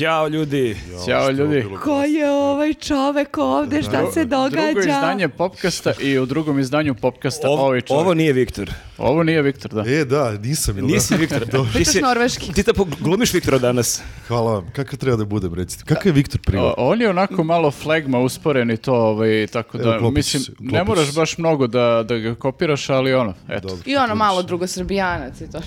Ćao ljudi. Ćao ljudi. Ko je ovaj čovek ovde, šta se događa? Drugo izdanje Popkasta i u drugom izdanju Popkasta Ovo, ovaj čovjek. ovo nije Viktor. Ovo nije Viktor, da. E, da, nisam, ili Nisi da? Viktor. Ti si- norveški. Ti tako glumiš Viktora danas. Hvala vam. Kakav treba da budem, recite? Kakav je Viktor privat? On je onako malo flegma usporen i to, ovaj, tako da, Evo, mislim, ću- ne moraš baš mnogo da, da ga kopiraš, ali ono, eto. Dobro. I ono malo drugosrbijanac i to.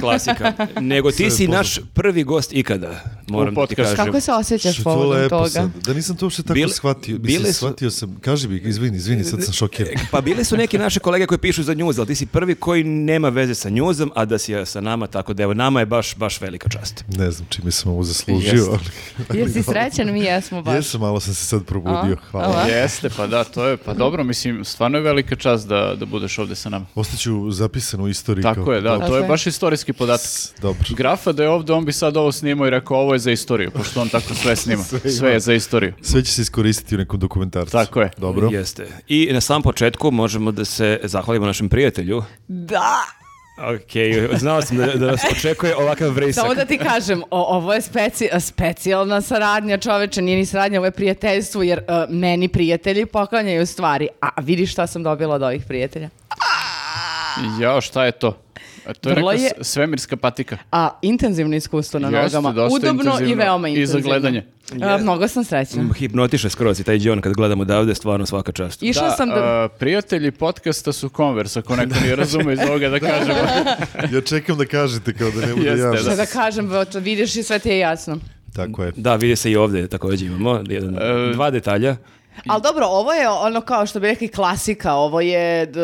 Klasika. Nego ti Sve si naš prvi gost ikada. Moram da ti. Kažem. Kako se osjećaš povodom lepo toga? sad. Da nisam to uopšte tako Bile- shvatio. bile Mislim, su- shvatio sam. Kaži mi, izvini, izvini, sad sam šokiran. Pa bili su neki naši kolege koji pišu za njuz, ali ti si prvi koji nema veze sa njuzom, a da si sa nama, tako da evo, nama je baš, baš velika čast. Ne znam čime sam ovo zaslužio. Jeste. ali- Jesi srećan? Mi jesmo baš. Jesam, malo sam se sad probudio. A? Hvala. A? Jeste, pa da, to je, pa dobro, mislim, stvarno je velika čast da, da budeš ovde sa nama. Ostaću zapisan u istoriji. Tako kao- je, da, to je baš istorijski podatak. Dobro. Grafa da je ovde, on bi sad ovo snimao i rekao ovo je za istoriju, pošto on tako sve snima. Sve Sve, je za istoriju. Sve će se iskoristiti u nekom dokumentarcu. Tako je. Dobro. Jeste. I na samom početku možemo da se zahvalimo našem prijatelju. Da! Ok, znao sam da, da nas očekuje ovakav vrisak. Samo da ti kažem, o, ovo je speci, specijalna saradnja čoveče, nije ni saradnja, ovo je prijateljstvo, jer e, meni prijatelji poklanjaju stvari. A vidiš šta sam dobila od ovih prijatelja? Jao, šta je to? A To je Vrlo neka je- svemirska patika. A intenzivno iskustvo na Jeste, nogama. dosta Udobno i intenzivno. veoma I intenzivno. za gledanje. A, mnogo sam srećna. Mm, Hipnotiše skroz i taj John kad gledamo odavde, stvarno svaka čast. Išla sam da... a, prijatelji podcasta su Converse, ako neko nije razume iz ovoga da kažemo. Ja čekam da kažete kao da ne bude Jeste, jasno. Šta da kažem, vidiš i sve ti je jasno. Tako je. Da, vidi se i ovde također imamo jedan, E, dva detalja. Ali dobro, ovo je ono kao što bi rekli klasika, ovo je, d- d-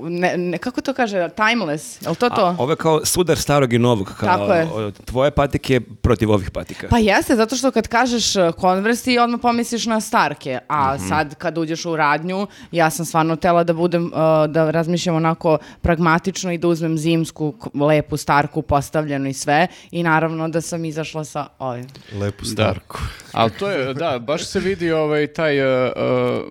ne, ne- kako to kaže, timeless, je li to to? A, ovo je kao sudar starog i novog. Kao, Tako je. Tvoje patike protiv ovih patika. Pa jeste, zato što kad kažeš Converse ti odmah pomisliš na Starke, a Mhm. sad kad uđeš u radnju, ja sam stvarno tela da budem, uh, da razmišljam onako pragmatično i da uzmem zimsku, lepu Starku postavljenu i sve i naravno da sam izašla sa ovim. Lepu Da. Ali to je, da, baš se vidi ovaj, taj uh, uh,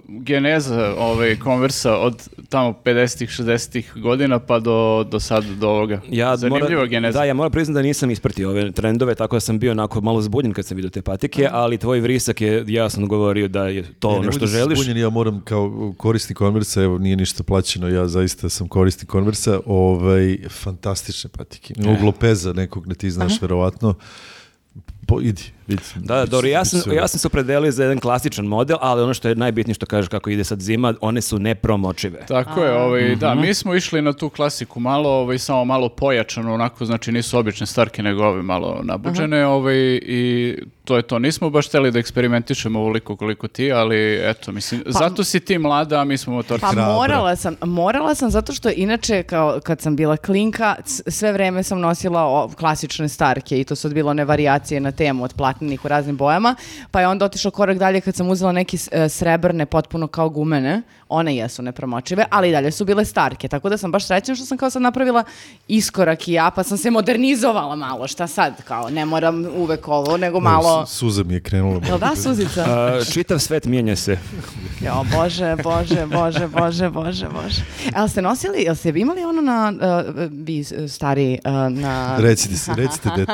geneza ovaj, konversa od tamo 50-ih, 60-ih godina pa do, do sad, do ovoga. Zanimljiva moram- geneza. Da, ja moram priznati da nisam ispratio ove trendove, tako da sam bio onako malo zbunjen kad sam vidio te patike, ali tvoj vrisak je jasno govorio da je to Ja, ono što da želiš. zbunjen, ja moram kao korisnik konversa, evo nije ništa plaćeno, ja zaista sam korisnik konversa, ovaj, fantastične patike. Ovog Lopeza nekog ne ti znaš verovatno. Po, idi, vidi. Da, da, dobro, ja sam, ja sam se opredelio za jedan klasičan model, ali ono što je najbitnije što kažeš kako ide sad zima, one su nepromočive. Tako je, ovaj, da, Mhm. mi smo išli na tu klasiku malo, ovaj, samo malo pojačano, onako, znači nisu obične starke, nego ove malo nabuđene, ovaj, i to je to. Nismo baš hteli da eksperimentišemo ovoliko koliko ti, ali eto, mislim, zato si ti mlada, a mi smo motorci. Pa morala sam, morala sam zato što inače kao kad sam bila klinka, sve vreme sam nosila o- klasične starke i to su bilo one varijacije na temu od platnenih u raznim bojama, pa je onda otišao korak dalje kad sam uzela neki s- e, srebrne potpuno kao gumene, one jesu nepromočive, ali i dalje su bile starke, tako da sam baš srećna što sam kao sad napravila iskorak i ja, pa sam se modernizovala malo, šta sad, kao ne moram uvek ovo, nego malo... Suza mi je krenula. Jel da, Suzica? A, čitav svet mijenja se. Jo, bože, bože, bože, bože, bože, bože. Jel ste nosili, jel ste imali ono na, uh, vi stari, uh, na... Recite si, recite dete.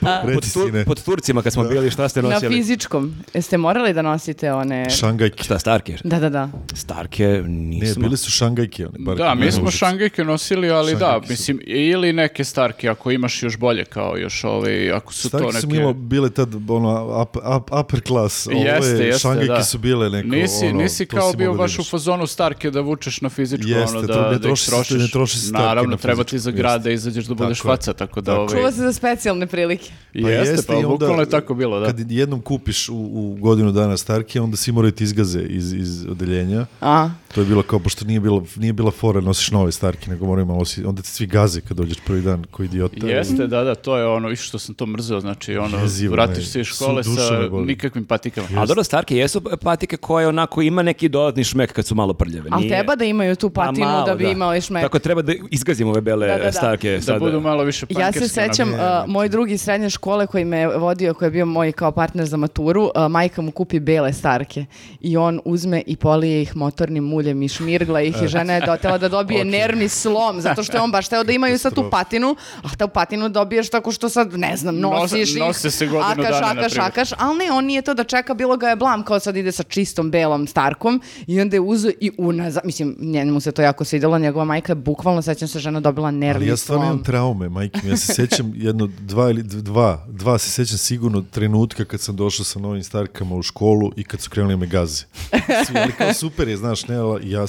Pod, Reci Tur- sine. pod Turcima kad smo bili, šta ste Na nosili? fizičkom. Jeste morali da nosite one... Šangajke. Šta, Starke? Da, da, da. Starke Ne, nismo. bile su šangajke. One, bar Da, mi ne smo šangajke nosili, ali da, Šangajke su- mislim, ili neke starke, ako imaš još bolje, kao još ovaj, ako su to Starke neke... su milo bile tad ono up, up, upper class. Ovo Jeste, je, jeste, šangajke da. su bile neko Nisi, ono, nisi to kao bio da baš u fazonu starke da vučeš na fizičku, Jeste, ono, to da, ne da ih trošiš. ne troši starke Naravno, na treba ti fizičku, za da izađeš da budeš Tako faca, tako da... Tako ovaj, Čuva se za specijalne prilike. Pa jeste, jeste, pa bukvalno je tako bilo, da. Kad jednom kupiš u, u godinu dana starke, onda svi moraju ti izgaze iz, iz odeljenja. A, To je bilo kao, pošto nije, bilo, nije bila fora da nosiš nove starke, nego moraju malo si, onda te svi gaze kad dođeš prvi dan, ko idiota. Jeste, da, da, to je ono, više što sam to mrzeo, znači, ono, Jezivo, vratiš ne. se iz škole sa nikakvim patikama. A dobro, Starke jesu patike koje onako ima neki dodatni šmek kad su malo prljave. ali treba da imaju tu Pa patinu malo, da bi imali šmek. Tako treba da izgazimo ove bele Da, da, da. Starke. Da sad. budu malo više Ja se sećam, uh, moj drugi srednje škole koji me je vodio, koji je bio moj kao partner za maturu, a, majka mu kupi bele starke i on uzme i polije ih motornim muljem i šmirgla ih i žena je dotela da dobije nervni slom, zato što je on baš teo da imaju sad tu patinu, a tu patinu dobiješ tako što sad, ne znam, nosiš ih, nose se godinu akaš, dana, na akaš, primjer. akaš, ali ne, on nije to da čeka, bilo ga je blam, kao sad ide sa čistom belom starkom i onda je uzeo i unazad, mislim, njemu se to jako svidjelo, njegova majka je bukvalno, sećam se, žena dobila nervni Ali ja stvarno imam traume, majke. Ja se sjećam jedno, dva ili dva, dva se sjećam sigurno trenutka kad sam došao sa novim starkama u školu i kad su krenuli me gaze. Svi, ali kao super je, znaš, ne, ja,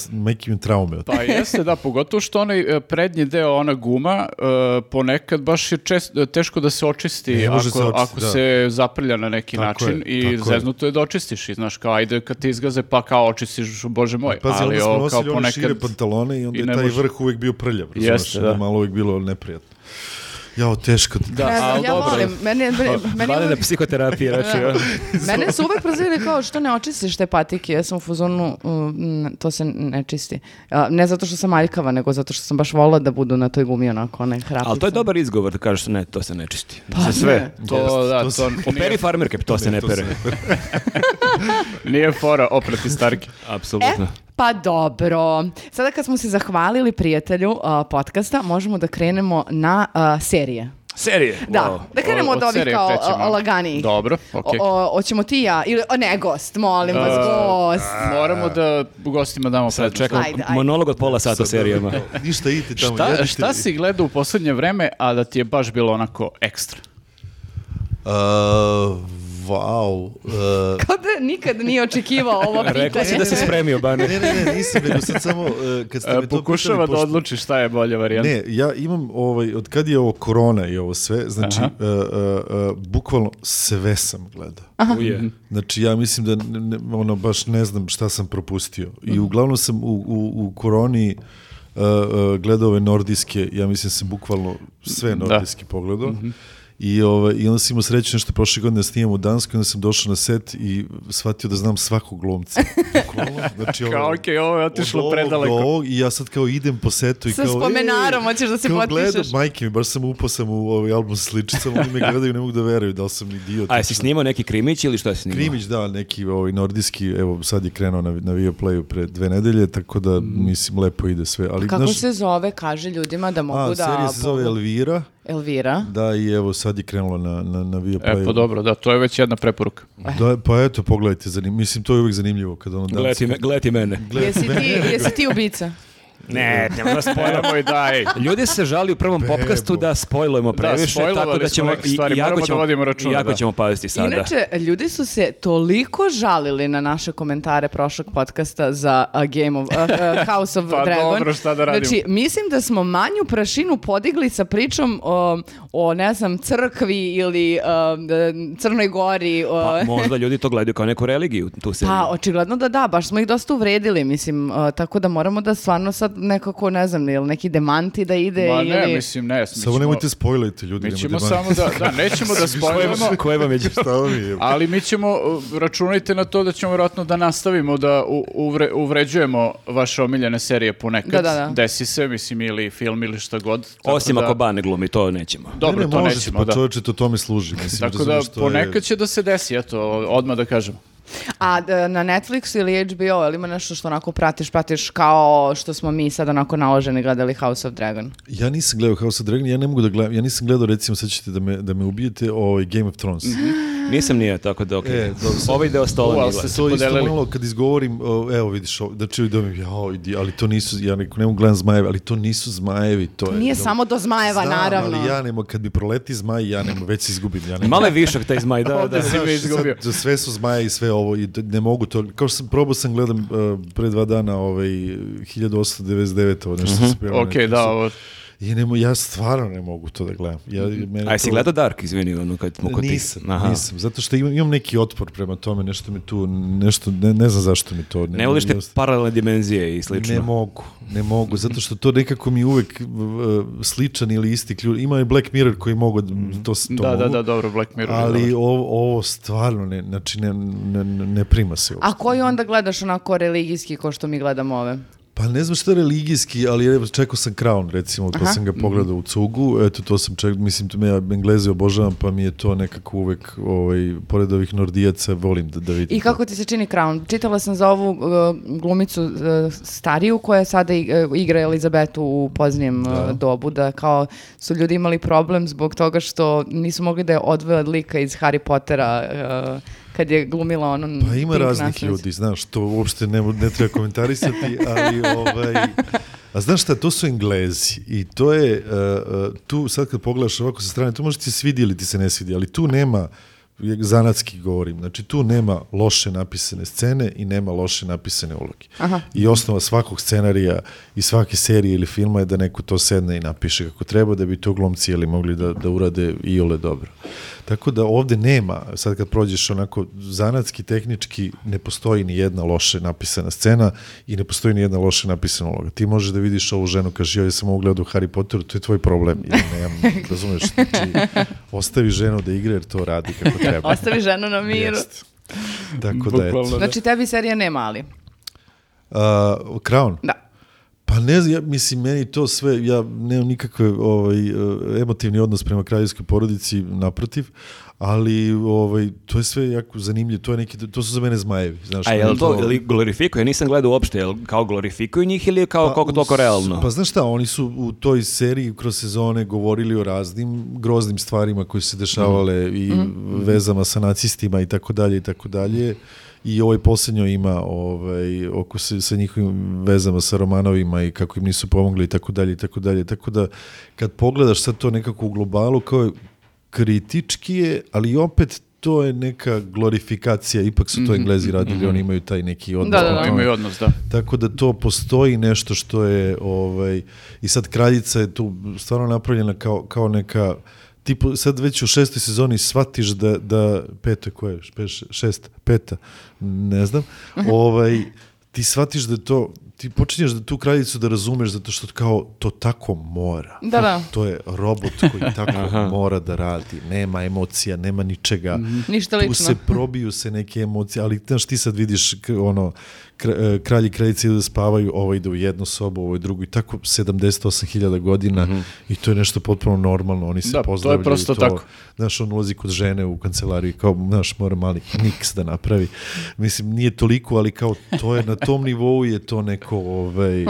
imam traume Pa jeste, da, pogotovo što onaj e, prednji deo, ona guma, e, ponekad baš je čest, teško da se očisti Ne ako, se očistiti, ako da. se zaprlja na neki Tako način je, i tako je. zeznuto je da očistiš i znaš kao ajde kad ti izgaze pa kao očistiš, bože moj, Pazi, ali onda smo kao nosili one šire ponekad... pantalone i onda i je taj može. vrh uvijek bio prljav, je da. malo uvijek bilo neprijatno. Jao, teško. Da, Ne znam, ali ja dobro. volim, meni, je- meni, meni Bane na uvijek- psihoterapiji, reći. ono. Mene su uvek prozivili kao što ne očistiš te patike, ja sam u fazonu, mm, to se ne čisti. A, ne zato što sam aljkava, nego zato što sam baš volila da budu na toj gumi onako, one hrapice. Ali to je dobar izgovor da kažeš ne, to se ne čisti. Pa Za sve. ne. To, da, to to, nije, Operi farmerke, to se ne to se pere. ne nije fora oprati starke. Apsolutno. E, pa dobro. Sada kad smo se zahvalili prijatelju a, podcasta, možemo da krenemo na a, serije. Serije. Da, Wow. da krenemo od, Od ovih kao krećemo. a, laganijih. Dobro, okej. O, o, hoćemo ti ja, ili o, ne, gost, molim vas, E, gost. Moramo da gostima damo Sad prednost. čekam Ajde, ajde. monolog od pola sata o serijama. Ništa idite tamo. Šta, jedite. šta si gledao u posljednje vreme, a da ti je baš bilo onako ekstra? Uh, Vau. uh, Kao da nikad nije očekivao ovo pitanje. Rekao si da se spremio, Bane. ne, ne, ne, nisam, nego sad samo, uh, kad ste me to Pokušava pitali, da pošto- odluči šta je bolja varijanta. Ne, ja imam, ovaj, od kad je ovo korona i ovo sve, znači, Aha. uh, uh, uh, bukvalno sve sam gledao. Uje. Znači, ja mislim da ne, ne- ono, baš ne znam šta sam propustio. I uglavnom sam u, u, u koroni uh, uh, gledao ove nordijske, ja mislim sam bukvalno sve nordijske pogledao. I, ovaj, I onda sam imao sreću nešto prošle godine da snimam u Danskoj, onda sam došao na set i shvatio da znam svakog glumca. Znači, ono, Kao, okej, ovo je otišlo predaleko. ovog I ja sad kao idem po setu i Sa kao... spomenarom, ej, hoćeš da se kao potpišeš? Gledam, majke mi, baš sam upao sam u ovaj album s sličicama, oni me gledaju, ne mogu da veruju da li sam idiot. A jesi snimao neki krimić ili šta si snimao? Krimić, da, neki ovaj nordijski, evo sad je krenuo na, na Viaplayu pre dve nedelje, tako da mislim lepo ide sve. Ali, Kako znaš, se zove, kaže ljudima da mogu a, da... serija se zove Elvira, Elvira. da i evo sad je krenulo na, na, na Viaplayu. E, pa dobro, da, to je već jedna preporuka. Da, pa eto, pogledajte, zanim, mislim, to je uvijek zanimljivo kada ono Gledati, me, gledati mene. Jesi ti, jesi ti ubica? Ne, nema da spojlamo. Nemoj daj. Ljudi se žali u prvom popkastu da spojlujemo previše, spojlovali tako da ćemo, neke stvari, i- jako da ćemo, vodimo računa, jako da. ćemo paziti sada. Inače, ljudi su se toliko žalili na naše komentare prošlog podcasta za uh, Game of, uh, uh, House of Pa Dragon. dobro, šta da radimo? Znači, mislim da smo manju prašinu podigli sa pričom o, o ne znam, crkvi ili uh, Crnoj Gori. o- Pa, možda ljudi to gledaju kao neku religiju, tu se... Pa, očigledno da da, baš smo ih dosta uvredili, mislim, uh, tako da moramo da stvarno sad nekako, ne znam, ili neki demanti da ide Ma ne, ili... mislim, ne. mi Samo ćemo- nemojte spojlajte ljudi. Mi ćemo samo da, da, nećemo da spojimo, Koje vam je... Ali mi ćemo, uh, računajte na to da ćemo vjerojatno da nastavimo da u- uvre- uvređujemo vaše omiljene serije ponekad. Da, da, da. Desi se, mislim, ili film ili šta god. Tako Osim da- ako Bane glumi, to nećemo. Dobro, ne, ne, to može nećemo, se, da. pa čovječe, to tome služi. Mislim, Tako da to je- ponekad će da se desi, eto, odmah da kažem. A na Netflixu ili HBO, ili ima nešto što onako pratiš, pratiš kao što smo mi sad onako naloženi gledali House of Dragon? Ja nisam gledao House of Dragon, ja ne mogu da gledam, ja nisam gledao, recimo, sad ćete da me, da me ubijete, ovaj Game of Thrones. Nisam nije, tako da okej. E, dobro, sad- Ovaj deo stola nije gledao. se To isto malo kad izgovorim, o, evo vidiš, o, da čuju da mi, jao, idi, ali to nisu, ja neko, ne mogu gledam zmajeve, ali to nisu zmajevi, to je... Nije dobro. samo do zmajeva, Znam, naravno. ali ja nemo, kad mi proleti zmaj, ja nemo, već se izgubim, ja nemo. Malo je višak taj zmaj, da, da. Ovdje si me Znaš, izgubio. sad, sve su zmaje i sve ovo i ne mogu to. Kao što sam probao sam gledam uh, pre dva dana ovaj 1899 ovo nešto Mhm. sam spremao Ok, neki da, su- ovo, I ne, mo- ja stvarno ne mogu to da gledam. Ja, mene A jesi to- gledao Dark, izvini, ono kad smo kod tih- Nisam, Aha. nisam, zato što imam, imam neki otpor prema tome, nešto mi tu, nešto, ne, ne znam zašto mi to... Ne voliš te paralelne dimenzije i slično. Ne mogu, ne mogu, zato što to nekako mi uvek uh, sličan ili isti ključ. Ima i Black Mirror koji mogu, da- to, s- to da, da, mogu, da, dobro, Black Mirror. ali ovo, ovo stvarno ne, znači ne, ne, ne prima se uopšte. A koji onda gledaš onako religijski ko što mi gledamo ove? Pa ne znam šta je religijski, ali čekao sam Crown, recimo, pa Aha. sam ga pogledao u cugu, eto to sam čekao, mislim, to me ja Engleze obožavam, pa mi je to nekako uvek, ovaj, pored ovih Nordijaca, volim da, da vidim. I kako ti se čini Crown? Čitala sam za ovu uh, glumicu uh, stariju koja sada uh, igra Elizabetu u poznijem uh, Da. dobu, da kao su ljudi imali problem zbog toga što nisu mogli da je odvoje od lika iz Harry Pottera uh, kad je glumila ono Pa ima raznih naslednicu. ljudi, znaš, to uopšte ne, ne treba komentarisati, ali ovaj, a znaš šta, to su Englezi i to je, uh, uh, tu sad kad pogledaš ovako sa strane, to može ti se svidi ili ti se ne svidi, ali tu nema, zanatski govorim, znači tu nema loše napisane scene i nema loše napisane uloge. Aha. I osnova svakog scenarija i svake serije ili filma je da neko to sedne i napiše kako treba da bi to glumci ili mogli da, da urade i ole dobro. Tako da ovde nema, sad kad prođeš onako zanatski, tehnički, ne postoji ni jedna loše napisana scena i ne postoji ni jedna loše napisana uloga. Ti možeš da vidiš ovu ženu, kaže, ja sam ovo gledao u Harry Potteru, to je tvoj problem. Ja nemam, razumeš, znači, ostavi ženu da igra jer to radi kako treba. Ostavi ženu na miru. Jeste. Tako da, eto. Da. Znači tebi serija ne mali. Uh, Crown? Da. Pa ne znam, ja, mislim, meni to sve, ja nemam nikakve ovaj, eh, emotivni odnos prema kraljevskoj porodici, naprotiv, ali ovaj, to je sve jako zanimljivo, to, je neki, to su za mene zmajevi. Znaš, A meni jel to, ili glorifikuje? Ja nisam gledao uopšte, jel kao glorifikuju njih ili je kao koliko toliko Pa, realno? Pa znaš šta, oni su u toj seriji kroz sezone govorili o raznim groznim stvarima koje su se dešavale i vezama sa nacistima i tako dalje i tako dalje. I ovaj posljednjo ima ovaj, oko se, sa njihovim vezama sa Romanovima i kako im nisu pomogli i tako dalje i tako dalje. Tako da kad pogledaš sad to nekako u globalu kao je kritički je, ali opet to je neka glorifikacija, ipak su to Englezi radili, oni imaju taj neki odnos. Da, da, da. Imaju odnos, da. Tako da to postoji nešto što je ovaj i sad kraljica je tu stvarno napravljena kao, kao neka tipo sad već u šestoj sezoni shvatiš da, da peto je koje, Peš, šest, peta, ne znam, ovaj, ti shvatiš da to, ti počinješ da tu kraljicu da razumeš zato što kao to tako mora. Da, da. To je robot koji tako mora da radi. Nema emocija, nema ničega. Ništa Tu lično. se probiju se neke emocije, ali znaš ti sad vidiš ono e, kralj i kraljice idu da spavaju, ovo ide u jednu sobu, ovo je drugu i tako 78.000 godina i to je nešto potpuno normalno, oni se Da, to je pozdravljaju. prosto to, tako. Znaš, on ulazi kod žene u kancelariju i kao, znaš, mora mali niks da napravi. Mislim, nije toliko, ali kao to je na tom nivou je to neko ovaj,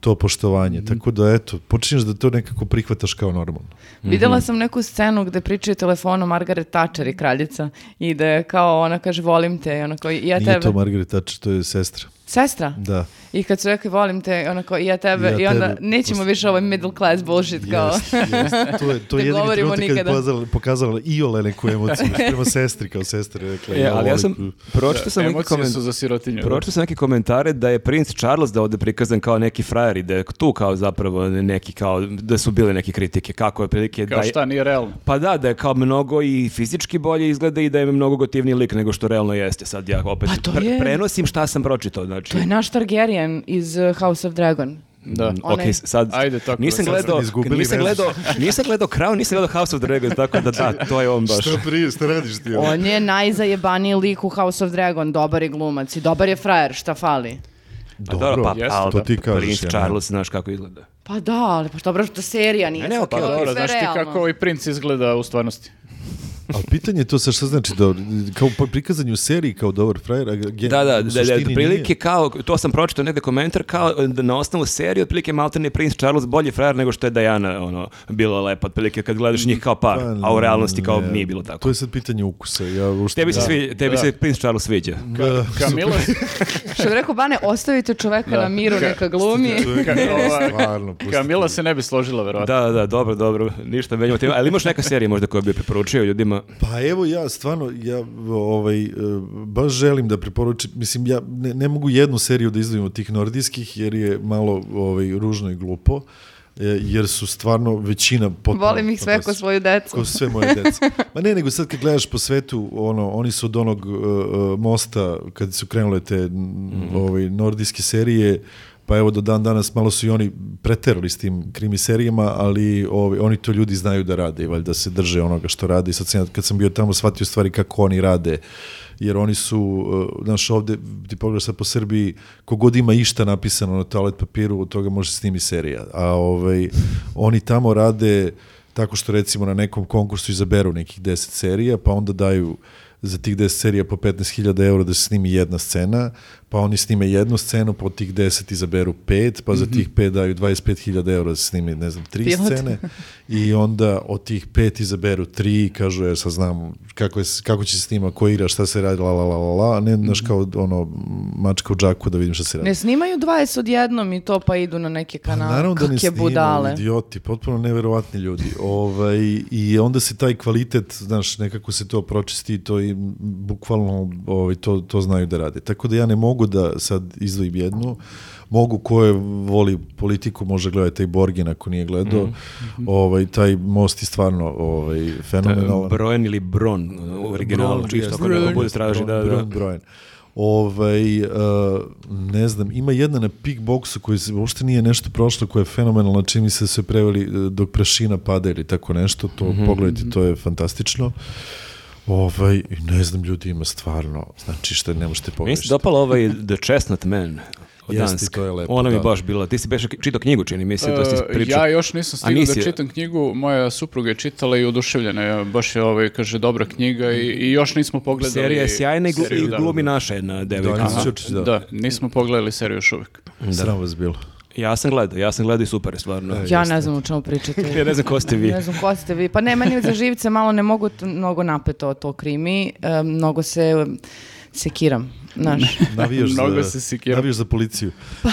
to poštovanje. Tako da, eto, počinješ da to nekako prihvataš kao normalno. Videla sam neku scenu gde pričaju telefonom Margaret Thatcher i kraljica i da je kao ona kaže volim te i ona kao ja Nije tebe. to Margaret Thatcher, to je sestra. Sestra? Da. I kad su rekli volim te, ona kao i ja tebe, Ja i onda tebe. nećemo više ovaj middle class bullshit kao. Jest, jest. To je, to je jedini govorimo trenutak kad je pokazala, pokazala i ole neku emociju prema sestri, kao sestra je rekla. E, ali ja sam pročitao sam neki Emocije koment- su za sirotinju. Pročitao sam neke komentare da je princ Charles da ovde prikazan kao neki frajer i da je tu kao zapravo neki kao, da su bile neke kritike, kako je prilike da Kao je, šta, nije realno. Pa da, da je kao mnogo i fizički bolje izgleda i da je mnogo gotivniji lik nego što realno jeste. Sad ja opet Pa to pre- je- prenosim šta sam pročitao. Znači, To je naš Targaryen iz uh, House of Dragon. Da. Onaj- Ok, sad Ajde, tako nisam da sad gledao, nisam gledao, nisam gledao Crown, nisam gledao House of Dragon, tako da da, to je on baš. Šta prije, šta radiš ti? ovo? On je najzajebaniji lik u House of Dragon, dobar je glumac i dobar je frajer, šta fali? Pa dobro, pa, jeste, ali to ti kažeš, Prince. Charles, znaš kako izgleda. Pa da, ali pa dobro što serija nije. Ne, ne, to Pa dobro, znaš ti kako ovaj princ izgleda u stvarnosti? Ali pitanje je to sa šta znači da kao po prikazanju u seriji kao dobar frajer, a gen- Da, da, u da, da, prilike nije. kao, to sam pročitao negde komentar, kao da na osnovu serije, otprilike Malten je Prince Charles bolji frajer nego što je Diana, ono, bila lepa, otprilike kad gledaš njih kao par, Pa, a u realnosti kao ne, nije bilo tako. To je sad pitanje ukusa. Ja uopšte Tebi se, ne- svi, tebi Da. se Prince Charles sviđa. Da, Kamila, Što bi rekao Bane, ostavite čoveka Da. na miru, Ka- neka glumi. Ka- stvarno. Kamila se ne bi složila, verovatno. Da, da, dobro, dobro, ništa menjamo. Ali imaš neka serija možda koju bi preporučio ljudima? Pa evo ja stvarno, ja ovaj, e, baš želim da preporučim, mislim ja ne, ne mogu jednu seriju da izdvojim od tih nordijskih jer je malo ovaj, ružno i glupo, e, jer su stvarno većina potpuno... Volim ih sve ko svoju decu. Ko sve moje deca. Ma ne, nego sad kad gledaš po svetu, ono, oni su od onog uh, uh, mosta, kad su krenule te n- ovaj, nordijske serije, pa pa evo do dan danas malo su i oni preterali s tim krimi serijama, ali ovi, oni to ljudi znaju da rade, valjda se drže onoga što rade. I sad sam, kad sam bio tamo shvatio stvari kako oni rade, jer oni su, uh, znaš, ovde, ti pogledaš sad po Srbiji, kogod ima išta napisano na toalet papiru, od toga može snimi serija, a ovaj, oni tamo rade tako što recimo na nekom konkursu izaberu nekih 10 serija, pa onda daju za tih 10 serija po 15.000 eura da se snimi jedna scena, pa oni snime jednu scenu, po tih 10 izaberu pet, pa za tih pet daju 25.000 eura da se snimi, ne znam, tri Pilot. scene i onda od tih pet izaberu tri i kažu, ja sad znam kako, je, kako će se snima, ko igra, šta se radi, la la la la la, ne, znaš, kao ono, mačka u džaku da vidim šta se radi. Ne snimaju 20 odjednom i to pa idu na neke Pa kanale. naravno da ne snimaju, budale. idioti, potpuno neverovatni ljudi. Ovaj, I onda se taj kvalitet, znaš, nekako se to pročisti i to i bukvalno ovaj, to, to znaju da rade. Tako da ja ne mogu da sad izdvojim jednu, mogu ko je voli politiku može gledati taj Borgin ako nije gledao. Mhm. Ovaj, taj most je stvarno ovaj, fenomenalan. Brojen ili Bron u originalu, Bron, čisto ako neko bude traži, da, da. Bron, Brojen. Ovaj, uh, ne znam, ima jedna na Pickboxu koji se uopšte nije nešto prošlo, koja je fenomenalna, čini mi se da su je preveli uh, dok prašina pada ili tako nešto, to Mhm. pogledajte, to je fantastično. Ovaj, ne znam, ljudi ima stvarno, znači što ne možete pogrešiti. dopalo ovaj The Chestnut Man od Jeste, to je lepo, Ona mi da. baš bila. Ti si beš čitao knjigu, čini mi se, to si E, pričao. ja još nisam stigao nisi da čitam knjigu, moja supruga je čitala i oduševljena je, baš je ovaj, kaže, dobra knjiga i, i još nismo pogledali Serija je sjajna i, glu- seriju, i da. glumi naša jedna devojka. Da, nisam da. Da, nismo pogledali seriju još uvijek. Sram vas bilo. Ja sam gledao, ja sam gledao i super je stvarno. Ja ne znam o čemu pričate. Ja ne znam ko ste vi. Ne znam ko ste vi. Pa ne, meni za živce malo ne mogu mnogo napeto to krimi. E, mnogo se e, sekiram, znaš. Navijaš Mnogo za, se navijaš za policiju. Uh,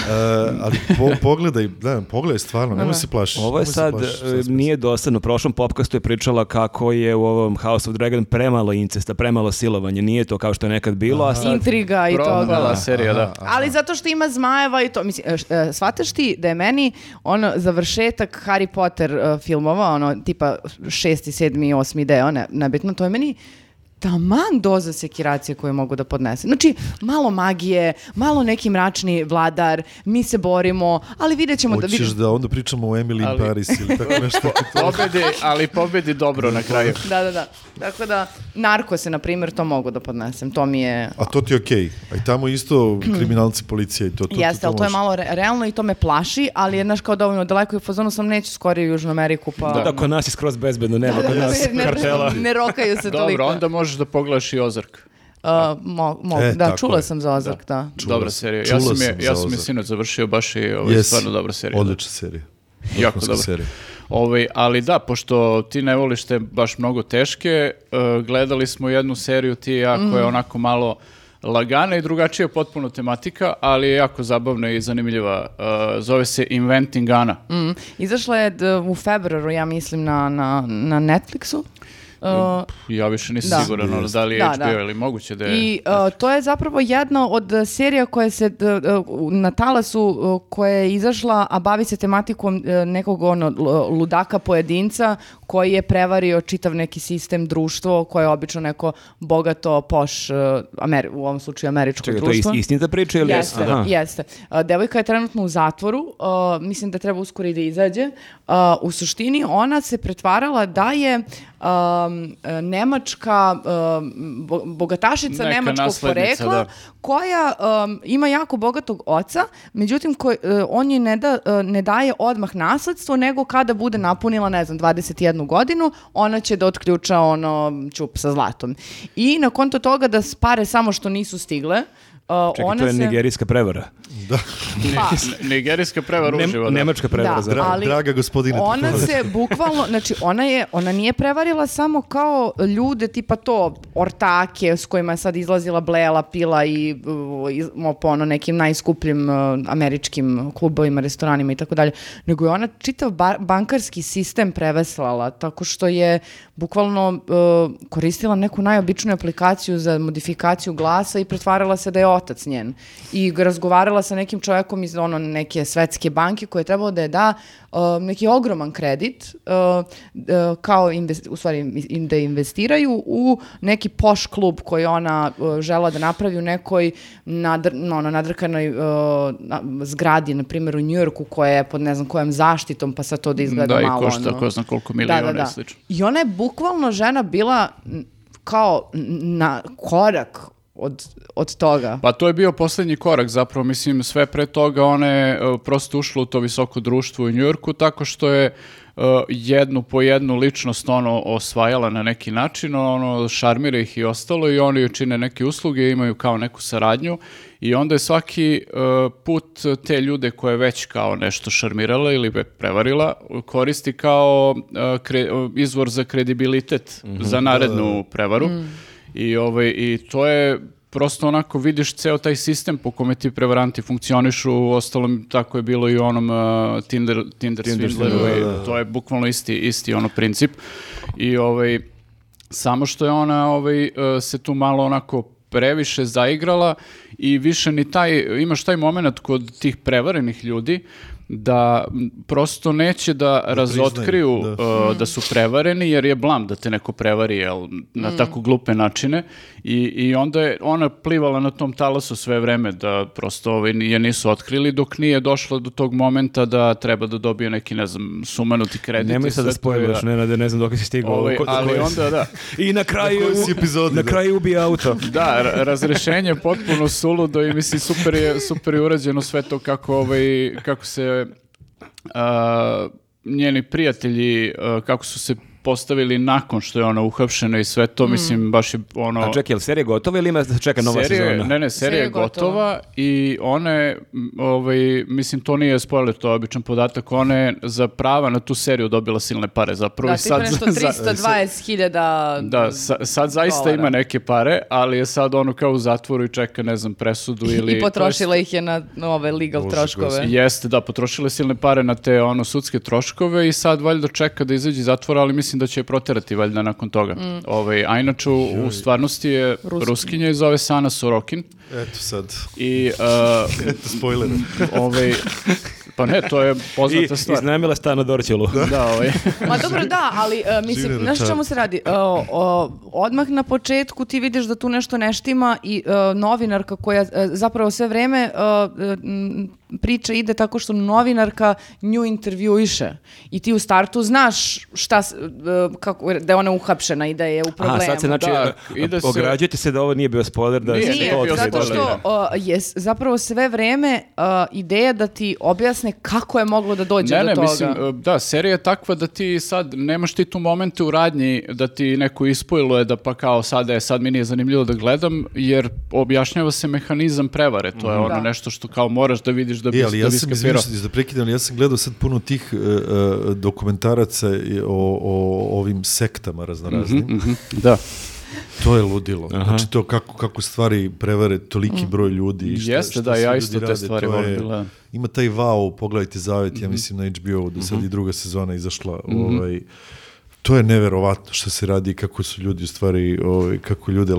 ali po, pogledaj, da, pogledaj stvarno, nemoj se plašiš. Ovo je sad, plašiš, e, nije dosadno. U prošlom popkastu je pričala kako je u ovom House of Dragon premalo incesta, premalo silovanja. Nije to kao što je nekad bilo, a sad... Intriga i toga. serija, da. Ali zato što ima zmajeva i to, mislim, e, shvataš ti da je meni ono završetak Harry Potter e, filmova, ono tipa šesti, sedmi, osmi deo, ne, nebitno, to je meni taman doza sekiracije koju mogu da podnesem. Znači, malo magije, malo neki mračni vladar, mi se borimo, ali vidjet ćemo da... Hoćeš da onda pričamo o Emily in Ali- Paris ili tako nešto. Pobedi, ali pobedi dobro na kraju. Da, da, da. Tako da, narkose, na primjer, to mogu da podnesem. To mi je... A to ti je okej. A i tamo isto kriminalci policija i to. to Jeste, ali to je malo re- realno i to me plaši, ali je, znaš, kao dovoljno daleko i u fazonu sam neću skorije u Južnu Ameriku, pa... Da, kod nas je skroz bezbedno, nema kod nas ne, kartela. ne rokaju se toliko. Dobro, onda možeš da pogledaš i Ozark. Uh, mo, mo- E, da, čula je. sam za Ozark, da. Čula dobra serija. Ja sam je, ja sam je sinoć završio baš i ovo je Jesi. stvarno dobra serija. Odlična serija. Jako dobra. serija. Ovaj, ali da, pošto ti ne voliš te baš mnogo teške, eh, gledali smo jednu seriju ti i ja koja je Mhm. onako malo lagana i drugačija potpuno tematika, ali je jako zabavna i zanimljiva. Eh, zove se Inventing Anna. Mm. Izašla je u februaru, ja mislim, na, na, na Netflixu. Uh, Ja više nisam Da. siguran ono, da li je Da, HBO da. ili moguće da je... I uh, to je zapravo jedna od uh, serija koje se d- d- u- na talasu uh, koja je izašla, a bavi se tematikom uh, nekog ono ludaka pojedinca koji je prevario čitav neki sistem društvo koje je obično neko bogato poš uh, Ameri- u ovom slučaju američko Čekaj, to je društvo. ist- istinita priča ili... Jeste, Aha. jeste. Devojka je trenutno u zatvoru, uh, mislim da treba uskoro i da izađe. Uh, u suštini ona se pretvarala da je um, e, nemačka um, bo- bogatašica Neka nemačkog porekla da. koja um, ima jako bogatog oca, međutim koji, uh, on je ne, da, uh, ne daje odmah nasledstvo, nego kada bude napunila, ne znam, 21 godinu, ona će da otključa ono čup sa zlatom. I na konto toga da pare samo što nisu stigle, uh, Čekaj, ona to je se... nigerijska prevara. Pa, Nigerijska prevara Nem- uživo, da. Nemačka prevara. Da, Dra- ali draga gospodine Ona se bukvalno, znači ona je, ona nije prevarila samo kao ljude tipa to, ortake s kojima je sad izlazila, blejala, pila i uh, po ono nekim najskupljim uh, američkim klubovima, restoranima i tako dalje, nego je ona čitav ba- bankarski sistem preveslala tako što je bukvalno uh, koristila neku najobičniju aplikaciju za modifikaciju glasa i pretvarala se da je otac njen. I razgovarala sa nekim čovjekom iz ono neke svetske banke koje je trebalo da je da uh, neki ogroman kredit uh, uh, kao invest, u stvari im- da investiraju u neki poš klub koji ona uh, žela da napravi u nekoj nadr, no, ono, nadrkanoj uh, na- zgradi, na primjer u Njujorku koja je pod ne znam kojom zaštitom pa sad to da izgleda Da, i malo košta ono- ko zna koliko da, miliona da, i da. slično. I ona je bukvalno žena bila kao na korak od, od toga. Pa to je bio posljednji korak zapravo, mislim sve pre toga ona je e, prosto ušla u to visoko društvo u Njujorku tako što je e, jednu po jednu ličnost ono osvajala na neki način, ono šarmira ih i ostalo i oni joj čine neke usluge, imaju kao neku saradnju i onda je svaki e, put te ljude koje je već kao nešto šarmirala ili be prevarila koristi kao e, kre- izvor za kredibilitet za narednu prevaru. I, ovaj, I to je prosto onako vidiš ceo taj sistem po kome ti prevaranti funkcionišu, u ostalom tako je bilo i u onom uh, Tinder, Tinder, Tinder Swindleru, Swindleru, i to je bukvalno isti, isti ono princip. I ovaj, samo što je ona ovaj, uh, se tu malo onako previše zaigrala i više ni taj, imaš taj moment kod tih prevarenih ljudi da prosto neće da, razotkriju da. uh, da su prevareni jer je blam da te neko prevari jel, na tako glupe načine i, i onda je ona plivala na tom talasu sve vreme da prosto ovaj, je nisu otkrili dok nije došla do tog momenta da treba da dobije neki ne znam sumanuti kredit. Nemoj sad da je, spojuješ, ne, ne, ne znam dok si stigao. Ovaj, Ko- ali ko- onda da. I na kraju, Na epizodi, na da. kraju ubije auto. Da, ra- razrešenje je potpuno suludo i mislim super je, super je urađeno sve to kako, ovaj, kako se njeni prijatelji, kako su se postavili nakon što je ona uhapšena i sve to, mislim, baš je ono... A čekaj, je li serija gotova ili ima da čeka nova Serija sezona? Ne, ne, serija je gotova i ona je, ovaj, mislim, to nije spoiler, to je običan podatak, ona je za prava na tu seriju dobila silne pare zapravo. Da, i tipa nešto za- 320.000 Da, sa- sad zaista dolara. ima neke pare, ali je sad ono kao u zatvoru i čeka, ne znam, presudu ili... i potrošila ih je na ove legal Bože, troškove. Jeste, da, potrošila je silne pare na te ono sudske troškove i sad valjda čeka da izađe iz zatvora, ali mislim da će je proterati valjda nakon toga. Mm. Ovaj, a inače u, u stvarnosti je Ruskinja i zove Sana Sorokin Eto sad, i uh, eto spoiler. ovaj, pa ne, to je I poznata stvar. iznajmila stan na Dorćolu. Da, ovaj. Ma dobro, da, ali uh, mislim, Živine znaš čemu se radi? Uh, o, odmah na početku ti vidiš da tu nešto ne štima i uh, novinarka koja uh, zapravo sve vreme uh, m, priča ide tako što novinarka nju intervjuiše i ti u startu znaš šta, uh, kako, da je ona uhapšena i da je u problemu. A, sad se znači, Da, a- ide se- ograđujete se da ovo nije bio spoiler, da Nije, se nije to bio zato što uh, je zapravo sve vreme uh, ideja da ti objasne kako je moglo da dođe Ne, do ne, toga. mislim, e, da, serija je takva da ti sad, nemaš ti tu momente u radnji da ti neko ispojluje da pa kao sada je, sad mi nije zanimljivo da gledam, jer objašnjava se mehanizam prevare, to je ono Da. nešto što kao moraš da vidiš da bi, E, ali da ja bi sam, izvinite da prekidam, ali ja sam gledao sad puno tih e, e, dokumentaraca i o, o ovim sektama raznoraznim. Mhm, Da. To je ludilo. Znači to kako, kako stvari prevare toliki broj ljudi. i Šta, Jeste, šta da, ja isto te rade, stvari volim, je- bila- Ima taj wow, pogledajte Zavet, ja mislim na HBO, da sad i druga sezona izašla. Ovaj, to je neverovatno što se radi, kako su ljudi u stvari, ovaj, kako ljude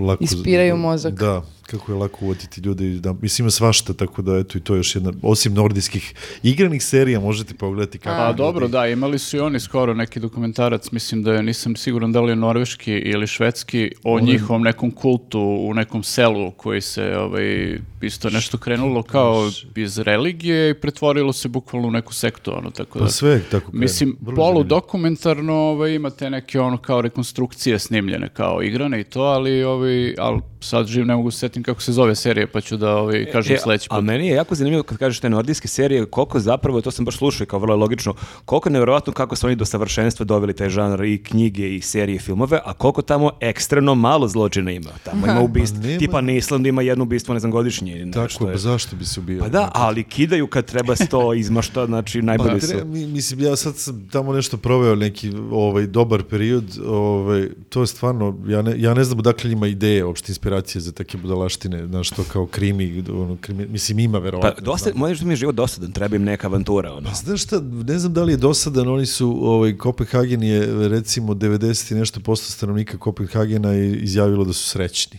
lako... Ispiraju mozak. Da, kako je lako uvoditi ljude. Da, mislim, ima svašta, tako da eto i to je još jedna, osim nordijskih igranih serija, možete pogledati kako... Pa ljudi- dobro, da, imali su i oni skoro neki dokumentarac, mislim da je, nisam siguran da li je norveški ili švedski, o njihovom nekom kultu u nekom selu koji se ovaj, isto nešto krenulo kao iz religije i pretvorilo se bukvalno u neku sektu, ono, tako da... Pa sve tako krene. Mislim, polu dokumentarno ovaj, imate neke ono kao rekonstrukcije snimljene kao igrane i to, ali, ovaj, ali sad živ ne mogu se setim kako se zove serija, pa ću da ovaj, kažem E, sledeći A put. meni je jako zanimljivo kad kažeš te nordijske serije, koliko zapravo, to sam baš slušao i kao vrlo logično, koliko je nevjerojatno kako su oni do savršenstva doveli taj žanr i knjige i serije i filmove, a koliko tamo ekstremno malo zločina ima. Tamo ima ubistva, Pa nema- tipa na Islandu ima jedno ubistvo, ne znam, godišnje. Tako, je, pa zašto bi se ubijao? Pa da, ali kidaju kad treba sto izmašta, znači Pa najbolji su. tre- mi- mislim, ja sad sam tamo nešto proveo neki ovaj, dobar period, ovaj, to je stvarno, ja ne, ja ne znam odakle ima ideje, uopšte inspiracije za takve budalaštine, znaš, to kao krimi, ono, krimi mislim ima Pa verovatno. dosta, možeš da mi je život dosadan, treba im neka avantura. Ono. Znaš šta, ne znam da li je dosadan, oni su, ovaj, Kopenhagen je recimo 90 i nešto posto stanovnika Kopenhagena je izjavilo da su srećni.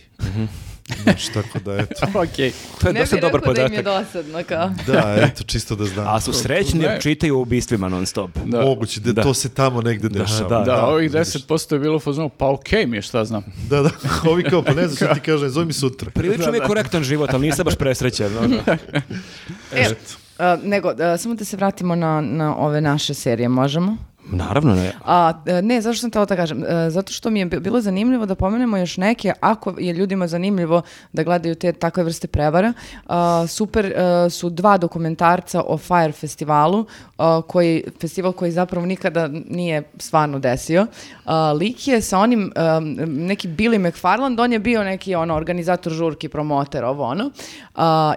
Znaš, tako da, eto. Okej. To je Ne dosta dobar rekao da im je podatak. dosadno, kao. Da, eto, čisto da znam. A su srećni jer Ne. čitaju o ubistvima non stop. Da. Moguće da, Da. to se tamo negde Da, dešava. da, Da, ovih vidiš. 10% je bilo u fazonu, pa okej mi je, šta znam. Da, da, ovi kao, pa ne znam što ti kažem, zove mi sutra. Prilično mi je korektan život, ali nisam baš presrećen. ono. E, a, nego, a, samo da se vratimo na, na ove naše serije, možemo? Naravno ne. A, e, ne, zašto sam tela da kažem? E, Zato što mi je bi- bilo zanimljivo da pomenemo još neke, ako je ljudima zanimljivo da gledaju te takve vrste prevara. a, super e, su dva dokumentarca o Fire festivalu, a, koji, festival koji zapravo nikada nije stvarno desio. Lik je sa onim, neki Billy McFarland, on je bio neki ono, organizator žurki, promoter, ovo ono,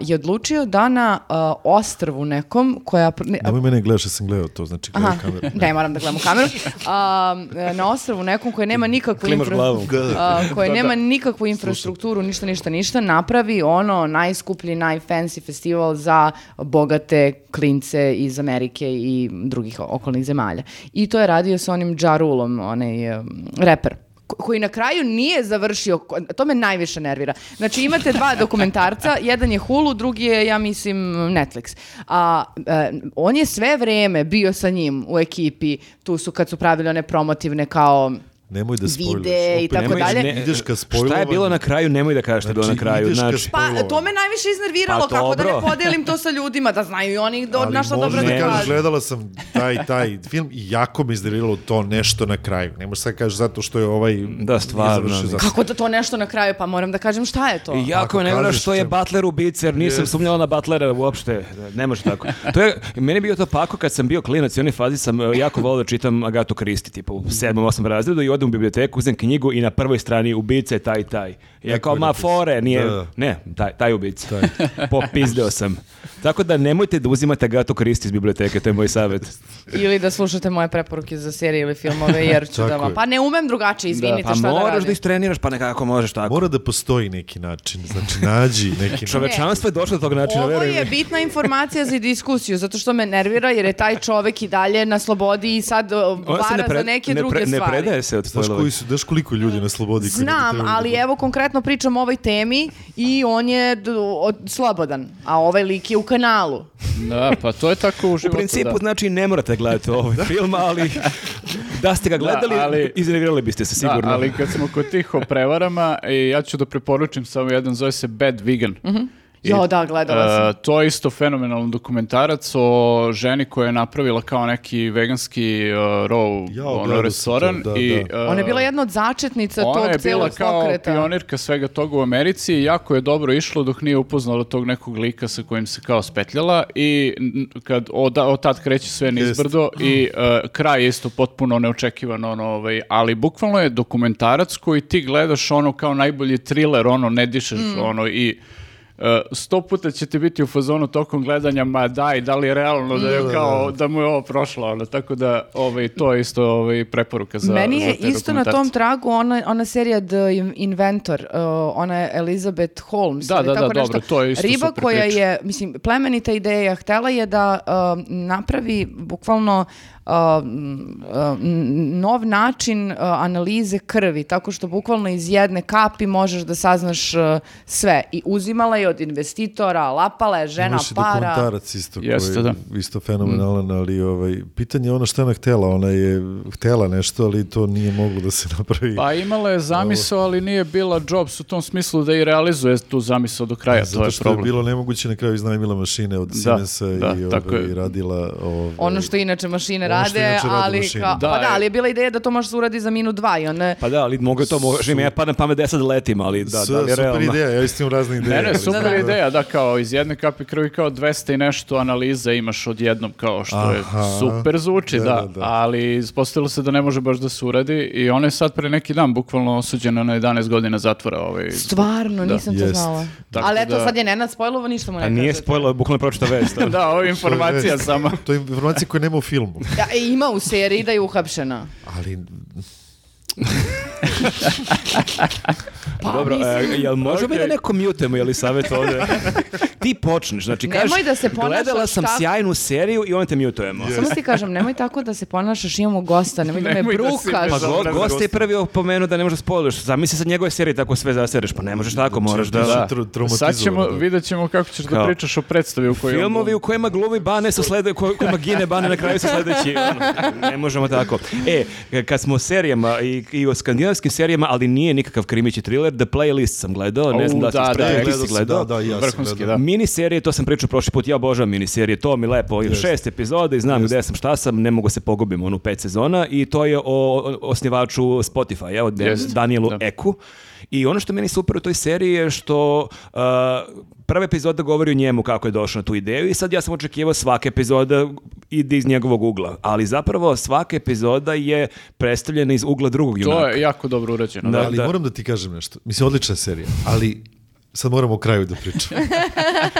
je odlučio da na ostrvu nekom, koja... ne- Nemoj mene gledaš, ja sam gledao to, znači gledaj kameru. ne moram da gledam u kameru. A, na ostrvu nekom koje nema nikakvu Klimaš infra- glavom. a, koje nema nikakvu infrastrukturu, ništa, ništa, ništa, napravi ono najskuplji, najfancy festival za bogate klince iz Amerike i drugih okolnih zemalja. I to je radio sa onim Ja Rulom, onaj um, reper koji na kraju nije završio, to me najviše nervira. Znači imate dva dokumentarca, jedan je Hulu, drugi je, ja mislim, Netflix. A e, on je sve vreme bio sa njim u ekipi, tu su kad su pravili one promotivne kao Nemoj da spojljaš. Vide i tako dalje. ne- Ideš ka Šta je bilo na kraju, nemoj da kažeš šta je bilo na Znači, kraju. Znači, Pa to me najviše iznerviralo, Pa kako da ne podelim to sa ljudima, da znaju i oni do, Ali na šta dobro da ne, da kažu. gledala sam taj, taj film i jako me iznerviralo to nešto na kraju. Ne možeš sad kažeš zato što je ovaj... Da, stvarno. Kako da to nešto na kraju, pa moram da kažem šta je to. I jako Ako me ne kažeš što je. Butler ubica, jer nisam sumnjala na Butlera uopšte. Ne može tako. To je, meni je bio to pako kad sam bio klinac i u onoj fazi sam e, jako volio da čitam Agatu Kristi, tipa u sedmom, osmom razredu i odem u biblioteku, uzem knjigu i na prvoj strani ubica je taj i taj. I ja kao, ma fore, nije, Da, da. ne, taj, taj ubica. Popizdeo sam. Tako da nemojte da uzimate Agatu Kristi iz biblioteke, to je moj savjet. Ili da slušate moje preporuke za serije ili filmove, jer ću da vam... Pa ne umem drugačije, izvinite, Pa šta da moraš radim. da istreniraš, pa nekako možeš tako. Mora da postoji neki način. Znači, nađi neki način. Čovečanstvo je došlo do tog načina, Ovo je bitna informacija za diskusiju, zato što me nervira jer je taj čovek i dalje na slobodi i sad vara ne, za neke ne, druge pre- ne stvari. predaje se od Znaš, koji su, znaš koliko ljudi na slobodi? Znam, da ali budu? evo konkretno pričam o ovoj temi i on je d- od- slobodan, a ovaj lik je u kanalu. Da, pa to je tako u U životu, principu da. znači ne morate gledati ovaj film, ali da ste ga gledali, ali- iznervirali biste se sigurno. Da, ali kad smo kod tih o prevarama, i ja ću da preporučim samo jedan, zove se Bad Vegan. I, Jo, da, gledala sam. e, to je isto fenomenalan dokumentarac o ženi koja je napravila kao neki veganski uh, raw Ja, ono, restoran. to, da, i, da. e, Ona je bila jedna od začetnica Ona tog je bila celog kao pokreta. pionirka svega toga u Americi i jako je dobro išlo dok nije upoznala tog nekog lika sa kojim se kao spetljala i kad od, od tad kreće sve nizbrdo i uh, kraj je isto potpuno neočekivan ono, ovaj, ali bukvalno je dokumentarac koji ti gledaš ono kao najbolji thriller, ono ne dišeš ono i Uh, sto puta će ti biti u fazonu tokom gledanja, ma daj, da li je realno da, je kao, da mu je ovo prošlo, ono, tako da ovaj, to je isto ovaj, preporuka za Meni je za te isto na tom tragu ona, ona serija The Inventor, uh, ona je Elizabeth Holmes. Da, ili da, tako da, nešto. dobro, to je isto Riba super koja priča. je, mislim, plemenita ideja, htela je da uh, napravi bukvalno uh, uh, nov način uh, analize krvi, tako što bukvalno iz jedne kapi možeš da saznaš uh, sve. I uzimala je od investitora, lapala je žena Imaš i para. dokumentarac isto koji Jeste, je da. isto fenomenalan, ali ovaj, pitanje je ono što je ona htela. Ona je htela nešto, ali to nije moglo da se napravi. Pa imala je zamisao, ali nije bila Jobs u tom smislu da i realizuje tu zamisao do kraja, to Zato je što je bilo nemoguće na kraju iznajmila mašine od Da, Siemensa da, i, ovaj, je. radila... Ovaj, Ono što inače mašine rade, ali, kao, Da, pa da, je. ali je bila ideja da to može se uradi za minut dva i ona Pa da, ali mogu to, može mi ja padne pamet deset da letim, ali da, S- da li je super realno. ideja, ja isto imam razne ideje. Ne, ne, super da- ideja, da, kao iz jedne kapi krvi kao 200 i nešto analiza imaš odjednom, kao što je Aha. super zvuči, Da, da, da, da. ali ispostavilo se da ne može baš da se uradi i ona je sad pre neki dan bukvalno osuđena na 11 godina zatvora. Ovaj, Stvarno, Da. nisam to znala. Tako Ali eto, da- sad je Nenad spojlovo, ništa mu ne A nije spojilo, bukvalno pročita vest. da, ovo je je informacija samo. To je informacija koja nema u filmu. Ja, e, ima u seriji da je uhapšena. Ali Pa, Dobro, mislim- e, jel možemo Okej. da neko mutemo, je li savjet ovde? ti počneš, znači Nemoj kažeš, da se ponašaš gledala sam tako." sjajnu seriju i onda te mutujemo. Samo ti kažem, nemoj tako da se ponašaš, imamo gosta, nemoj da me Nemoj da si brukaš. Pa bez go, gost je prvi opomenuo da ne možeš spoiluješ. Zamisli sad njegove serije tako sve zasereš, pa ne možeš tako, moraš da... Da. Da. Sad ćemo, da. vidjet ćemo kako ćeš Kao- da pričaš o predstavi u kojoj... Filmovi u kojima glumi Bane su slede, ko- kojima gine Bane na kraju su sledeći. ono, ne možemo tako. E, kad smo o serijama i, i o skandinavskim serijama, ali nije nikakav krimići thriller, The Playlist sam gledao, ne znam da li da, si da, spremio, ti Gledao si sam, gledao. Da, da, i ja sam Vrhunski, gledao. da. Miniserije, to sam pričao prošli put, ja obožavam miniserije, to mi lepo, šest epizoda i znam gde sam, šta sam, ne mogu se pogubim, onu pet sezona i to je o, osnivaču Spotify, evo, Jest, Danielu da. Eku. I ono što meni super u toj seriji je što uh, prva epizoda govori o njemu kako je došao na tu ideju i sad ja sam očekivao svaka epizoda ide iz njegovog ugla, ali zapravo svaka epizoda je predstavljena iz ugla drugog junaka. To je jako dobro urađeno. Da. Da. ali moram da ti kažem nešto. Mislim, odlična serija, ali sad moramo o kraju da pričam.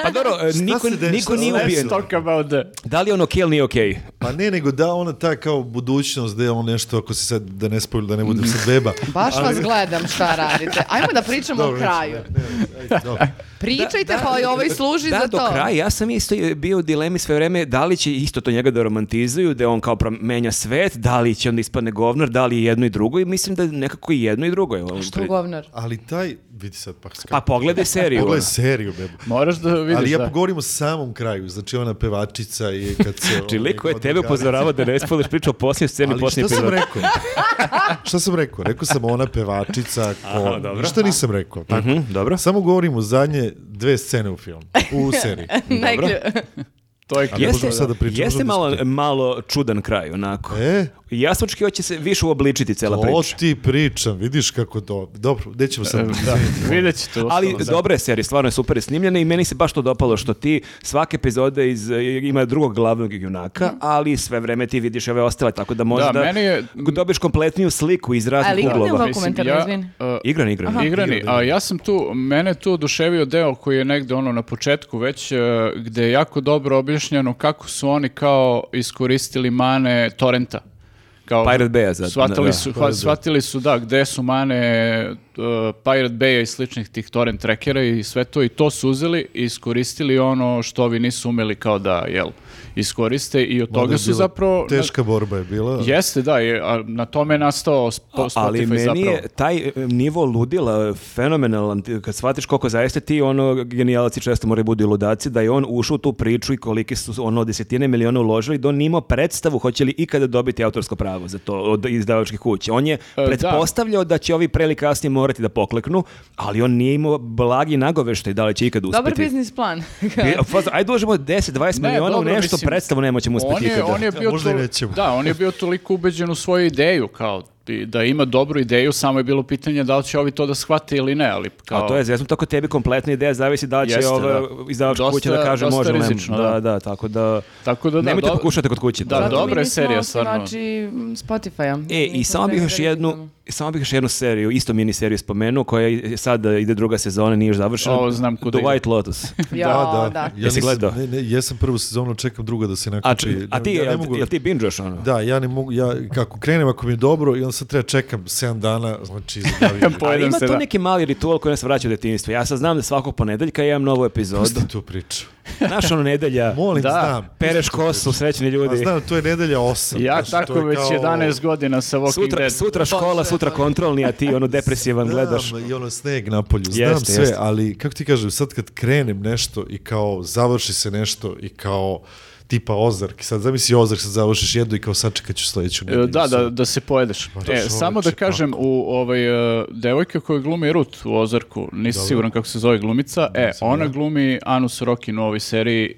Pa dobro, niko, niko nije ubijen. Talk about that. Da li je ono kill nije okej? Pa ne, nego da ona ta kao budućnost, da je on nešto, ako se sad, da ne spojim, da ne budem sad beba. Baš vas gledam šta radite. Ajmo da pričamo o Dobro, kraju. Ne, ne, ajde, dobro. Pričajte pa i ovaj služi da, za do to. kraja. Ja sam isto bio u dilemi sve vreme da li će isto to njega da romantizuju, da on kao menja svet, da li će onda ispadne govnar, da li je jedno i drugo i mislim da nekako i jedno i drugo je. Što govnar? Ali taj, vidi sad, pa Pa pogledaj seriju. Pogledaj seriju, bebo. Moraš da vidiš, Ali ja da. govorim o samom kraju, znači ona pevačica i kad se... Znači, liko je tebe upozoravao da ne spoliš priču o posljednjoj sceni Ali posljednje šta sam rekao? šta sam rekao? Rekao sam ona pevačica, ko... Aha, dobro. Ništa nisam rekao. Tako. Mhm, dobro. Samo govorim o zadnje dve scene u filmu, u seriji. Najklju- To je Ali ključno. možemo sad da pričamo, jeste malo, malo čudan kraj, onako. E, Ja sam očekivao će se više uobličiti cela to priča. ti pričam, vidiš kako to... Dobro, gde ćemo sad? Da, vidjet ćete. Ali da. dobra je serija, stvarno je super snimljena i meni se baš to dopalo što ti svake epizode iz, ima drugog glavnog junaka, ali sve vreme ti vidiš ove ostale, tako da možda meni je- dobiješ kompletniju sliku iz raznih Ali igrani uglova. ovako- Mislim, Dokumentarno, izvini. uh, Igran, igran. Igrani, a ja sam tu, mene tu oduševio deo koji je negde ono na početku već, e, gde je jako dobro objašnjeno kako su oni kao iskoristili mane torrenta. Kao, Pirate Bay-a shvatili, da. su, Bay. shvatili su, da, gde su mane Pirate Bay-a i sličnih tih torrent trackera i sve to, i to su uzeli i iskoristili ono što ovi nisu umeli kao da, jel, iskoriste i od Mada toga su zapravo... Teška borba je bila. Jeste, da, je, a na tome je nastao Sp- Spotify ali meni zapravo. je taj e, nivo ludila fenomenalan, kad shvatiš koliko zaista ti ono genijalaci često moraju budu i ludaci, da je on ušao u tu priču i koliki su ono desetine miliona uložili, da on nije imao predstavu hoće li ikada dobiti autorsko pravo za to od izdavačkih kuća. On je da. pretpostavljao da. će ovi pre ili kasnije morati da pokleknu, ali on nije imao blagi nagoveštaj da li će ikad uspeti. Dobar biznis plan. Faza, Ajde uložimo 10-20 Ne, miliona u nešto, mislim, predstavu nemoćemo uspeti on je, ikada. on je bio možda i to- nećemo. Da, on je bio toliko ubeđen u svoju ideju, kao i da ima dobru ideju, samo je bilo pitanje da li će ovi to da shvate ili ne, ali kao... A to je zezno tako tebi kompletna ideja, zavisi da li će Jeste, ova da. izdavačka Dosta- kuća da kaže može ili ne. Da, da. da, tako da... Tako da da, Nemojte do- pokušati kod kuće. Da. Zato dobra je serija, stvarno. osnivači Spotify-a. E, i samo bih još da jednu. Samo bih još jednu seriju, isto mini seriju spomenuo, koja je sad ide druga sezona, nije još završena. O, znam kuda The ide. White Lotus. Ja, da. Ja Jesi gledao? Ne, ne, jesam prvu sezonu, čekam druga da se A, nakupi. č- a ti, ja ne jel, mogu- jel ti binge-oš ono? Da, ja ne mogu, ja kako krenem ako mi je dobro i onda sad treba čekam 7 dana, znači Ali ima se, to da. neki mali ritual koji nas vraća u detinjstvo. Ja sad znam da svakog ponedeljka imam novu epizodu. Pusti tu priču. Znaš ono nedelja, Molim, Da. znam. pereš kosu, srećni Pa ljudi. znam, to je nedelja 8. Ja tako već 11 godina sa Walking Sutra, Dead. sutra škola, sutra kontrolni, a ti ono depresivan gledaš. I ono sneg na polju, znam Jeste, sve, jeste. ali kako ti kažem, sad kad krenem nešto i kao završi se nešto i kao tipa Ozark, sad zamisli Ozark, sad završiš jednu i kao sačekat ću sledeću E, nedelju. Da, da, da se pojedeš. E, samo da kažem, u ovaj, e, devojka koja glumi Rut u Ozarku, nisam siguran kako se zove glumica, e, ona glumi Anus Rokin u ovoj seriji,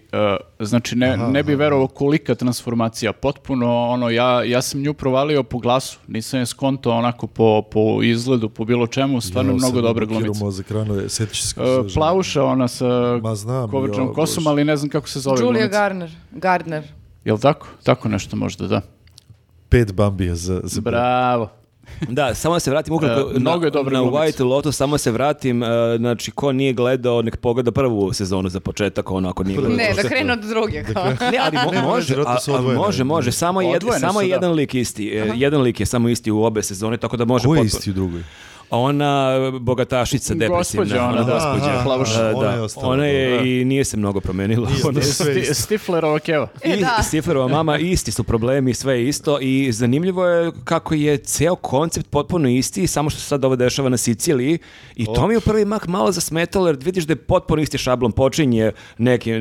znači ne, ne bi verovao kolika transformacija, potpuno, ono, ja, ja sam nju provalio po glasu, nisam je skonto onako po, po izgledu, po bilo čemu, stvarno Jao, mnogo dobra glumica. mozak rano, se E, zove žena. plavuša ona sa Ma znam, kovrčnom jao, kosom, ali ne znam kako se zove Julia glumica. Garner. Gardner. Jel tako? Tako nešto možda, da. Pet bambija za, za Bravo. Da, samo da se vratim ukratko E, mnogo je na, na. White Lotus, samo se vratim, e, znači ko nije gledao, nek pogleda prvu sezonu za početak, ono ako nije gledao. Ne, da krenu od druge. Kao. Ne, ali mo- Ne, može, a- odvojene. može, može, samo, jed, samo da. jedan lik isti, e, jedan lik je samo isti u obe sezone, tako da može Ko je potpuno- isti u drugoj? Ona bogatašica depresivna. Gospođa ona, da. gospođa. Aha, Plavuša. A, ona da. je ostala, Ona je dobro. i nije se mnogo promenila. Sti-. Stiflerova keva. I E, da. Stiflerova mama isti su problemi, sve je isto i zanimljivo je kako je ceo koncept potpuno isti, samo što se sad ovo dešava na Siciliji i to mi je u prvi mak malo zasmetalo jer vidiš da je potpuno isti šablon, počinje neki,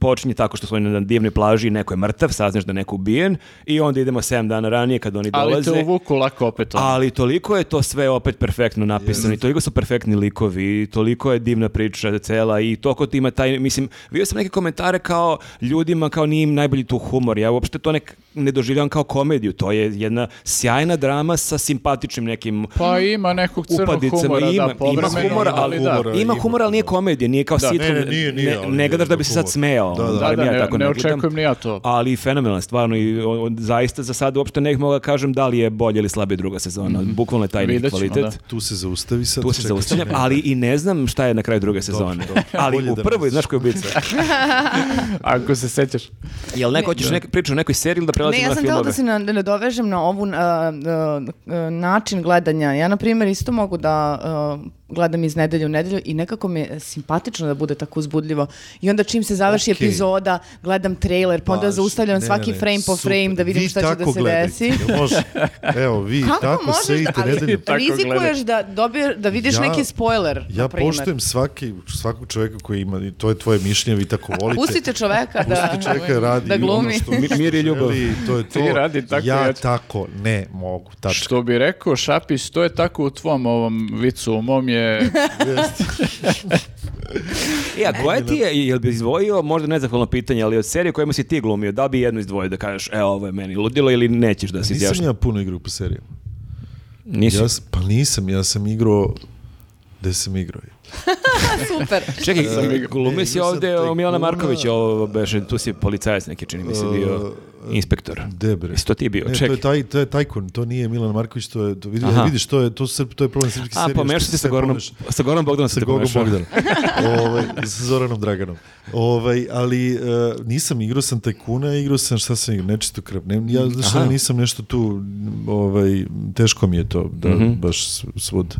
počinje tako što su oni na divnoj plaži i neko je mrtav, saznaš da je neko ubijen i onda idemo 7 dana ranije kad oni Ali dolaze. te uvuku lako opet. ono. Ali toliko je to sve opet perfektno napisano i toliko su perfektni likovi i toliko je divna priča cela i toliko ti ima taj, mislim, vidio sam neke komentare kao ljudima kao nije im najbolji tu humor, ja uopšte to nek, ne doživljavam kao komediju, to je jedna sjajna drama sa simpatičnim nekim Pa ima nekog crnog upadicama, humora, ima, da, ima humora, ali ali da. humora. ima ima, humor, ali nije da. komedija, nije kao Da, sitcom, ne, ne, nije, nije, ne, ali ne gledaš da bi se sad smejao, Da, da. barem Da, da, ja ne- tako ne gledam. očekujem ni ja to. Ali fenomenalan, stvarno i o- o- zaista za sad uopšte ne bih mogao da kažem da li je bolje ili slabije druga sezona, bukvalno je taj neki Vidjet ćemo, kvalitet. da. Tu se zaustavi sad. Tu se zaustavljam, ćemo. ali i ne znam šta je na kraju druge sezone. Ali u da prvoj, ne znaš ko je ubica? Ako se sećaš. Jel neko hoćeš priču o nekoj seriji ili da Ne, prelazimo ja na sam htjela da se na- da nadovežem na ovu a, a, način gledanja. Ja, na primjer, isto mogu da a, gledam iz nedelje u nedelju i nekako mi je simpatično da bude tako uzbudljivo. I onda čim se završi Okej. epizoda, gledam trailer, pa onda Baš, zaustavljam ne, svaki ne, ne, frame po super. frame da vidim Vi šta će da se gledajte. desi. Može. Evo, vi Kako tako možeš, sedite ali rizikuješ da, dobije, da vidiš Ja- neki spoiler, Ja na poštujem svaki, svakog čovjeka koji ima, i to je tvoje mišljenje, vi tako volite. Pustite čoveka da, Pustite čovjeka da radi da glumi. ono što Mi- mir i ljubav. želi, to je to. Ti radi tako, ja ja tako ne mogu. Tačka. Što bi rekao Šapić, to je tako u tvom ovom vicu, u mom je... Jeste. E, a koja ti je, jel bi izdvojio, možda nezahvalno pitanje, ali od serije kojima si ti glumio, da bi jednu izdvojio da kažeš, e, ovo je meni ludilo ili nećeš da se Nisam izjašnjaš? ja puno igrao po serijama. Nisi? Ja, pa nisam, ja sam igrao gde sam igrao. Super. Čekaj, E, glumio ne, si ovde o Milana. Markovića, ovo beše, tu si policajac neki, čini mi se, bio E, inspektor. Debre. Jesi to ti bio? Ne, to Čekaj. je taj to je tajkun, to nije Milan Marković, to je to vidi, Aha. vidiš to je to se to je problem srpske A, serije. pomešao si se sa Goranom, pomeš- sa Goranom Bogdanom sa se pomešao. Bogdanom. ovaj, sa Zoranom Draganom. Ovaj, ali e, nisam igrao sam tajkuna, igrao sam šta sam igrao, nečisto krv. Ne, ja znaš, nisam nešto tu, ovaj, teško mi je to, da Mhm. baš s- svud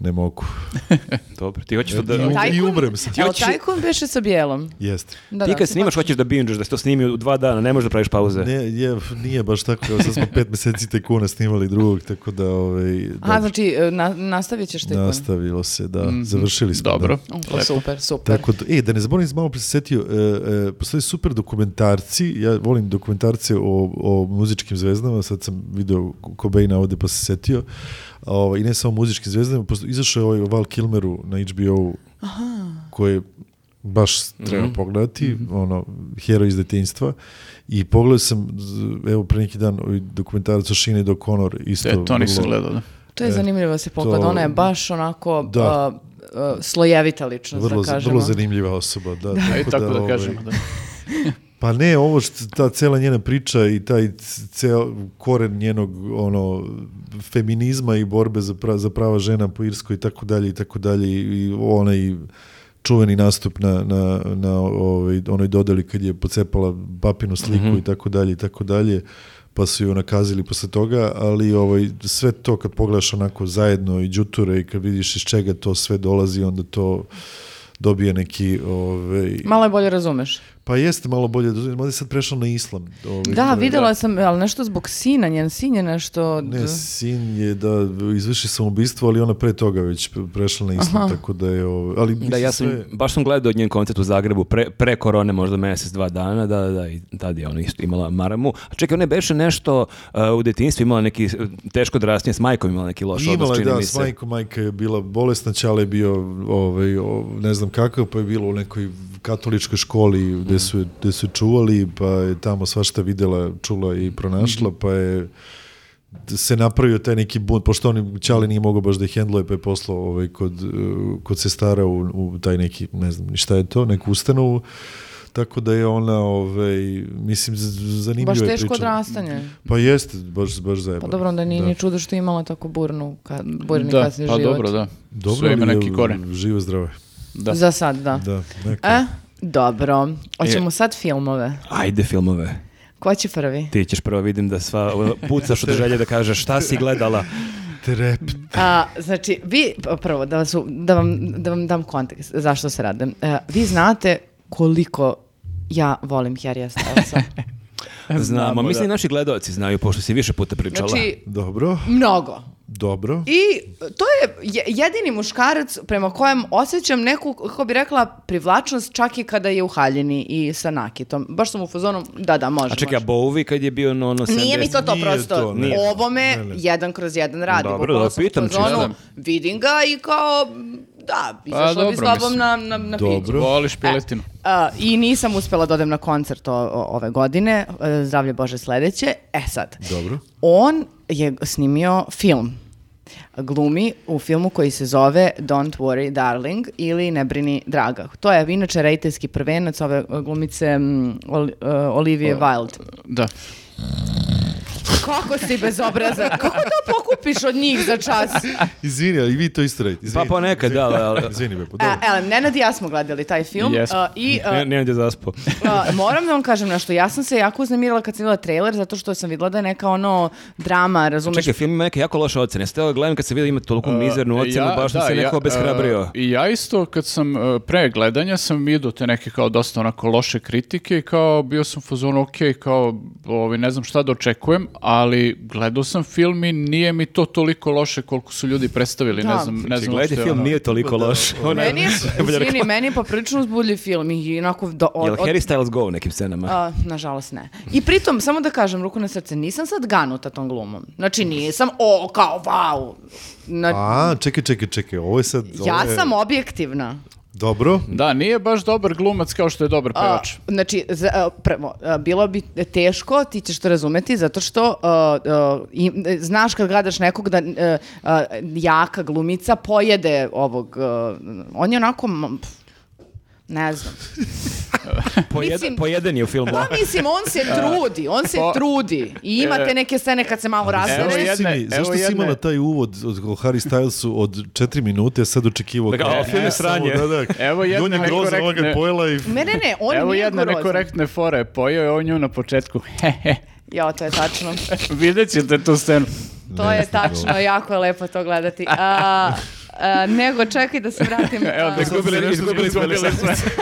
ne mogu. Dobro, ti hoćeš to da... I, Tajkun? I umrem sam. Jel hoćeš- tajkun beše sa bijelom? Jeste. Da, ti da, kad snimaš, hoćeš da binžeš, da se to snimi u dva dana, ne možeš da praviš pauze. Ne, je, nije baš tako, evo sad smo pet meseci tajkuna snimali drugog, tako da, ovaj, Aha, dobro, znači e, na, nastavit ćeš tajkun. nastavilo se, da, završili smo. Dobro. Da. O, pa super, super. Tako da, e, da ne zaboravim, malo pre se setio, e, e, postoje super dokumentarci, ja volim dokumentarce o, o muzičkim zvezdama, sad sam video Cobaina ovde pa se setio, a, ovaj, i ne samo muzičkim zvezdama, posto, izašao je ovaj Val Kilmeru na HBO, koji baš treba Mhm. pogledati, ono, hero iz detinjstva, i pogledao sam, evo, pre neki dan, ovaj dokumentarac o Sinead O'Connor, isto E, to nisam gledao, da. To je zanimljivo da se pogleda. to- Ona je baš onako Da. a, a, slojevita ličnost, Vrlo, da kažemo. vrlo zanimljiva osoba, da. A i tako da ovaj, kažemo, da. Pa ne, ovo što ta cela njena priča i taj ceo koren njenog ono feminizma i borbe za, pra, za prava žena po Irskoj i tako dalje i tako dalje i, onaj čuveni nastup na, na, na ovaj, onoj dodeli kad je pocepala papinu sliku i tako dalje i tako dalje pa su ju nakazili posle toga, ali ovaj, sve to kad pogledaš onako zajedno i đuture i kad vidiš iz čega to sve dolazi, onda to dobije neki ovaj, Malo je bolje razumeš. Pa jeste malo bolje, mada je sad prešao na islam. Ovaj, Da, to je- videla sam, ali nešto zbog sina, njen sin je nešto... Ne, sin je da izvrši samoubistvo, ali ona pre toga već prešla na islam, tako da je... Ovaj, ali Da, ja sam, sve- baš sam gledao njen koncert u Zagrebu pre, pre korone, možda mesec, dva dana, da, da, da, i tad je ona isto imala maramu. A čekaj, ona je beše nešto uh, u detinjstvu imala neki teško odrastnje, s majkom imala neki loš odnos, Imala je, čini da, mi s majkom, majka je bila bolesna, Čale je bio, ovaj, ne znam kakav, pa je bilo u nekoj katoličkoj školi gde su, gde su čuvali, pa je tamo svašta videla, čula i pronašla, pa je se napravio taj neki bunt, pošto on Ćale nije mogao baš da ih hendluje, pa je poslao ovaj, kod, kod sestara u, u taj neki, ne znam ni šta je to, neku ustanovu, tako da je ona, ovaj, mislim, zanimljiva Baš je teško priča. odrastanje. Pa jeste, baš, baš zajebano. Pa dobro, onda nije ni čudo što je imala tako burnu, ka, burni Da, kasni pa život. dobro, da. Dobro, Sve ima neki koren. Živo zdravo. Da. Za sad, da. Da, neka. E, dobro. Hoćemo E. sad filmove. Ajde filmove. Ko će prvi? Ti ćeš prvo vidim da sva pucaš od želje da kažeš šta si gledala. Trep. A, znači, vi, prvo, da, vas, da, vam, da vam dam kontekst zašto se rade. E, vi znate koliko ja volim Harrya Stylesa. Znamo, Znamo, mislim da. i naši gledalci znaju, pošto si više puta pričala. Znači, Dobro, mnogo. Dobro. I to je je- jedini muškarac prema kojem osjećam neku, kako bi rekla, privlačnost čak i kada je u haljini i sa nakitom. Baš sam u fazonu, da, da, može, A čekaj, a može. Bowie kad je bio no, ono 70... Nije mi to to Nije prosto. to, ne. Ovo me Ne, ne. jedan kroz jedan radi. Dobro, da, pitam čisto. Vidim ga i kao, da, izašla bi s dobro, tobom na, na, na Dobro. piću. Voliš piletinu. A, I nisam uspela da odem na koncert o- o- ove godine, e, zdravlje Bože sledeće. E sad, Dobro. on je snimio film. Glumi u filmu koji se zove Don't Worry Darling ili Ne brini draga. To je inače rejtelski prvenac ove glumice mm, Oli- e, Olivije Wilde. Da. Kako si bezobrazan? Kako da pokupiš od njih za čas? Izvini, ali vi to isto radite. Pa ponekad, da, ali... Izvini, be, pa E, dobro. ele, Nenad i ja smo gledali taj film Jesmo. a, i a, Ne, nemam gdje zaspo. a, moram da vam kažem nešto. Ja sam se jako uznemirila kad sam videla trailer zato što sam videla da je neka ono drama, razumeš? Čekaj, film ima neke jako loše ocene. Ja teo gledam kad se vidi ima toliko mizernu ocenu, Ja- baš da, da, se ja, neko obeshrabrio. e, I ja isto, kad sam pre gledanja, sam vidio te neke kao dosta onako loše kritike i kao bio sam u fazonu, ok, kao ovaj, ne znam šta da očekujem, ali gledao sam film i nije mi to toliko loše koliko su ljudi predstavili, Da. ne znam, ne Znači, znam uopšte, film, ono- nije toliko loš. Ona- Meni je, izvini, meni je poprilično uzbudljiv film i onako... Do, od, Jel od- Harry Styles go u nekim scenama? a, nažalost ne. I pritom, samo da kažem, ruku na srce, nisam sad ganuta tom glumom. Znači nisam, o, kao, vau. Na, A, čekaj, čekaj, čekaj, ovo je sad... ovo ja je- sam objektivna. Dobro. Da, nije baš dobar glumac kao što je dobar A, pevač. znači, za, a, prvo, a, bilo bi teško, ti ćeš to razumeti, zato što a, a, i- znaš kad gledaš nekog da a, a, jaka glumica pojede ovog, a, on je onako, m, pf, ne znam. Pojeden, mislim- pojeden je u filmu. Pa mislim, on se trudi, on se Po- trudi. I imate E, neke scene kad se malo evo razvere. jedne- Zašto si, mi- evo zašto si jedne- imala taj uvod od, Harry Stylesu od četiri minute, a sad očekivao... Da kao- o, film je sranje. Da, da. Evo jedne I on je ona ga pojela i... Ne, ne, ne, on Evo nije jedna grozan. nekorektne fore, pojeo je on nju na početku. Ja, to je tačno. Vidjet ćete tu scenu. To Ne je tačno, jako je lepo to gledati. A, a, nego, čekaj da se vratim. Evo, da Izgubili- izgubili smo sve.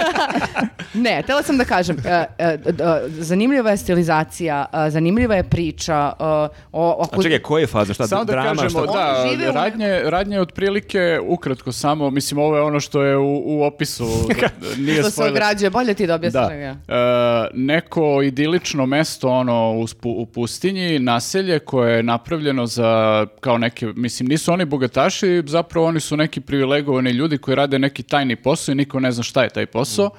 Ne, htjela sam da kažem, d- d- zanimljiva je stilizacija, e, zanimljiva je priča. o, o, A čekaj, koja je faza? Šta, Samo da drama? kažemo, šta? da, žive u- radnje, radnje je otprilike ukratko samo, mislim ovo je ono što je u, u opisu, da- nije što se ograđuje, bolje ti da objasniš Da. nego ja. E, neko idilično mesto ono u, u pustinji, naselje koje je napravljeno za kao neke, mislim nisu oni bogataši, zapravo oni su neki privilegovani ljudi koji rade neki tajni posao i niko ne zna šta je taj posao.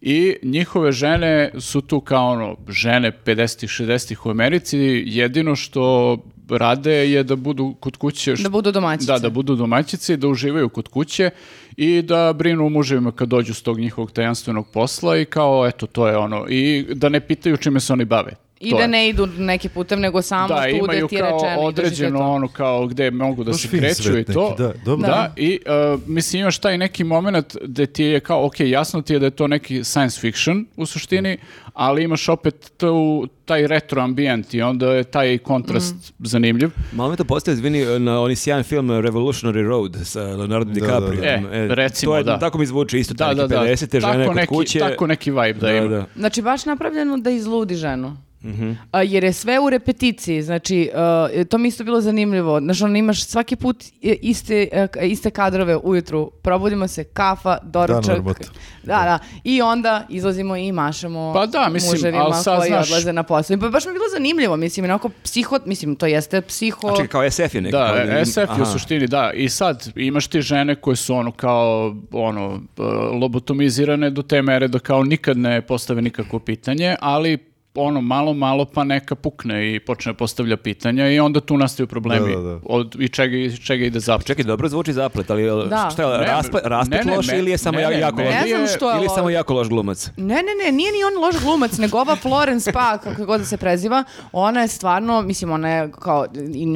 I njihove žene su tu kao ono, žene 50-ih, 60-ih u Americi, jedino što rade je da budu kod kuće. Da budu domaćice. Da, da budu domaćice, da uživaju kod kuće i da brinu muževima kad dođu s tog njihovog tajanstvenog posla i kao, eto, to je ono. I da ne pitaju čime se oni bave. I To da je. ne idu neki putem, nego samo Da, tu imaju ti je kao rečeno. određeno to. ono kao gde mogu da Baš se kreću i to. neki, da, dobro. Da, i uh, mislim imaš taj neki moment gde ti je kao, ok, jasno ti je da je to neki science fiction u suštini, ali imaš opet tu, taj retro ambijent i onda je taj kontrast Mm. zanimljiv. Malo me to postoje, izvini, na oni sjajan film Revolutionary Road sa Leonardo Da, DiCaprio. da, da. E, recimo, to je, da. Tako mi zvuči isto, Da, da, da, da. 50. žene tako kod neki, kuće. Tako neki vibe da, da, ima. da. Znači, baš napravljeno da izludi ženu. Mhm. A, jer je sve u repeticiji, znači, uh, to mi isto bilo zanimljivo. Znaš, ono, imaš svaki put iste, k- iste kadrove ujutru, probudimo se, kafa, doručak. marmota. Da, da. I onda izlazimo i mašamo Pa da, mislim, muževima ali sad, koji znaš- odlaze na posao. Pa baš mi je bilo zanimljivo, mislim, onako psiho, mislim, to jeste psiho... A čekaj, kao SF je neki. Da, kao SF je u suštini, da. I sad imaš ti žene koje su ono kao ono e, lobotomizirane do te mere da kao nikad ne postave nikakvo pitanje, ali ono malo malo pa neka pukne i počne da postavlja pitanja i onda tu nastaju problemi Da, da, da. od i čega iz čega ide zaplet. Čekaj, dobro zvuči zaplet, ali jel- Da. šta je, Ne, rasplet, rasplet ne, ne, loš ili je samo ne, ja- ne, jako loš? Ne znam što je Ili samo jako loš glumac? Ne, ne, ne, nije ni on loš glumac, nego ova Florence Pa, kako god da se preziva, ona je stvarno, mislim, ona je kao i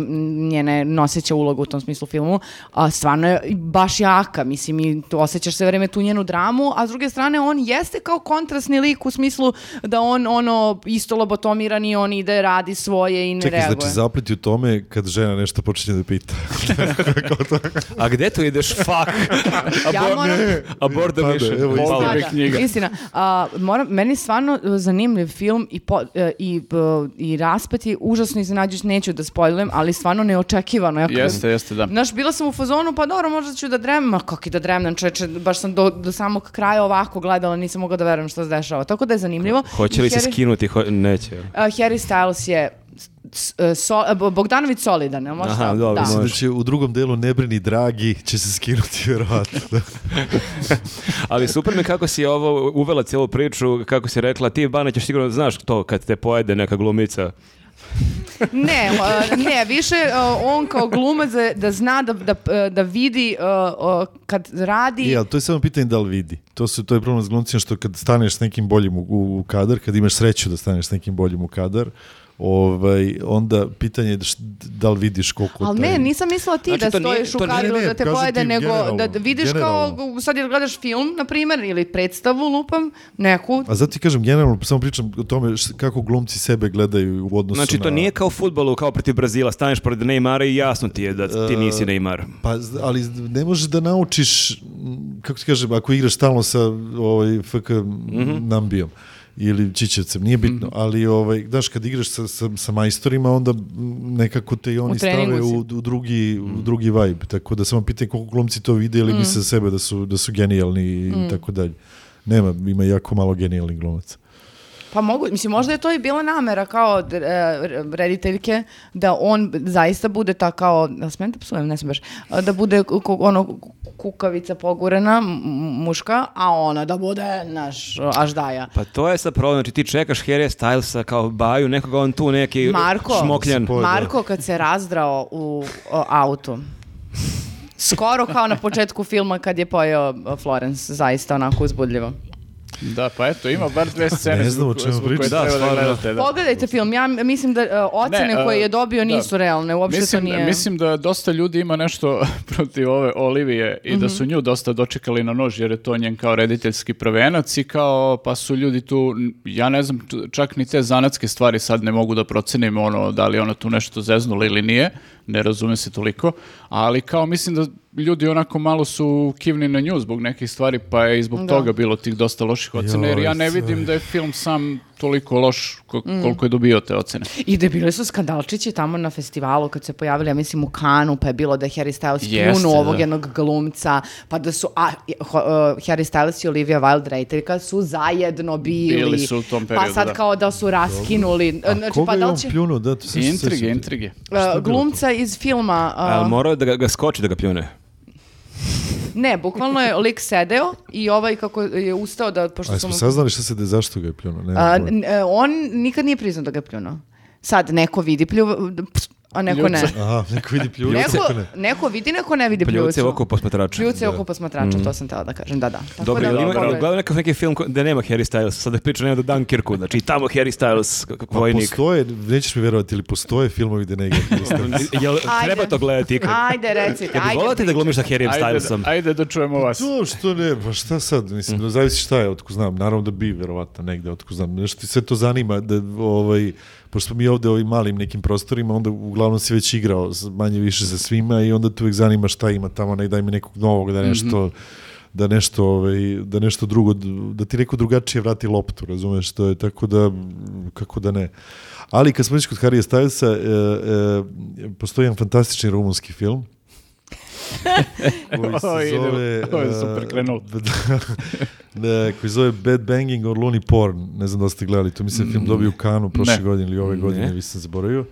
njena je noseća uloga u tom smislu filmu, a stvarno je baš jaka, mislim, i tu osjećaš sve vreme tu njenu dramu, a s druge strane on jeste kao kontrastni lik u smislu da on, ono, isto lobotomiran i on ide, radi svoje i ne Čekaj, reaguje. znači zapleti u tome kad žena nešto počinje da pita. A gde tu ideš? Fuck. Ja moram- Abort the Pada, mission. evo, Pala istina. mi Da, da, knjiga. Istina. A, moram, meni je stvarno e, zanimljiv film i, po, e, i, e, i raspet je užasno iznenađujući, neću da spojlujem, ali stvarno neočekivano. Ja kad- Jeste, jeste, da. Znaš, bila sam u fazonu, pa dobro, možda ću da dremem, ma kako i da dremnem, čoveče, baš sam do, do samog kraja ovako gledala, nisam mogla da verujem što se dešava. Tako da je zanimljivo. Hoće li se skinuti? Ho- Neće. a, Harry Styles je e, so, e, Bo- Bogdanović solidan, jel može? Aha, dobro, da. Znači, u drugom delu ne brini dragi, će se skinuti vjerovatno. Da. Ali super mi kako si ovo uvela cijelu priču, kako si rekla, ti Bana ćeš sigurno, znaš to kad te pojede neka glumica. Ne, ne, više on kao glumac da, da zna da, da, da vidi kad radi... Ali to je samo pitanje da li vidi. To, su, to je problem s glumcima što kad staneš s nekim boljim u, u kadar, kad imaš sreću da staneš s nekim boljim u kadar, ovaj, onda pitanje je da, da li vidiš koliko Ali taj... ne, nisam mislila ti Znači, da to nije- stojiš u kadru ne, da te pojede, nego generalno, da, da vidiš generalno. kao, sad jer gledaš film, na primjer, ili predstavu, lupam, neku, A zato ti kažem, generalno, samo pričam o tome š- kako glumci sebe gledaju u odnosu Znači, na... to nije kao u futbolu, kao protiv Brazila, staneš pored Neymara i jasno ti je da ti nisi Neymar. Pa, ali ne možeš da naučiš, kako ti kažem, ako igraš stalno sa ovaj, FK Mhm. Nambijom ili Čičevcem, nije bitno, ali ovaj, znaš, kad igraš sa, sa, sa majstorima, onda nekako te i oni U stave u, u drugi, Mhm. u drugi vibe, tako da samo pitanje koliko glumci to vide ili misle za sebe da su, da su genijalni i tako dalje. Nema, ima jako malo genijalnih glumaca. Pa mogu, mislim, možda je to i bila namera kao e, rediteljke da on zaista bude ta kao, da smijem da psujem, ne smem baš, da bude ono kukavica pogurena, muška, a ona da bude naš aždaja. Pa to je sad problem, znači ti čekaš Harry Stylesa kao baju, nekoga on tu neki Marko, šmokljan. Po- da. Marko kad se razdrao u o, autu, skoro kao na početku filma kad je pojeo o, Florence, zaista onako uzbudljivo. Da, pa eto, ima bar dve scene Ne znam o čemu pričate. treba Da, da stvarno. gledate. Da. Pogledajte film, ja mislim da e, ocene Ne, koje e, je dobio da. nisu realne, uopšte Mislim, to nije... mislim da dosta ljudi ima nešto protiv ove Olivije i da Mhm. su nju dosta dočekali na nož jer je to njen kao rediteljski prvenac i kao pa su ljudi tu, ja ne znam čak ni te zanatske stvari sad ne mogu da procenim ono da li ona tu nešto zeznula ili nije, ne razumem se toliko, ali kao mislim da ljudi onako malo su kivni na nju zbog nekih stvari pa je i zbog Da. toga bilo tih dosta loših ocena jer ja ne vidim da je film sam toliko loš ko- koliko je dobio te ocene. I da bili su skandalčići tamo na festivalu kad se pojavili, ja mislim, u Kanu, pa je bilo da je Harry Styles Jeste, pljunuo ovog da. jednog glumca, pa da su a, ho- uh, Harry Styles i Olivia Wilde rediteljka su zajedno bili. Bili su u tom Pa periodu, sad da. kao da su raskinuli. A Znači, koga pa da li on će... pljunuo? Da, to sam se Intrige, intrige. uh, bilo glumca iz filma... uh, A morao je da ga, ga skoči da ga pljune. ne, bukvalno je lik sedeo i ovaj kako je ustao da... Pošto A smo saznali šta se de, zašto ga je pljunuo? Ne, A, n- e, on nikad nije priznao da ga je pljunuo. Sad, neko vidi pljuv, a neko ne. Pljuca. Aha, neko vidi pljuvac, Neko, neko ne. neko vidi, neko ne vidi Pljuce pljucu. oko posmatrača. Pljuce oko posmatrača, to sam tela da kažem, da, da. Tako Dobro, da, ima, gledao nekakav neki film ko- gde nema Harry Styles, sada priča nema do Dunkirku, znači i tamo Harry Styles, Pa vojnik. postoje, nećeš mi verovati, ili postoje filmovi gde ne igra Harry Styles? Jel treba to gledati ikad? Ajde, recite, Jel bi ajde. volao ti da glumiš sa Harryem Ajde, Stylesom? ajde da čujemo vas. To što ne, pa šta sad, mislim, da zavisi šta je, otko znam, naravno da bi, verovatno, negde, otko znam, nešto ti sve to zanima, da, ovaj, pošto smo mi ovde ovim malim nekim prostorima, onda uglavnom si već igrao manje više sa svima i onda te uvek zanima šta ima tamo, nek daj mi nekog novog, da nešto, da nešto, ovaj, da nešto drugo, da ti neko drugačije vrati loptu, razumeš, to je tako da, kako da ne. Ali kad smo već kod Harija Stylesa, e, e, postoji jedan fantastični rumunski film, koji se zove... ovo je super e, krenulo. ne, koji se zove Bad Banging or Looney Porn. Ne znam da ste gledali, to mislim film dobio u Kanu prošle Ne. godine ili ove godine, Ne. vi sam zaboravio.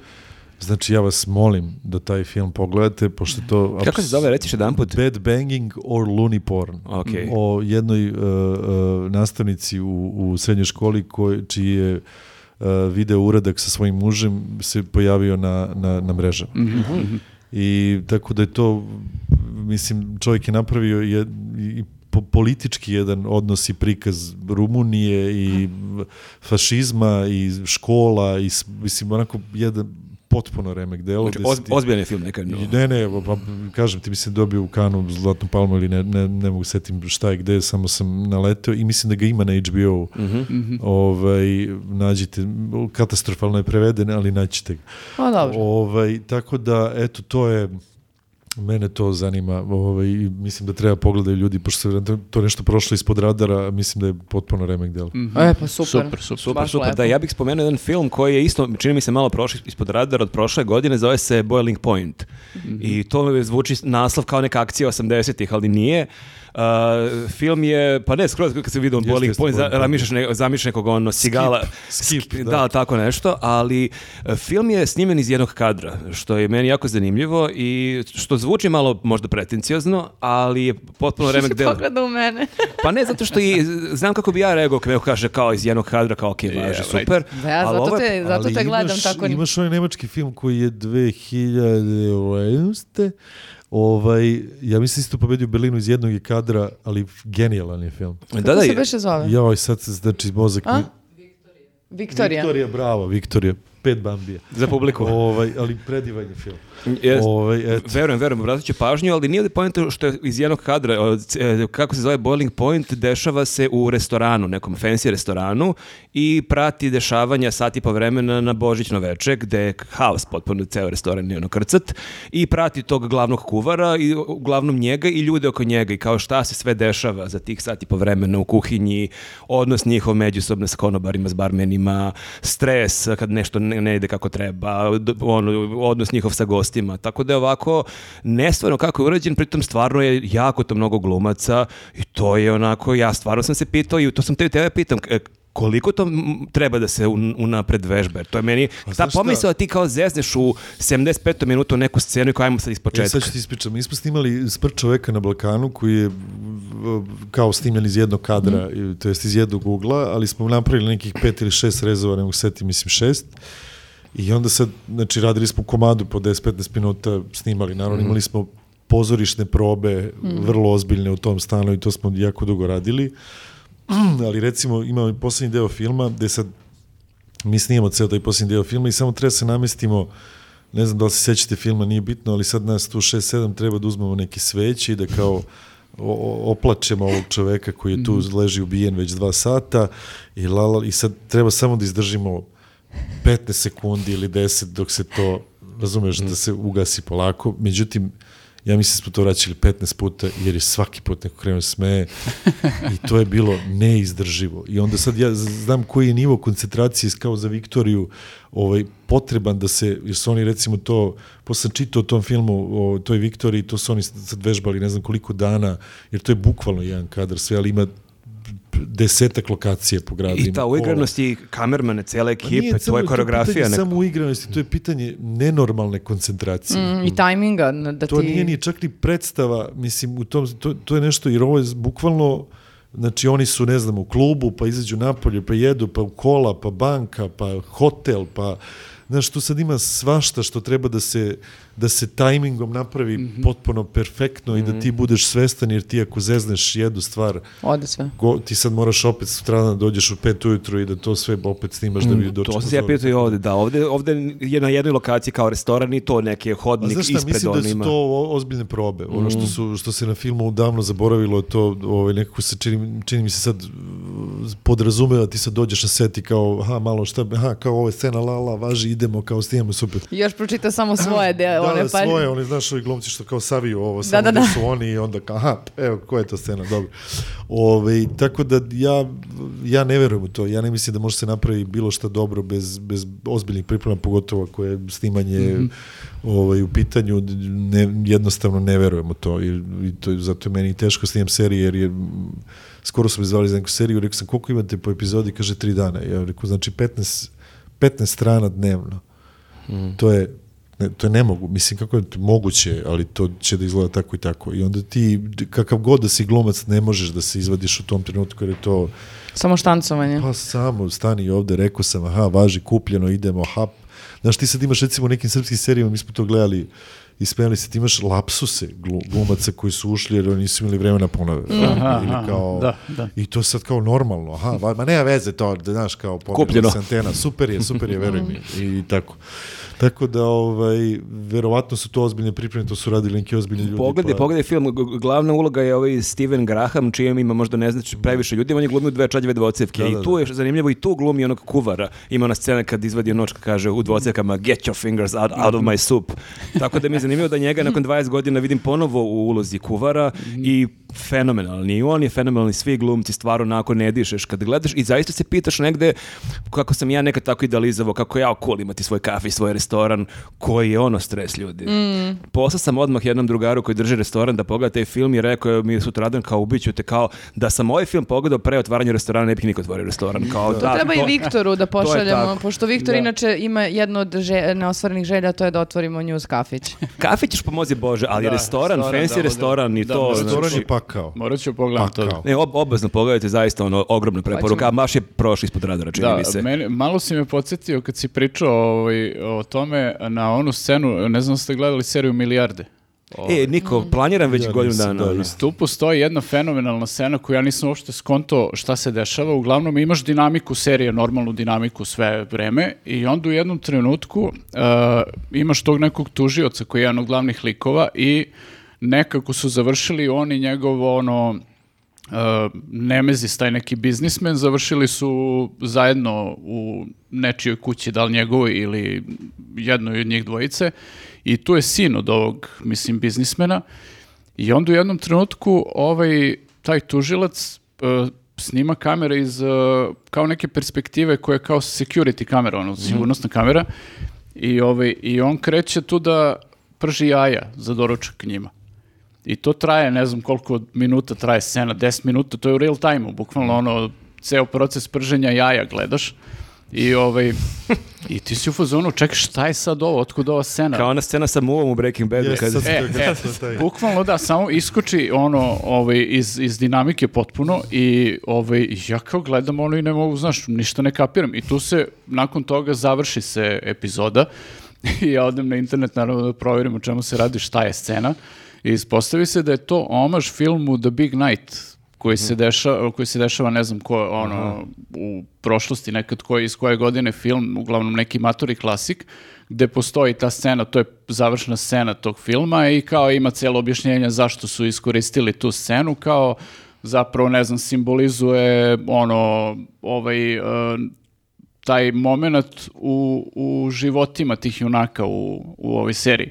Znači, ja vas molim da taj film pogledate, pošto to... Kako se zove, reciš jedan put? Bad Banging or Looney Porn. Ok. O jednoj uh, uh, nastavnici u, u srednjoj školi koji, čiji je uh, video uradak sa svojim mužem se pojavio na, na, na mrežama. I tako da je to, mislim, čovjek je napravio je, i po- politički jedan odnos i prikaz Rumunije i fašizma i škola i mislim onako jedan potpuno remek delo. Znači, oz- ozbiljan je film nekad. no. Ne, ne, pa, kažem ti, mislim dobio u kanu Zlatnu palmu ili ne, ne, ne mogu setim šta i gde, samo sam naleteo i mislim da ga ima na HBO. ovaj, nađite, katastrofalno je preveden, ali naćete ga. O, dobro. Ovaj, tako da, eto, to je, mene to zanima, ovaj, i mislim da treba pogledaju ljudi, pošto se to nešto prošlo ispod radara, mislim da je potpuno remek delo. E, pa super. Super, super. Super, Baš super. lepo. Da, ja bih spomenuo jedan film koji je isto, čini mi se malo prošli ispod radara od prošle godine, zove se Boiling Point. I to zvuči naslov kao neka akcija 80-ih, ali nije. Uh, film je, pa ne, skroz kad se vidio Boiling Point. zamišljaš ne, zamišljaš nekog ono cigala. skip, Sk- da. da. tako nešto, ali uh, film je snimljen iz jednog kadra, što je meni jako zanimljivo i što zvuči malo možda pretenciozno, ali je potpuno remek delo. Pogleda u mene. Pa ne, zato što i znam kako bi ja reagovao kad neko kaže kao iz jednog kadra, kao ok, važi, Yeah, right. super. Da, ja Ali zato te, zato Ali te gledam imaš, tako. Imaš onaj nemački film koji je 2011. Ovaj, ja mislim isto pobedio u Berlinu iz jednog je kadra, ali genijalan je film. Da, Kako da, se je- beše zove? Joj, sad se znači mozak A? mi... Viktorija. Viktorija, bravo, Viktorija. Pet bambija. za publiku. Ovaj, ali predivan je film. Jest. Ovaj, eto. Verujem, verujem, vratit ću pažnju, ali nije li pojenta što je iz jednog kadra, e, kako se zove Boiling Point, dešava se u restoranu, nekom fancy restoranu i prati dešavanja sat i po vremena na Božićno veče, gde je haos potpuno, ceo restoran je ono krcat i prati tog glavnog kuvara i uglavnom njega i ljude oko njega i kao šta se sve dešava za tih sat i po vremena u kuhinji, odnos njihov međusobno s konobarima, s barmenima, stres kad nešto ne, ide kako treba, ono, odnos njihov sa gostima, tako da je ovako nestvarno kako je urađen, pritom stvarno je jako to mnogo glumaca i to je onako, ja stvarno sam se pitao i to sam te tebe pitam, koliko to treba da se un, unapred vežbe? To je meni, ta da ti kao zezneš u 75. minutu neku scenu i kao ajmo sad E, ispočetka. sad ću ti ispričam. Mi smo snimali Sprt čoveka na Balkanu koji je kao snimljen iz jednog kadra, i- to jest iz jednog ugla, ali smo napravili nekih pet ili šest rezova, ne mogu se setiti, mislim šest. I onda sad, znači, radili smo komadu po 10-15 minuta, snimali. Naravno, imali smo pozorišne probe, vrlo ozbiljne u tom stanu i to smo jako dugo radili. ali recimo, imamo i poslednji deo filma gde sad mi snimamo ceo taj posljednji deo filma i samo treba se namestimo ne znam da li se sećate filma, nije bitno, ali sad nas tu 6-7 treba da uzmemo neke sveće i da kao o- o- oplačemo ovog čoveka koji je tu leži ubijen već dva sata i, lala, i sad treba samo da izdržimo 15 sekundi ili 10 dok se to, razumeš, da se ugasi polako. Međutim, ja mislim da smo to vraćali 15 puta jer je svaki put neko krenuo da smeje i to je bilo neizdrživo. I onda sad ja znam koji je nivo koncentracije kao za Viktoriju ovaj, potreban da se, jer su oni recimo to, posle sam čitao o tom filmu, o toj Viktoriji, to su oni sad vežbali ne znam koliko dana, jer to je bukvalno jedan kadar sve, ali ima desetak lokacija po gradu. I ta uigranost i kamermane, Pa ekipe, samo- tvoje to koreografija. pitanje neka- samo uigranosti, to je pitanje nenormalne koncentracije. Mm, I tajminga, da To ti... nije ni čak ni predstava, mislim, u tom, to, to je nešto, jer ovo je bukvalno, znači oni su, ne znam, u klubu, pa izađu napolje, pa jedu, pa u kola, pa banka, pa hotel, pa, znaš, tu sad ima svašta što treba da se, da se tajmingom napravi Mhm. potpuno perfektno i da ti budeš svestan, jer ti ako zezneš jednu stvar, Ode sve. go, ti sad moraš opet sutradan da dođeš u pet ujutru i da to sve opet snimaš da bi dočekao. Mm, To sam se ja pitao i ovde, da, ovde, ovde je na jednoj lokaciji kao restoran i to neki A hodnik znaš šta, ispred mislim da su ima. to ozbiljne probe. Ono što, su, što se na filmu davno zaboravilo, to ovaj, nekako se čini, čini mi se sad podrazumeva, ti sad dođeš na set i kao, aha, malo šta, aha, kao je scena, la, la, važi, idemo, kao snimamo, super. Još pročita samo svoje deo, da, one da, pa... svoje, oni, znaš, ovi glumci što kao saviju ovo, samo da, da, da. su oni i onda kao, aha, evo, koja je to scena, dobro. Ove, tako da ja, ja ne verujem u to, ja ne mislim da može se napravi bilo šta dobro bez, bez ozbiljnih priprema, pogotovo ako je snimanje Mhm. ovaj, u pitanju, ne, jednostavno ne verujem u to, i, i to, zato je meni teško snimam serije, jer je, mm, skoro su me zvali za neku seriju, rekao sam, koliko imate po epizodi, kaže, tri dana, ja rekao, znači 15, 15 strana dnevno, to je ne, to je ne mogu, mislim kako je to moguće, ali to će da izgleda tako i tako. I onda ti, kakav god da si glumac, ne možeš da se izvadiš u tom trenutku, jer je to, Samo štancovanje. pa samo, stani ovde, rekao sam, aha, važi, kupljeno, idemo, hap. Znaš, ti sad imaš recimo u nekim srpskim serijama, mi smo to gledali i smijali se, ti imaš lapsuse glu- glumaca koji su ušli jer oni nisu imali vremena ponove. Aha, Ili kao, da, da. I to je sad kao normalno, aha, va- ma nema veze to, da znaš, kao se antena, super je, super je, veruj mi, i tako. Tako da, ovaj, verovatno su to ozbiljne pripreme, to su radili neki ozbiljni ljudi. Pogledaj, pa- pogledaj film, glavna uloga je ovaj Steven Graham, čijem ima možda ne znači previše ljudi, on je glumio dve čađeve dvocevke Da, i da, tu je zanimljivo i tu glumi onog kuvara. Ima ona scena kad izvadi noć kad kaže u dvocevkama get your fingers out, out of my soup. Tako da mi je zanimljivo da njega nakon 20 godina vidim ponovo u ulozi kuvara i fenomenalni. I on je fenomenalni, svi glumci, stvarno onako ne dišeš kad gledaš i zaista se pitaš negde kako sam ja nekad tako idealizovao, kako ja cool imati svoj kafe i svoj restoran, koji je ono stres ljudi. Poslao sam odmah jednom drugaru koji drži restoran da pogleda taj film i rekao je mi je sutradan kao ubiću te kao da sam ovaj film pogledao pre otvaranja restorana ne bih niko otvorio restoran. Kao, To da, treba i Viktoru da to je pošaljemo, pošto Viktor Da. inače ima jedno od že, neostvarenih želja, to je da otvorimo news kafić. Kafe ćeš pomozi Bože, ali Da, restoran, restoran, fancy da, restoran i da, to... da, Restoran znači- je pakao. Morat ću pogledati to. Ne, ob, obvezno pogledajte, zaista ono, ogromna preporuka, a Maš je prošli ispod radara, čini Da, mi se. meni, malo si me podsjetio kad si pričao ovaj, o tome na onu scenu, ne znam da ste gledali seriju Milijarde. E, Niko, planiram već Ja godinu dana. da. Tu postoji jedna fenomenalna scena koju ja nisam uopšte skonto šta se dešava. Uglavnom imaš dinamiku serije, normalnu dinamiku sve vreme i onda u jednom trenutku uh, imaš tog nekog tužioca koji je jedan od glavnih likova i nekako su završili on i njegov ono uh, Nemezis, taj neki biznismen, završili su zajedno u nečijoj kući, da li njegovoj ili jednoj od njih dvojice. I tu je sin od ovog, mislim, biznismena. I onda u jednom trenutku ovaj, taj tužilac uh, snima kamere iz uh, kao neke perspektive koje je kao security kamera, ono, sigurnosna kamera. I, ovaj, i on kreće tu da prži jaja za doručak njima. I to traje, ne znam koliko minuta traje scena, 10 minuta, to je u real time bukvalno ono, ceo proces prženja jaja gledaš. I ovaj i ti si u fazonu, čekaj, šta je sad ovo, otkud ova scena? Kao ona scena sa muvom u Breaking Badu. Jeste, kad- E, e, bukvalno da, samo iskoči ono ovaj, iz, iz dinamike potpuno i ovaj, ja kao gledam ono i ne mogu, znaš, ništa ne kapiram. I tu se, nakon toga završi se epizoda i ja odem na internet naravno da provjerim o čemu se radi, šta je scena. I ispostavi se da je to omaž filmu The Big Night koji se dešava, koji se dešava ne znam ko, ono, u prošlosti nekad koji, iz koje godine film, uglavnom neki matori klasik, gde postoji ta scena, to je završna scena tog filma i kao ima cijelo objašnjenje zašto su iskoristili tu scenu, kao zapravo, ne znam, simbolizuje ono, ovaj, e, taj moment u, u životima tih junaka u, u ovoj seriji.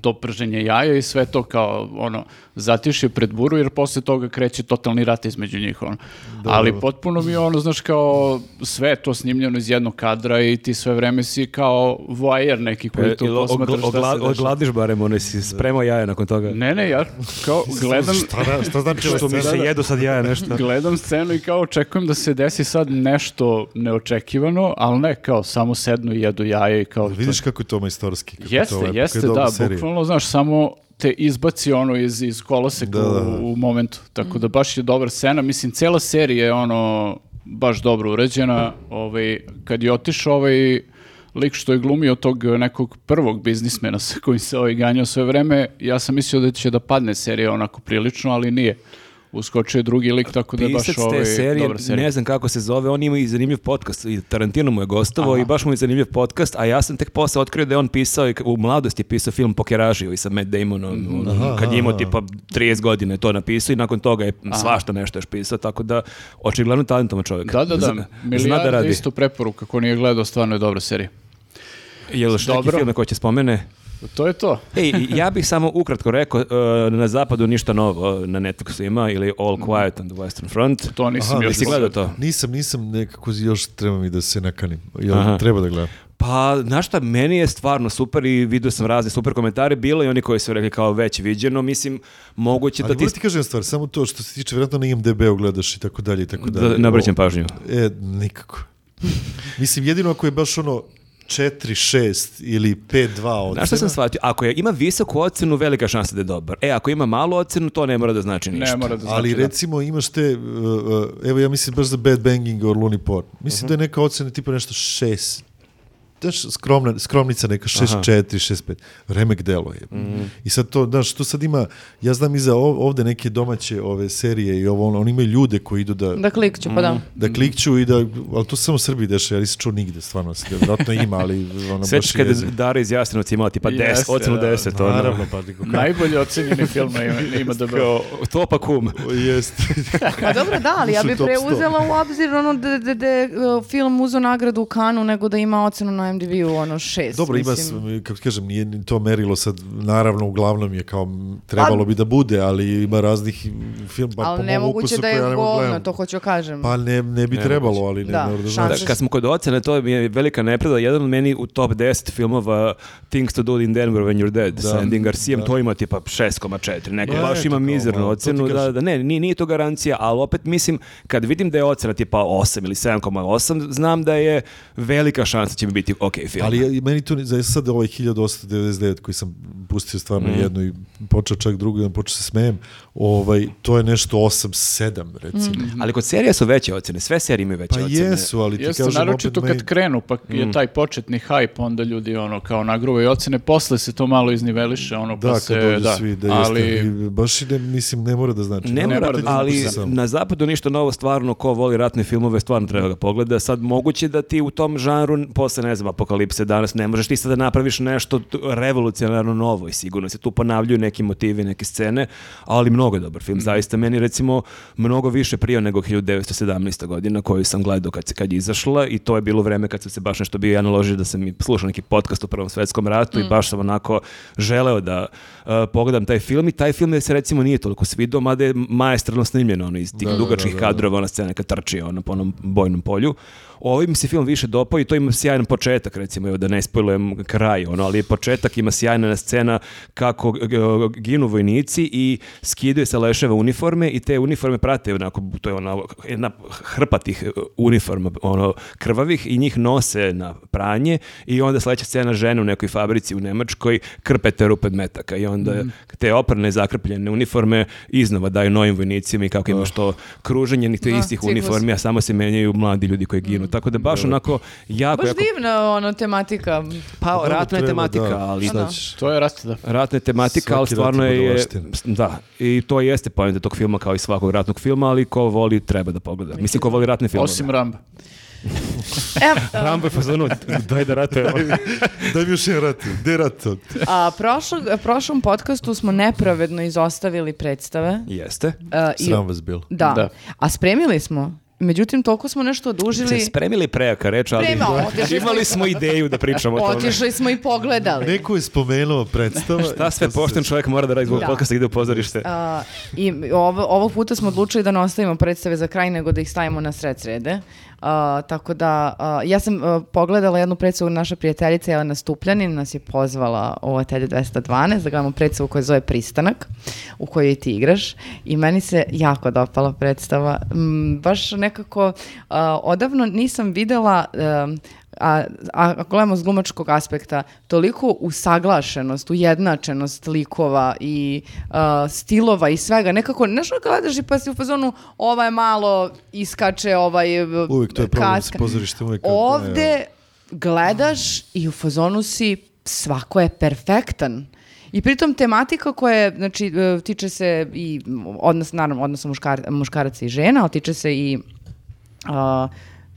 To prženje jaja i sve to kao ono zatišje pred buru jer posle toga kreće totalni rat između njih ono. Ali potpuno mi je ono znaš kao sve je to snimljeno iz jednog kadra i ti sve vreme si kao voajer neki koji tu E, Ili posmatraš ogla- šta ogla- se dešava. Ogladiš barem, ono si spremao jaja nakon toga. Ne, ne, ja kao gledam Šta, da- šta znači Što mi se jedu sad jaja nešto. Gledam scenu i kao očekujem da se desi sad nešto neočekivano, ali ne, kao samo sednu i jedu jaje i kao... Vidiš kako je to majstorski. kako je Jeste, to je jeste, da, serija. bukvalno, znaš, samo te izbaci ono iz, iz koloseka Da, da, da. U, u momentu, tako da baš je dobra scena, mislim, cela serija je ono baš dobro urađena, ovaj, kad je otišao ovaj lik što je glumio tog nekog prvog biznismena sa kojim se ovaj ganjao sve vreme, ja sam mislio da će da padne serija onako prilično, ali nije. Uskočio je drugi lik, tako da je baš Pisac te ovaj, serije, dobra serija. ne znam kako se zove, on ima i zanimljiv podcast, i Tarantino mu je gostovao i baš mu je zanimljiv podcast, a ja sam tek posle otkrio da je on pisao, i u mladosti je pisao film Pokeraži i sa Matt Damonom, Mhm. ono, kad je imao tipa 30 godina je to napisao i nakon toga je svašta nešto još pisao, tako da očigledno talentovan čovjek. Da, da, da. Zna, zna da radi. isto preporuka, ko nije gledao, stvarno je dobra serija. Je li još neki film na koji će spomene? To je to. Ej, ja bih samo ukratko rekao, uh, na zapadu ništa novo, na Netflixu ima, ili All Quiet on the Western Front. To nisam Aha, još gledao to? Nisam, nisam, nekako još treba mi da se nakanim. Jel, Aha. treba da gledam. Pa, znaš šta, meni je stvarno super i vidio sam razne super komentare, bilo i oni koji su rekli kao već viđeno, mislim, moguće Ali da ti... moram ti kažem stvar, samo to što se tiče, vjerojatno na IMDB-u gledaš i tako dalje i tako dalje. Da, ne obraćam pažnju. E, nikako. Mislim, jedino ako je baš ono 4, 6 ili 5, 2 ocena. Znaš šta sam shvatio? Ako je, ima visoku ocenu, velika šansa da je dobar. E, ako ima malu ocenu, to ne mora da znači ništa. Ne mora da znači Ali da. recimo imaš te, uh, uh, evo ja mislim baš za Bad Banging or Looney Port. Mislim da je neka ocena tipa nešto 6, znaš, skromna, skromnica neka 6-4, 6-5. Remek delo je. I sad to, znaš, to sad ima, ja znam i za ov- ovde neke domaće ove serije i ovo, ono, oni imaju ljude koji idu da, Da klikću, pa da. da klikću i da, ali to se samo u Srbiji dešava, ja nisam čuo nigde, stvarno, vjerojatno ima, ali ono, Sveći baš kada jezivo. Dara iz Jasenovca imala tipa 10, Jeste, ocenu da. 10. ono. Naravno, pa kako Najbolje ocenjeni film ima, ima da Kao, to pa kum. Jeste. Pa dobro, da, ali ja bih preuzela u obzir ono da da da uh, film uzeo nagradu u Kanu nego da ima ocenu na MDB-u ono šest. Dobro, ima, mislim. s- kako kažem, nije ni to merilo sad, naravno, uglavnom je kao, trebalo Pa- bi da bude, ali ima raznih film, pa Ali po mom nemoguće ukusu da ja je ne mogu govno, to hoću kažem. Pa ne, ne bi trebalo, ali ne, Da, ne da znači. Da, kad smo kod ocene, to je velika nepravda. Jedan od meni u top 10 filmova Things to do in Denver when you're dead sa Andy Garcijom, to ima tipa 6,4. Neko Da, baš ima mizernu ocenu. Da, da, ne, nije, nije to garancija, ali opet mislim, kad vidim da je ocena tipa 8 ili 7,8, znam da je velika šansa da će mi biti ok film. Ali ja- meni to, za sad ovaj 1899 koji sam pustio stvarno Mhm. jednu i počeo čak drugu, jedan počeo se smejem, ovaj, to je nešto 8-7 recimo. Mhm. Ali kod serija su veće ocene, sve serije imaju veće Pa ocene. jesu, ali ti Jeste, kažem naročito opet kad meni- krenu, pa je taj početni hype, onda ljudi ono kao nagruvaju ocene, posle se to malo izniveliše, ono pa Da, se, kad dođu da, svi, da ali jeste. Baš ide, mislim, ne mora da znači. Ne mora, mora da ali znači samo. na zapadu ništa novo, stvarno, ko voli ratne filmove, stvarno treba ga pogleda. Sad, moguće da ti u tom žanru, posle, ne znam, apokalipse danas, ne možeš ti sad da napraviš nešto revolucionarno novo i sigurno se tu ponavljaju neki motivi, neke scene, ali mnogo je dobar film. Zaista, meni recimo mnogo više prijao nego 1917. godina koju sam gledao kad, se, kad je izašla i to je bilo vreme kad sam se baš nešto bio ja naložio da sam i slušao neki podcast o Prvom svetskom ratu i baš sam onako želeo da uh, pogledam taj film i taj film je se recimo nije toliko svidao, mada je maestralno snimljen ono, iz tih Da, da, dugačkih da, da, da. kadrova, ona scena kad trči ono, po onom bojnom polju. Mi se film više dopao i to ima sjajan početak, recimo, evo da ne spojlujem kraj, ono, ali početak ima sjajna scena kako g- g- ginu vojnici i skidaju se leševa uniforme i te uniforme prate, onako, to je ona jedna hrpa tih e, uniforma, ono, krvavih i njih nose na pranje i onda sledeća scena žene u nekoj fabrici u Nemačkoj krpe te rupe metaka i onda Mhm. te oprane zakrpljene uniforme iznova daju novim vojnicima i kako imaš to kruženje ni te Da, istih uniformi, a samo se menjaju mladi ljudi koji ginu. Tako da baš onako jako, Baš jako... divna ono tematika. Pa, dobro, ratna je treba, tematika, da. ali... Šta Da. ćeš? to je rat, da. Ratna je tematika, ali Svaki rat stvarno je je... budalaština. Da, i to jeste poenta tog filma kao i svakog ratnog filma, ali ko voli treba da pogleda. Mislim, ko voli ratne filmove. Osim Ramba. Evo, Rambo je fazonu, daj da ratuje. Daj mi još jedan rat. Gde je rat a prošlog, prošlom podcastu smo nepravedno izostavili predstave. Jeste. a, i- Sram vas bilo. da. Da. A spremili smo. Međutim, toliko smo nešto odužili. Se spremili prejaka reč, ali smo- imali smo ideju da pričamo o tome. Otišli smo i pogledali. Neko je spomenuo predstava. Šta sve pošten čovjek mora da radi zbog Da. podcasta ide u pozorište. A, I ovo, ovog puta smo odlučili da ne ostavimo predstave za kraj, nego da ih stavimo na sred srede. Tako da, ja sam pogledala jednu predstavu naša prijateljica Jelena Stupljanin, nas je pozvala u Atelje 212 da gledamo predstavu koja zove Pristanak, u kojoj ti igraš. I meni se jako dopala predstava. Baš nekako, odavno nisam videla... a, a ako gledamo s glumačkog aspekta, toliko usaglašenost, ujednačenost likova i a, stilova i svega, nekako, nešto gledaš i pa si u fazonu, ova je malo iskače, ovaj Uvijek to je problem kaska. pozorištem. Uvijek, Ovde gledaš i u fazonu si, svako je perfektan. I pritom tematika koja je, znači, e, tiče se i odnos, naravno, odnosa muškar, muškaraca i žena, ali tiče se i a,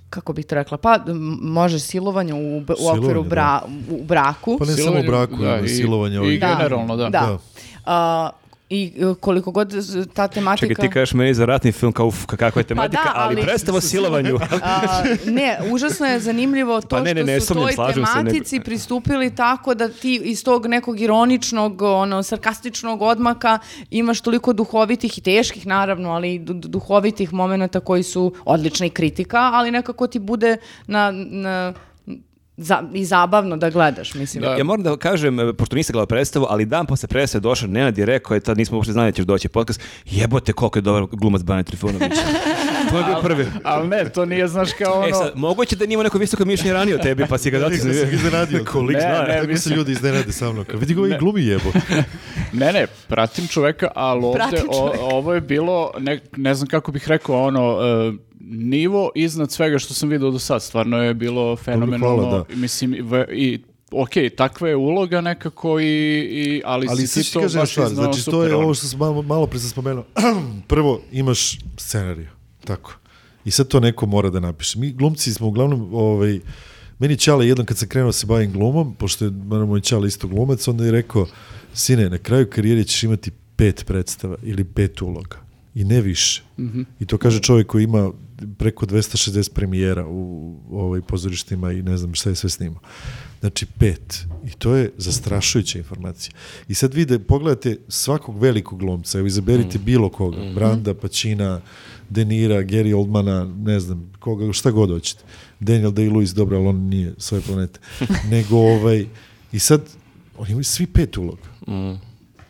kako bih to rekla, pa može silovanje u, u okviru Silovanje, bra, u braku. Pa ne samo u Silovanje, braku, da, i- silovanje. i ovih- ga- generalno, da. Da. A, I e, koliko god ta tematika... Čekaj, ti kažeš meni za ratni film kao uf, kakva je tematika, da, ali, ali- predstava o silovanju. A, ne, užasno je zanimljivo to Pa ne, ne, ne što su toj slažem se, tematici pristupili tako da ti iz tog nekog ironičnog, ono, sarkastičnog odmaka imaš toliko duhovitih i teških naravno, ali duhovitih momenata koji su odlična i kritika, ali nekako ti bude na, na za, i zabavno da gledaš, mislim. Da. Ja moram da kažem, e, pošto nisam gledao predstavu, ali dan posle predstave došao Nenad je rekao, je tad nismo uopšte znali da ćeš doći podcast, jebote koliko je dobar glumac Bane Trifunović. To je bio prvi. Ali ne, to nije, znaš, kao ono... E sad, moguće da nije imao neko visoko mišljenje ranije o tebi, pa si ga sam ga iznenadio. Kolik Ne, zna. ne, Tako se ljudi iznenade sa mnom. Vidi ga ovaj glumi jebo. Ne, ne, pratim čoveka, ali ovde, o- ovo je bilo, ne, ne znam kako bih rekao, ono, e, nivo iznad svega što sam vidio do sad. Stvarno je bilo fenomenalno. hvala, Mislim, i v- i ok, takva je uloga nekako, i, i, ali, Ali si ti to baš stvar, iznao znači to je ono. ovo što sam malo, malo pre sam spomenuo. Prvo, imaš scenariju, tako. I sad to neko mora da napiše. Mi glumci smo uglavnom, ovaj, meni je Ćale jednom kad sam krenuo da se bavim glumom, pošto je moj Ćale isto glumac, onda je rekao, sine, na kraju karijere ćeš imati pet predstava ili pet uloga. I ne više. I to kaže čovjek koji ima preko 260 premijera u ovaj pozorištima i ne znam šta je sve snimao. Znači pet. I to je zastrašujuća informacija. I sad vide, pogledajte svakog velikog glumca, evo izaberite bilo koga, Branda, Denira, Gary Oldmana, ne znam, koga, šta god hoćete. Daniel Day-Lewis, dobro, ali on nije svoje planete. Nego ovaj, i sad, oni imaju svi pet uloga.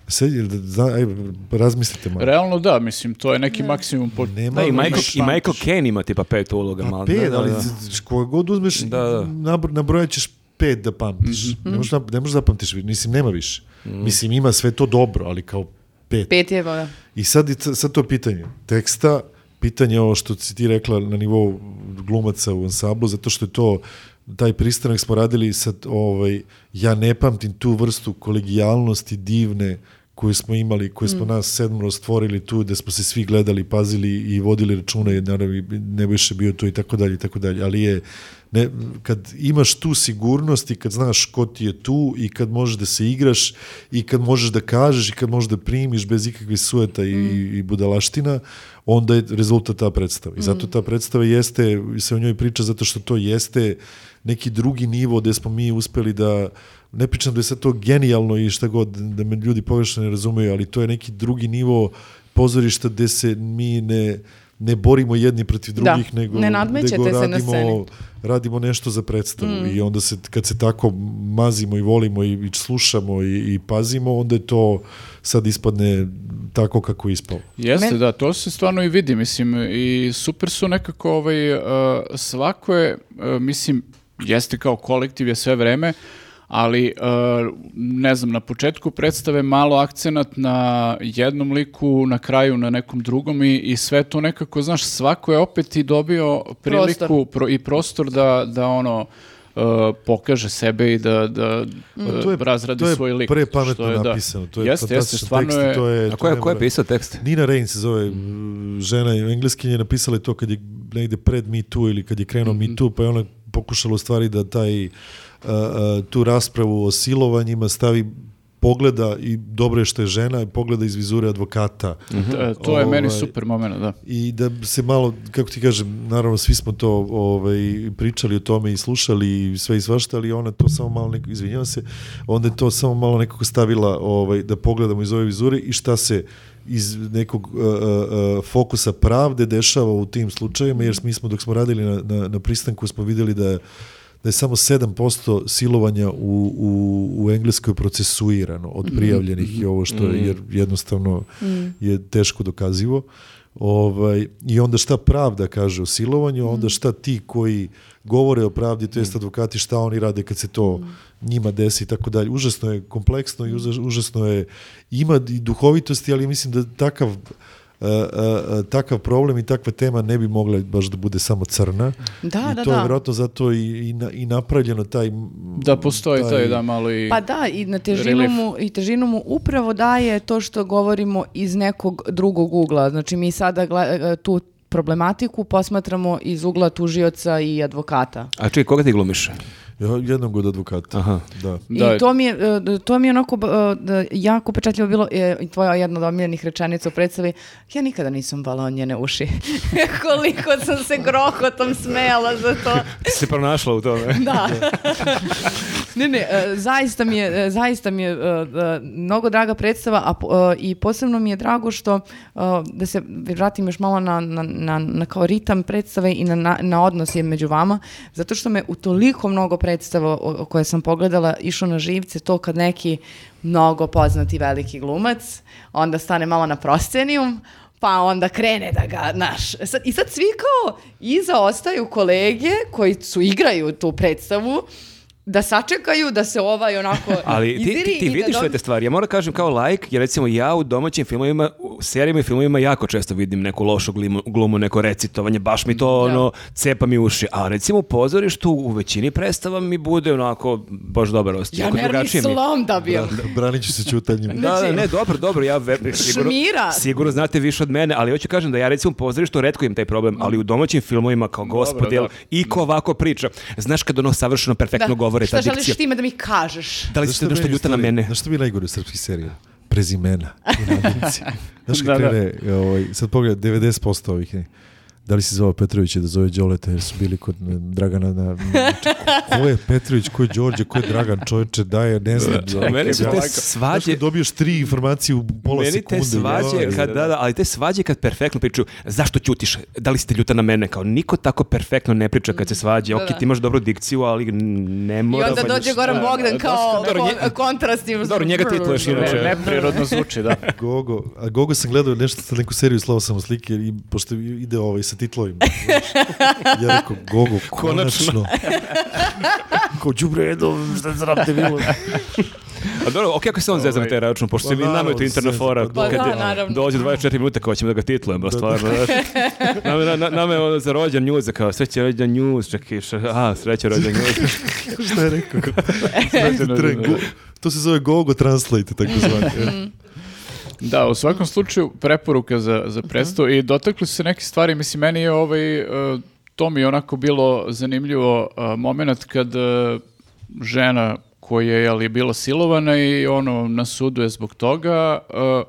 Sad, jel da, zna, aj, razmislite malo. Realno da, mislim, to je neki maksimum po... Nema Da, i Michael, i Michael Caine ima tipa pet uloga. Pa malo. pet, Da, da, ali da. z- koga god uzmeš, Da, da. nabro- nabrojat ćeš pet da pamtiš. Mhm. Ne možeš, ne možeš da pamtiš, mislim, nema više. Mislim, ima sve to dobro, ali kao pet. Pet je, da. I sad, sad to pitanje teksta, pitanje ovo što si ti rekla na nivou glumaca u ansamblu, zato što je to taj pristanak smo radili sad, ovaj, ja ne pamtim tu vrstu kolegijalnosti divne koju smo imali, koju smo nas sedmoro stvorili tu, da smo se svi gledali, pazili i vodili računa, jer naravno i Nebojša bio tu i tako dalje i tako dalje, ali je ne, kad imaš tu sigurnost i kad znaš ko ti je tu i kad možeš da se igraš i kad možeš da kažeš i kad možeš da primiš bez ikakvih sueta i, i budalaština, onda je rezultat ta predstava. I zato ta predstava jeste, se o njoj priča zato što to jeste neki drugi nivo gde smo mi uspeli da ne pričam da je sad to genijalno i šta god, da me ljudi pogrešno ne razumeju, ali to je neki drugi nivo pozorišta gde se mi ne, ne borimo jedni protiv Da, drugih, nego, ne nadmećete nego se na radimo, sceni. radimo nešto za predstavu Mm. i onda se, kad se tako mazimo i volimo i, i slušamo i, i pazimo, onda je to sad ispadne tako kako je ispalo. Jeste, Men- da, to se stvarno i vidi, mislim, i super su nekako, ovaj, uh, svako je, uh, mislim, jeste kao kolektiv je sve vreme, ali, uh, ne znam, na početku predstave malo akcenat na jednom liku, na kraju na nekom drugom i, i sve to nekako, znaš, svako je opet i dobio priliku pro- i prostor da, da ono, uh, pokaže sebe i da, da uh, to je- razradi to je svoj lik. što je, da. napisano, to je jeste, jeste, stvarno tekst je, to je... A to ko je, ko je pisao tekst? Nina Rain se zove mm, žena i engleskinja je napisala je to kad je negde pred Me Too ili kad je krenuo Mhm. Me Too pa je ona pokušala u stvari da taj tu raspravu o silovanjima stavi pogleda i dobro je što je žena pogleda iz vizure advokata E, to je meni Ovaj, super moment, da. i da se malo, kako ti kažem, naravno svi smo to ovaj, pričali o tome i slušali i sve i svašta, ali ona to samo malo neko, izvinjavam se, onda je to samo malo nekako stavila ovaj, da pogledamo iz ove vizure i šta se iz nekog uh, uh, fokusa pravde dešava u tim slučajevima, jer mi smo dok smo radili na, na, na pristanku smo videli da je da je samo 7% silovanja u, u, u Engleskoj procesuirano od prijavljenih i ovo što je jer jednostavno je teško dokazivo. Ovaj, I onda šta pravda kaže o silovanju, a onda šta ti koji govore o pravdi, to jest advokati, šta oni rade kad se to njima desi i tako dalje. Užasno je kompleksno i užas- užasno je, ima i duhovitosti, ali mislim da takav uh, uh, takav problem i takva tema ne bi mogla baš da bude samo crna. Da, I da, to je da. vjerojatno zato i, i, na- i napravljeno taj... Da postoji taj, da malo i... Pa da, i na težinu mu, i težinu mu upravo daje to što govorimo iz nekog drugog ugla. Znači mi sada tu problematiku posmatramo iz ugla tužioca i advokata. A čekaj, koga ti glumiš? Ja, jednog od advokata. Aha. Da. Da. I to mi je, e, to mi je onako e, da, jako upečatljivo bilo e, i tvoja jedna od omiljenih rečenica u predstavi. Ja nikada nisam balao njene uši. Koliko sam se grohotom smejala za to. Se pronašla u tome. Da. ne, ne, e, zaista mi je, zaista mi je mnogo draga predstava a, i posebno mi je drago što, da se vratim još malo na, na, na, na kao ritam predstave i na, na, na odnos je među vama, zato što me u toliko mnogo predstava o, o koje sam pogledala išlo na živce to kad neki mnogo poznati veliki glumac, onda stane malo na proscenijum, pa onda krene da ga, naš, sad, i sad svi kao iza ostaju kolege koji su igraju tu predstavu, da sačekaju da se ovaj onako Ali ti, ti, ti da vidiš sve dobi- te stvari. Ja moram kažem kao like, jer recimo ja u domaćim filmovima, u serijama i filmovima jako često vidim neku lošu glimu, glumu, neko recitovanje, baš mi to ono, cepa mi uši. A recimo u pozorištu u većini predstava mi bude onako baš dobar osjećaj. Ja nervni drugačije mi je. slom da bi. Branit ću se čutanjem. Da, da, ne, dobro, dobro, ja ve- sigurno, Šmira. sigurno znate više od mene, ali hoću kažem da ja recimo u pozorištu redko imam taj problem, ali u domaćim filmovima kao gospod, jel, dobro. i ko ovako priča. Znaš kad ono savršeno perfektno govore ta Šta želiš dikcija. time da mi kažeš? Da li ste šta nešto ljuta na mene? Znaš što mi je najgore u srpskih serija? Prezimena i nadimci. Znaš Da, kad da. krene, ovaj, sad pogledaj, 90% ovih ne, da li si zvao Petrovića da zove Đoleta jer su bili kod Dragana na... Znači, ko je Petrović, ko je Đorđe, ko je Dragan, čovječe, daje, ne znam. A meni su te svađe, kad dobiješ tri informacije u pola meni sekunde. te svađe, kad, da, da, ali te svađe kad perfektno pričaju, zašto ćutiš, da li ste ljuta na mene, kao niko tako perfektno ne priča kad se svađe, Da, ok, da. ti imaš dobru dikciju, ali ne I mora... onda baš- dođe Goran šta, Bogdan da, kao Dobro, ko- nje- kontrast. i- Dobro, njega titluješ inače. Ne, neprirodno zvuči, da. Gogo, a Gogo sam gledao nešto sa neku seriju Slavo samo slike i pošto ide ovaj sa titlovima. ja rekao, Gogo, konačno. Ko đubre jedo, šta zrabte bilo. A dobro, ok, ako se on zezam na taj račun, pošto se Pa mi nama je to interna fora, pa da. kad Pa da, dođe 24 minuta kao ćemo da ga titlujemo, stvarno. znaš. Nama, na, na, nama je ono za rođen njuz, kao sreće rođen njuz, čekaj, a, sreće rođen njuz. šta je rekao? Znači, tre- go- to se zove Gogo Translate, tako zvani. Da, u svakom slučaju preporuka za, za predstavu i dotakli su se neke stvari, mislim, meni je ovaj, e, to mi je onako bilo zanimljivo uh, moment kad e, žena koja je ali, bila silovana i ono na sudu je zbog toga e,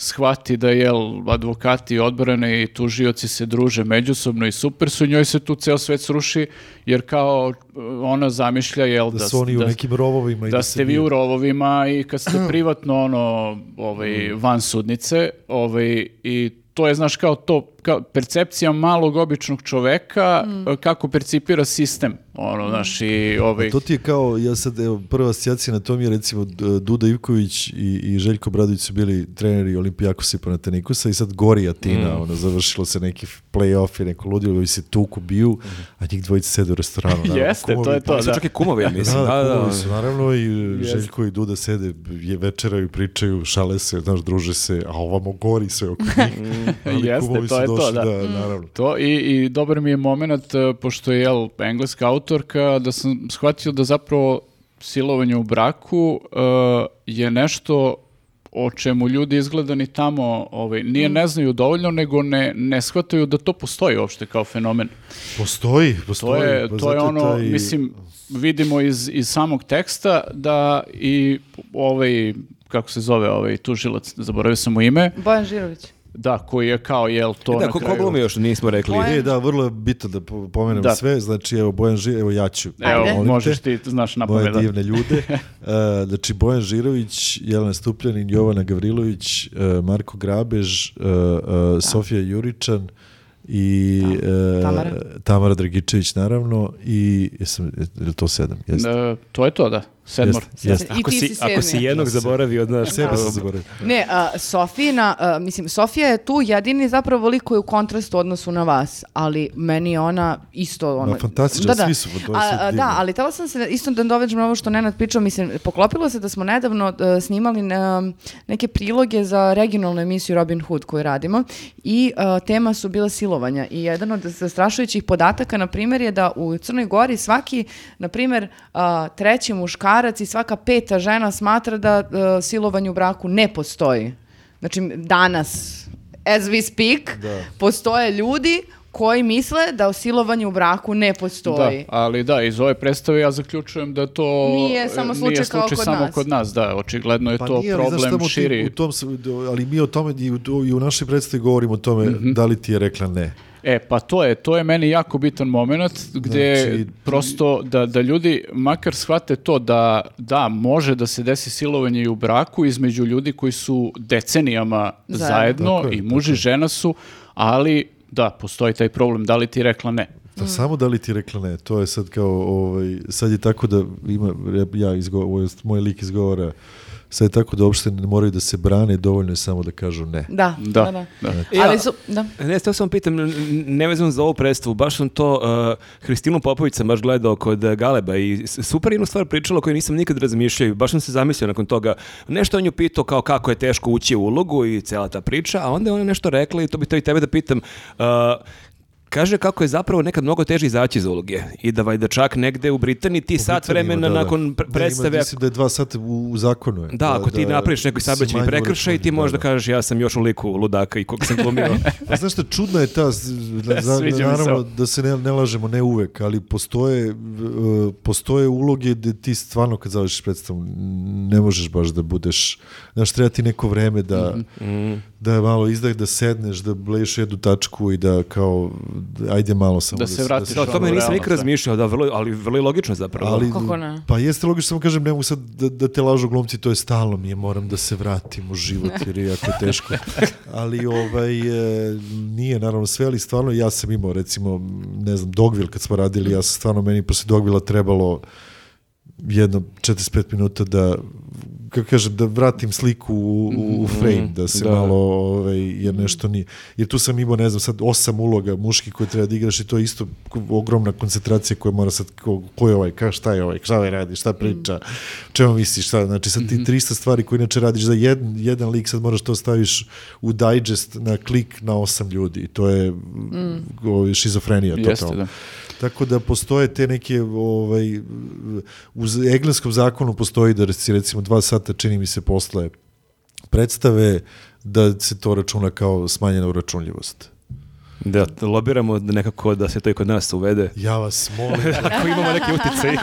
shvati da jel advokati odbrane i tužioci se druže međusobno i super su, njoj se tu ceo svet sruši jer kao e, ona zamišlja jel Da su oni u nekim rovovima i da da, ste vi u rovovima i kad ste privatno ono ovaj van sudnice ovaj i to je znaš kao to kao percepcija malog običnog čoveka e, kako percipira sistem ono znaš i ovaj To ti je kao, ja sad, evo, prva asocijacija na tom je recimo Duda Ivković i, i Željko Bradović su bili treneri Olimpijakosa i Panatenikusa i sad gori Atina, ono, završilo se neki play-off i neko ludilo i se tuku biju, a njih dvojice sede u restoranu. naravno, Jeste, to kumovi. je to, su da. čak i kumovi, ja mislim. Da, Da, da, da, kumovi su, naravno i Jeste. Željko i Duda sede, je večeraju, pričaju, šale se, znaš, druže se, a ovamo gori sve oko njih. Ali Jeste, to je to, došli, da. naravno. To i, i dobar mi je moment, e, pošto je jel, engleska autorka, da sam shvatio da zapravo silovanje u braku e, je nešto o čemu ljudi izgleda ni tamo ovaj, nije ne znaju dovoljno, nego ne, ne shvataju da to postoji uopšte kao fenomen. Postoji, To postoji. je, pa to je ono, taj- mislim, vidimo iz, iz samog teksta da i ovaj, kako se zove ovaj tužilac, zaboravio sam mu ime, Bojan Žirović. Da, koji je kao, jel, to Da, na ko, kraju... glumi još nismo rekli. Bojan- E, da, vrlo je bitno da po- pomenem Da. sve. Znači, evo, Bojan Žirović, evo ja ću. Evo, Ajde. molim te. možeš ti, znaš na Moje da. divne ljude. E, znači, Bojan Žirović, Jelena Stupljanin, Jovana Gavrilović, e, Marko Grabež, e, e, Sofija Juričan i e, Tamara. Tamara Dragičević, naravno, i jesam, je li to sedam? Jeste. E, to je to, da. Sedmor. Jeste, jeste. I Ako si, si ako si jednog zaboravio, znaš, Sebe sam zaboravio. Ne, a, Sofijina, a, mislim, Sofija je tu jedini zapravo lik koji je u kontrastu u odnosu na vas, ali meni je ona isto... Ona, fantastična, svi su, to je A, sve a. Da, ali tela sam se isto da doveđem na ovo što Nenad pričao, mislim, poklopilo se da smo nedavno e, snimali ne- neke priloge za regionalnu emisiju Robin Hood koju radimo i e, tema su bila silovanja i jedan od zastrašujućih podataka, na primjer, je da u Crnoj Gori svaki, na primjer, a, treći muškarac i svaka peta žena smatra da e, silovanje u braku ne postoji. Znači, danas, as we speak, Da. postoje ljudi koji misle da silovanje u braku ne postoji. Da, ali da, iz ove predstave ja zaključujem da to Nije samo slučaj nije kao slučaj kod samo nas. kod nas, da, očigledno je Pa to nije, problem širi. U tom, ali mi o tome i u, i u našoj predstavi govorimo o tome Mhm. da li ti je rekla ne. E, pa to je, to je meni jako bitan moment gdje Znači, prosto da, da ljudi makar shvate to da da, može da se desi silovanje i u braku između ljudi koji su decenijama Zajedno. zajedno, Tako je, i muž i žena su, ali da, postoji taj problem, da li ti rekla ne? Pa samo da li ti rekla ne, to je sad kao, ovaj, sad je tako da ima, ja izgo, ovo je moj lik izgovara Sad je tako da uopšte ne moraju da se brane, dovoljno je samo da kažu ne. Da, Da, da, da. da. Ja- Ali su, da. Ne, steo sam pitam, nevezano za ovu predstavu, baš sam to, uh, Hristinu Popović sam baš gledao kod Galeba i super jednu stvar pričala koju nisam nikad razmišljao i baš sam se zamislio nakon toga. Nešto on nju pitao kao kako je teško ući u ulogu i cijela ta priča, a onda je ona nešto rekla i to bih to i tebe da pitam. Uh, Kaže kako je zapravo nekad mnogo teže izaći iz uloge i da valjda čak negde u Britaniji ti sat Britaniji ima, vremena da, da. nakon pre- Da, ima, predstave mislim da je dva sata u, u zakonu. Je. da, ako ti napraviš neki manje prekršaj, ti možeš da da. kažeš ja sam još u liku ludaka i koga sam glumio. Pa znaš šta, čudna je ta, da, za- naravno da se ne, ne lažemo, ne uvek, ali postoje, uh, postoje uloge gde ti stvarno kad završiš predstavu ne možeš baš da budeš, znaš, treba ti neko vreme da, Mhm. da je malo izdah, da sedneš, da bleješ jednu tačku i da kao, da- ajde malo samo Da se vratiš Da, o tome nisam nikad sve. razmišljao, da, vrlo, ali vrlo je logično zapravo. Ali, Kako ne? Pa jeste logično, samo kažem, ne mogu sad da, da te lažu glumci, to je stalno mi je, moram da se vratim u život jer je jako teško. Ali ovaj, e, nije naravno sve, ali stvarno ja sam imao recimo, ne znam, Dogville kad smo radili, ja sam stvarno meni posle Dogvilla trebalo jedno 45 minuta da kako kažem, da vratim sliku u, u frame, da se da. malo, ovaj, jer nešto nije. Jer tu sam imao, ne znam, sad osam uloga muški koje treba da igraš i to je isto ogromna koncentracija koja mora sad, ko, ko je ovaj, ka, šta je ovaj, šta ovaj radi, šta priča, čemu misliš, šta, znači sad ti 300 stvari koje inače radiš za jedan, jedan lik, sad moraš to staviš u digest na klik na osam ljudi i to je ovaj, šizofrenija Jeste, totalno. da. Tako da postoje te neke, ovaj, u engleskom zakonu postoji da si recimo dva sata čini mi se posle predstave da se to računa kao smanjena uračunljivost. Da, lobiramo da nekako da se to i kod nas uvede. Ja vas molim. Ako imamo neki utjecaj.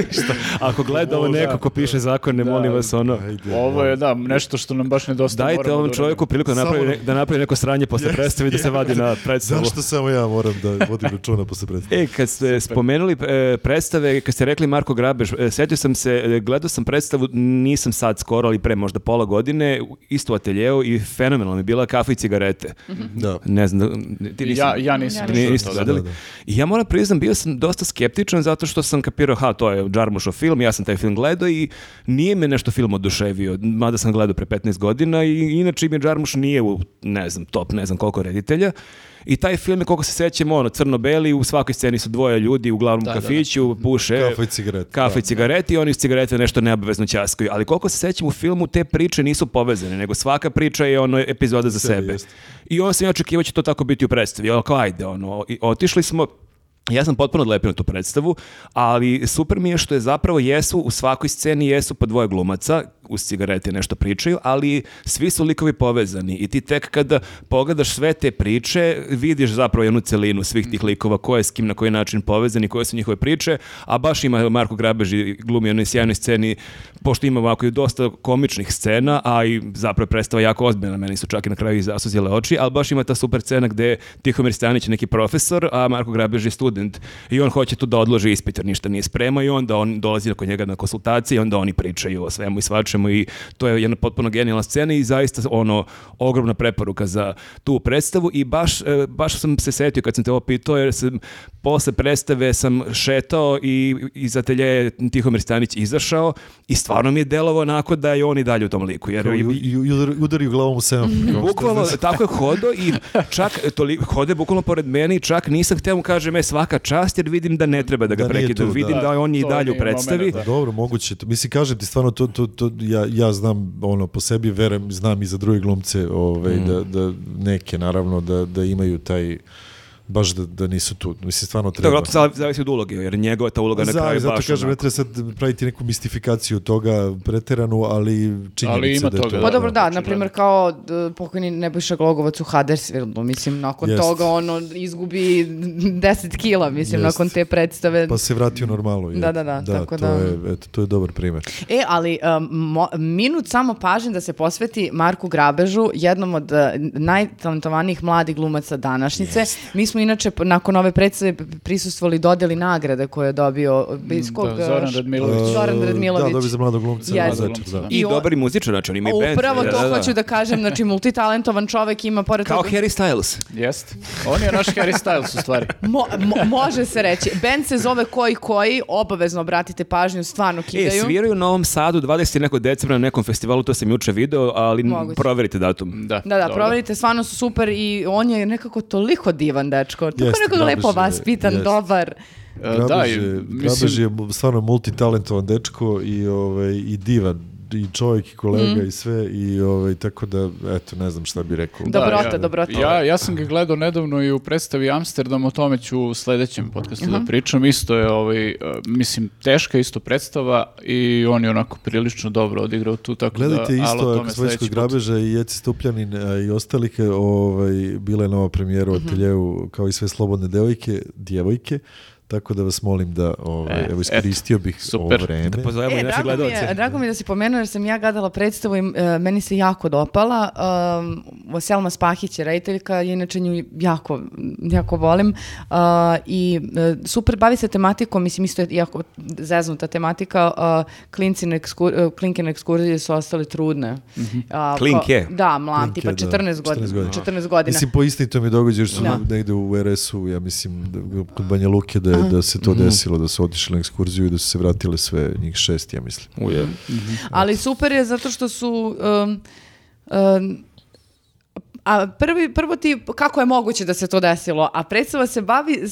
Ako gleda ovo neko ko piše zakone, Da. molim vas ono. Ajde, Ovo je, da, nešto što nam baš nedostaje. Dajte ovom da čovjeku priliku da napravi, ne- da napravi neko sranje posle predstave i da se vadi na predstavu. Zašto samo ja moram da vodim računa posle predstave? E, kad ste spomenuli e, predstave, kad ste rekli Marko Grabež, e, setio sam se, e, gledao sam predstavu, nisam sad skoro, ali pre možda pola godine, u- isto u ateljeu i fenomenalno mi je bila kafa i cigarete. Da. Ne znam, da- ti nisi... Ja, ja nisam. Ja Ni- čuo niste to, gledali? da, da. I ja moram priznam, bio sam dosta skeptičan zato što sam kapirao, ha, to je Džarmušov film, ja sam taj film gledao i nije me nešto film oduševio, mada sam gledao pre 15 godina i inače mi Džarmuš nije u, ne znam, top, ne znam koliko reditelja. I taj film je, koliko se sećamo, ono, crno-beli, u svakoj sceni su dvoje ljudi, uglavnom Da, u da, da. kafiću, puše... Kafa i cigarete. Kafa i cigareti i oni iz cigarete nešto neobavezno ćaskaju. Ali koliko se sećam u filmu, te priče nisu povezane, nego svaka priča je ono epizoda za Sebe, sebe. jeste. I on sam ja očekivao će to tako biti u predstavi. Ono kao, ajde, ono, i otišli smo, ja sam potpuno odlepio na tu predstavu, ali super mi je što je zapravo jesu, u svakoj sceni jesu po dvoje glumaca, uz cigarete nešto pričaju, ali svi su likovi povezani i ti tek kada pogledaš sve te priče, vidiš zapravo jednu celinu svih tih likova, ko je s kim na koji način povezani, koje su njihove priče, a baš ima Marko Grabež i glumi jednoj sjajnoj sceni, pošto ima ovako i dosta komičnih scena, a i zapravo je predstava jako ozbiljna, meni su čak i na kraju i zasuzile oči, ali baš ima ta super scena gde Tihomir Stanić je neki profesor, a Marko Grabež je student i on hoće tu da odloži ispit jer ništa nije spremao i onda on dolazi kod njega na konsultacije i onda oni pričaju o svemu i svačemu i to je jedna potpuno genijalna scena i zaista ono ogromna preporuka za tu predstavu i baš, e, baš sam se setio kad sam te ovo pitao jer sam posle predstave sam šetao i iz ateljeja je Tihomir Stanić izašao i stvarno mi je delovo onako da je on i dalje u tom liku. Jer i, i, i udari- udari glavom u kao što Bukvalno, tako je hodo i čak toliko, hode bukvalno pored mene i čak nisam htio mu kažem e svaka čast jer vidim da ne treba da ga Da prekidam. tu, Vidim da. da, on je i dalje u predstavi. da. Dobro, moguće. to. Mislim, kažem ti stvarno, to, to, to, ja, ja znam ono, po sebi, verujem, znam i za druge glumce, ovaj, Mm. da, da neke, naravno, da, da imaju taj, baš da, da nisu tu. Mislim, stvarno treba. vjerojatno zav- zavisi od uloge, jer njegova ta uloga na kraju zato baš kažem, ne treba sad praviti neku mistifikaciju toga preteranu, ali činjenica Ali ima da je toga, to. Pa Da, dobro, da, očigledno. na primjer kao d- pokojni Nebojša Glogovac u Huddersfieldu, mislim, nakon Jest. toga ono izgubi 10 kila, mislim, Jest. nakon te predstave. Pa se vratio normalno. je. Da, da, da, tako to da- Je, eto, to je dobar primjer. E, ali um, mo- minut samo pažnje da se posveti Marku Grabežu, jednom od uh, najtalentovanijih mladih glumaca današnjice. Mi smo smo inače nakon ove predstave prisustvovali dodeli nagrade koje je dobio iz kog... da, Zoran š- Radmilović. Zoran Radmilović. Da, dobi za mladog glumca. Mlad večer, da. I, I dobar i muzičar, znači on ima i band. Upravo Da, to da, da. hoću da kažem, znači multitalentovan čovek ima pored Kao toga... Harry Styles. Jest. On je naš Harry Styles u stvari. Mo- mo- može se reći. Band se zove Koji Koji, obavezno obratite pažnju, stvarno E, kidaju. sviraju u Novom Sadu 20. i nekog decembra na nekom festivalu, to sam juče video, ali Moguće. proverite datum. Da, Da, da, proverite, stvarno su super i on je nekako toliko divan dečko, tako Jeste, nekako lepo vaspitan, jeste. dobar. E, da, je, mislim, Grabež je stvarno multitalentovan dečko i, ovaj, i divan i čovjek i kolega Mm. i sve i ovaj, tako da, eto, ne znam šta bi rekao. Da. Dobrota, ja, dobrota. Ja, ja sam ga gledao nedavno i u predstavi Amsterdam, o tome ću u sledećem podcastu da pričam. Isto je, ovaj, e, mislim, teška isto predstava i on je onako prilično dobro odigrao tu, tako Gledajte da, ali o isto, put. Grabeža i Jeci Stupljanin i ostalike, ovaj, bila je nova premijera u Mhm. ateljeu kao i sve slobodne devojke, djevojke, tako da vas molim da, ovaj, E, evo iskoristio bih super. ovo vreme. Da pozovemo i E, naše drago mi, je, drago mi je da si pomenuo jer sam ja gledala predstavu i e, meni se jako dopala. Um, Selma Spahić je rediteljka, inače nju jako, jako volim. Uh, I e, super bavi se tematikom, mislim isto je jako zeznuta tematika. Uh, klinci na ekskur, uh, klinke na ekskurziji su ostale trudne. A, ko- Klinke? Da, mlad, Klinke, tipa da, 14 godina. 14 godina. 14 godina. Mislim, po istinitom je događaj što su Da. negde u RS-u, ja mislim, da, kod Banja Luke, da, je, da se to desilo, da su otišli na ekskurziju i da su se vratile sve, njih šest, ja mislim. Uje. Ali super je zato što su... Um, um, a prvi, prvo ti, kako je moguće da se to desilo? A predstava se bavi,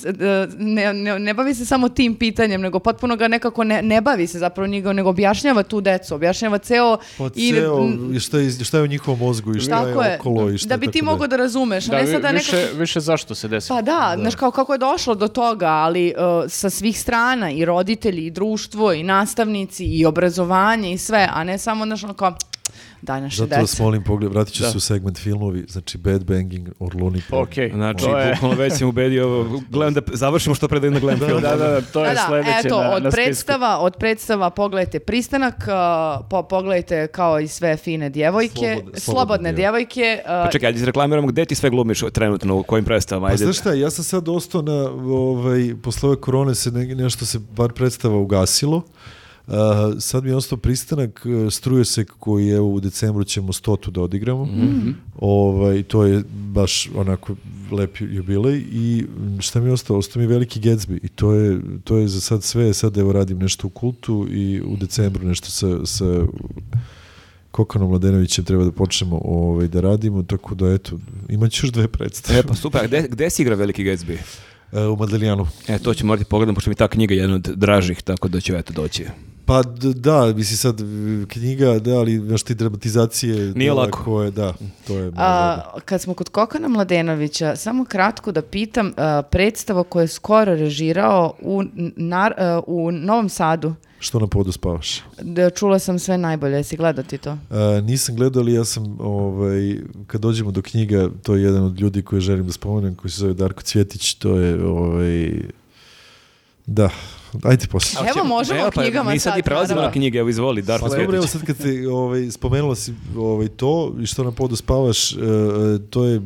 ne, ne, ne bavi se samo tim pitanjem, nego potpuno ga nekako ne, ne bavi se zapravo njega, nego objašnjava tu decu, objašnjava ceo... Pa i- ceo, m, i šta, je, šta je u njihovom mozgu i šta je je, okolo i šta da bi ti mogao da razumeš, a Da, ne vi- sada više, nekako... više zašto se desilo. Pa da, znaš kao kako je došlo do toga, ali uh, sa svih strana i roditelji i društvo i nastavnici i obrazovanje i sve, a ne samo znaš ono kao daj naše Zato vas molim, pogled, vratit ću Da. se u segment filmovi, znači Bad Banging or Looney Tunes. Ok, Znači, to je... bukvalno već sam ubedio, gledam da završimo što pre da idem da gledam film. Da, da, da, to je Da, da, sledeće eto, na, od na spisku. predstava, od predstava pogledajte Pristanak, uh, po, pogledajte kao i sve fine djevojke, Slobodne- slobodne, slobodne djevojke. uh, Pa čekaj, ajde izreklamiramo gde ti sve glumiš trenutno, u kojim predstavama, Pa ajde. znaš šta, ja sam sad ostao na, ovaj, posle ove korone se ne, nešto se bar predstava ugasilo. Uh, sad mi je ostao pristanak uh, Strujosek koji je u decembru ćemo stotu da odigramo. Ovaj, to je baš onako lep jubilej i mm, šta mi je ostalo? Ostao mi je veliki Gatsby i to je, to je za sad sve. Sad evo radim nešto u kultu i u decembru nešto sa, sa Kokanom Mladenovićem treba da počnemo ovaj, da radimo, tako da eto, imat ću još dve predstave. E, pa super, gde, gde si igra Veliki Gatsby? U Madelijanu. E, to ću morati pogledam, pošto mi je ta knjiga jedna od dražih, tako da ću eto doći. Pa da, misli sad knjiga, da, ali znaš ti dramatizacije... Nije dela lako. Koje, da, to je... A, kad smo kod Kokana Mladenovića, samo kratko da pitam, a, predstava koju je skoro režirao u, nar- a, u Novom Sadu, Što na podu spavaš? da čula sam sve najbolje, jesi gledao ti to? E, nisam gledao, ali ja sam, ovaj, kad dođemo do knjiga, to je jedan od ljudi koje želim da spomenem, koji se zove Darko Cvjetić, to je, ovaj, da, ajde poslije. Evo, možemo Evo, o knjigama Mi sad sad, i prelazimo na knjige, evo izvoli, Darko Pa dobro, evo Cvjetić. sad kad se ovaj, spomenula si ovaj, to i što na podu spavaš, e, to je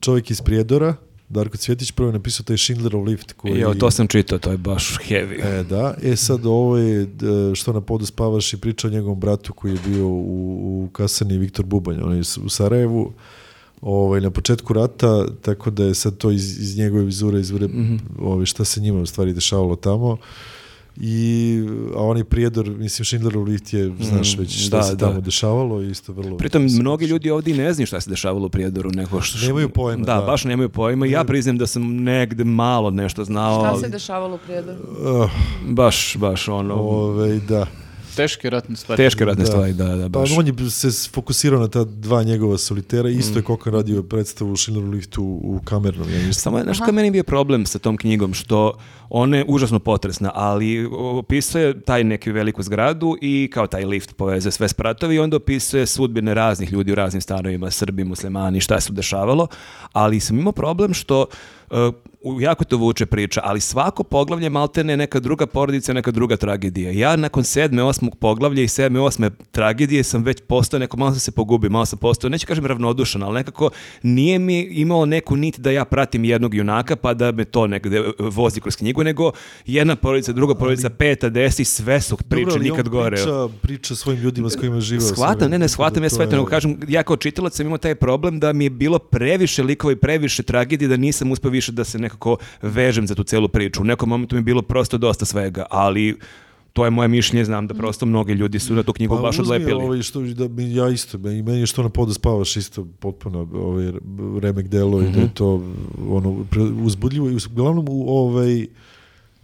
čovjek iz Prijedora, Darko Cvjetić prvo je napisao taj Schindlerov lift koji... Jo, to sam čitao, to je baš heavy. E, da. E sad ovo je što na podu spavaš i priča o njegovom bratu koji je bio u, u kasani Viktor Bubanj, on je u Sarajevu ovaj, na početku rata, tako da je sad to iz, iz njegove vizure, izvure ovaj, šta se njima u stvari dešavalo tamo. I, a onaj prijedor, mislim, Schindlerov lift je, znaš već šta da, se da. tamo dešavalo i isto vrlo... Pritom, mnogi ljudi ovdje ne znaju šta se dešavalo u Prijedoru. Nego što, Nemaju pojma, Da, da. baš nemaju pojma. Ja priznam da sam negde malo nešto znao. Šta se dešavalo u prijedoru? Ah, Baš, baš ono... ovaj, da. Teške ratne stvari. Teške ratne Da. stvari, da, da, Pa baš. on je se fokusirao na ta dva njegova solitera, isto je Kokan radio predstavu u Schindleru liftu u kamernom, ja. Samo je, znaš kao meni bio problem sa tom knjigom, što ona je užasno potresna, ali opisuje taj neki veliku zgradu i kao taj lift poveze sve spratovi i onda opisuje sudbine raznih ljudi u raznim stanovima, Srbi, muslimani, šta se dešavalo, ali sam imao problem što uh, jako to vuče priča, ali svako poglavlje maltene je neka druga porodica, neka druga tragedija. Ja nakon sedme, osmog poglavlja i sedme, osme tragedije sam već postao neko, malo sam se pogubio, malo sam postao, neću kažem ravnodušan, ali nekako nije mi imao neku nit da ja pratim jednog junaka pa da me to negde uh, vozi kroz knjigu, nego jedna porodica, druga porodica, peta, desi, sve su priče, Dobro, ali nikad gore. Priča, priča svojim ljudima s kojima živa. Shvatam, ne, ne, shvatam ja sve to, nego kažem, ja kao čitalac sam imao taj problem da mi je bilo previše likova i previše tragedije da nisam uspio više da se nekako vežem za tu celu priču. U nekom momentu mi je bilo prosto dosta svega, ali to je moje mišljenje, znam da prosto mnogi ljudi su na tu knjigu baš Pa uzmi odlepili. Ovaj, što, da, ja isto, i meni je što na podu spavaš isto potpuno ovaj, remek delo i da Mhm. je to ono, uzbudljivo i uglavnom u, ovaj,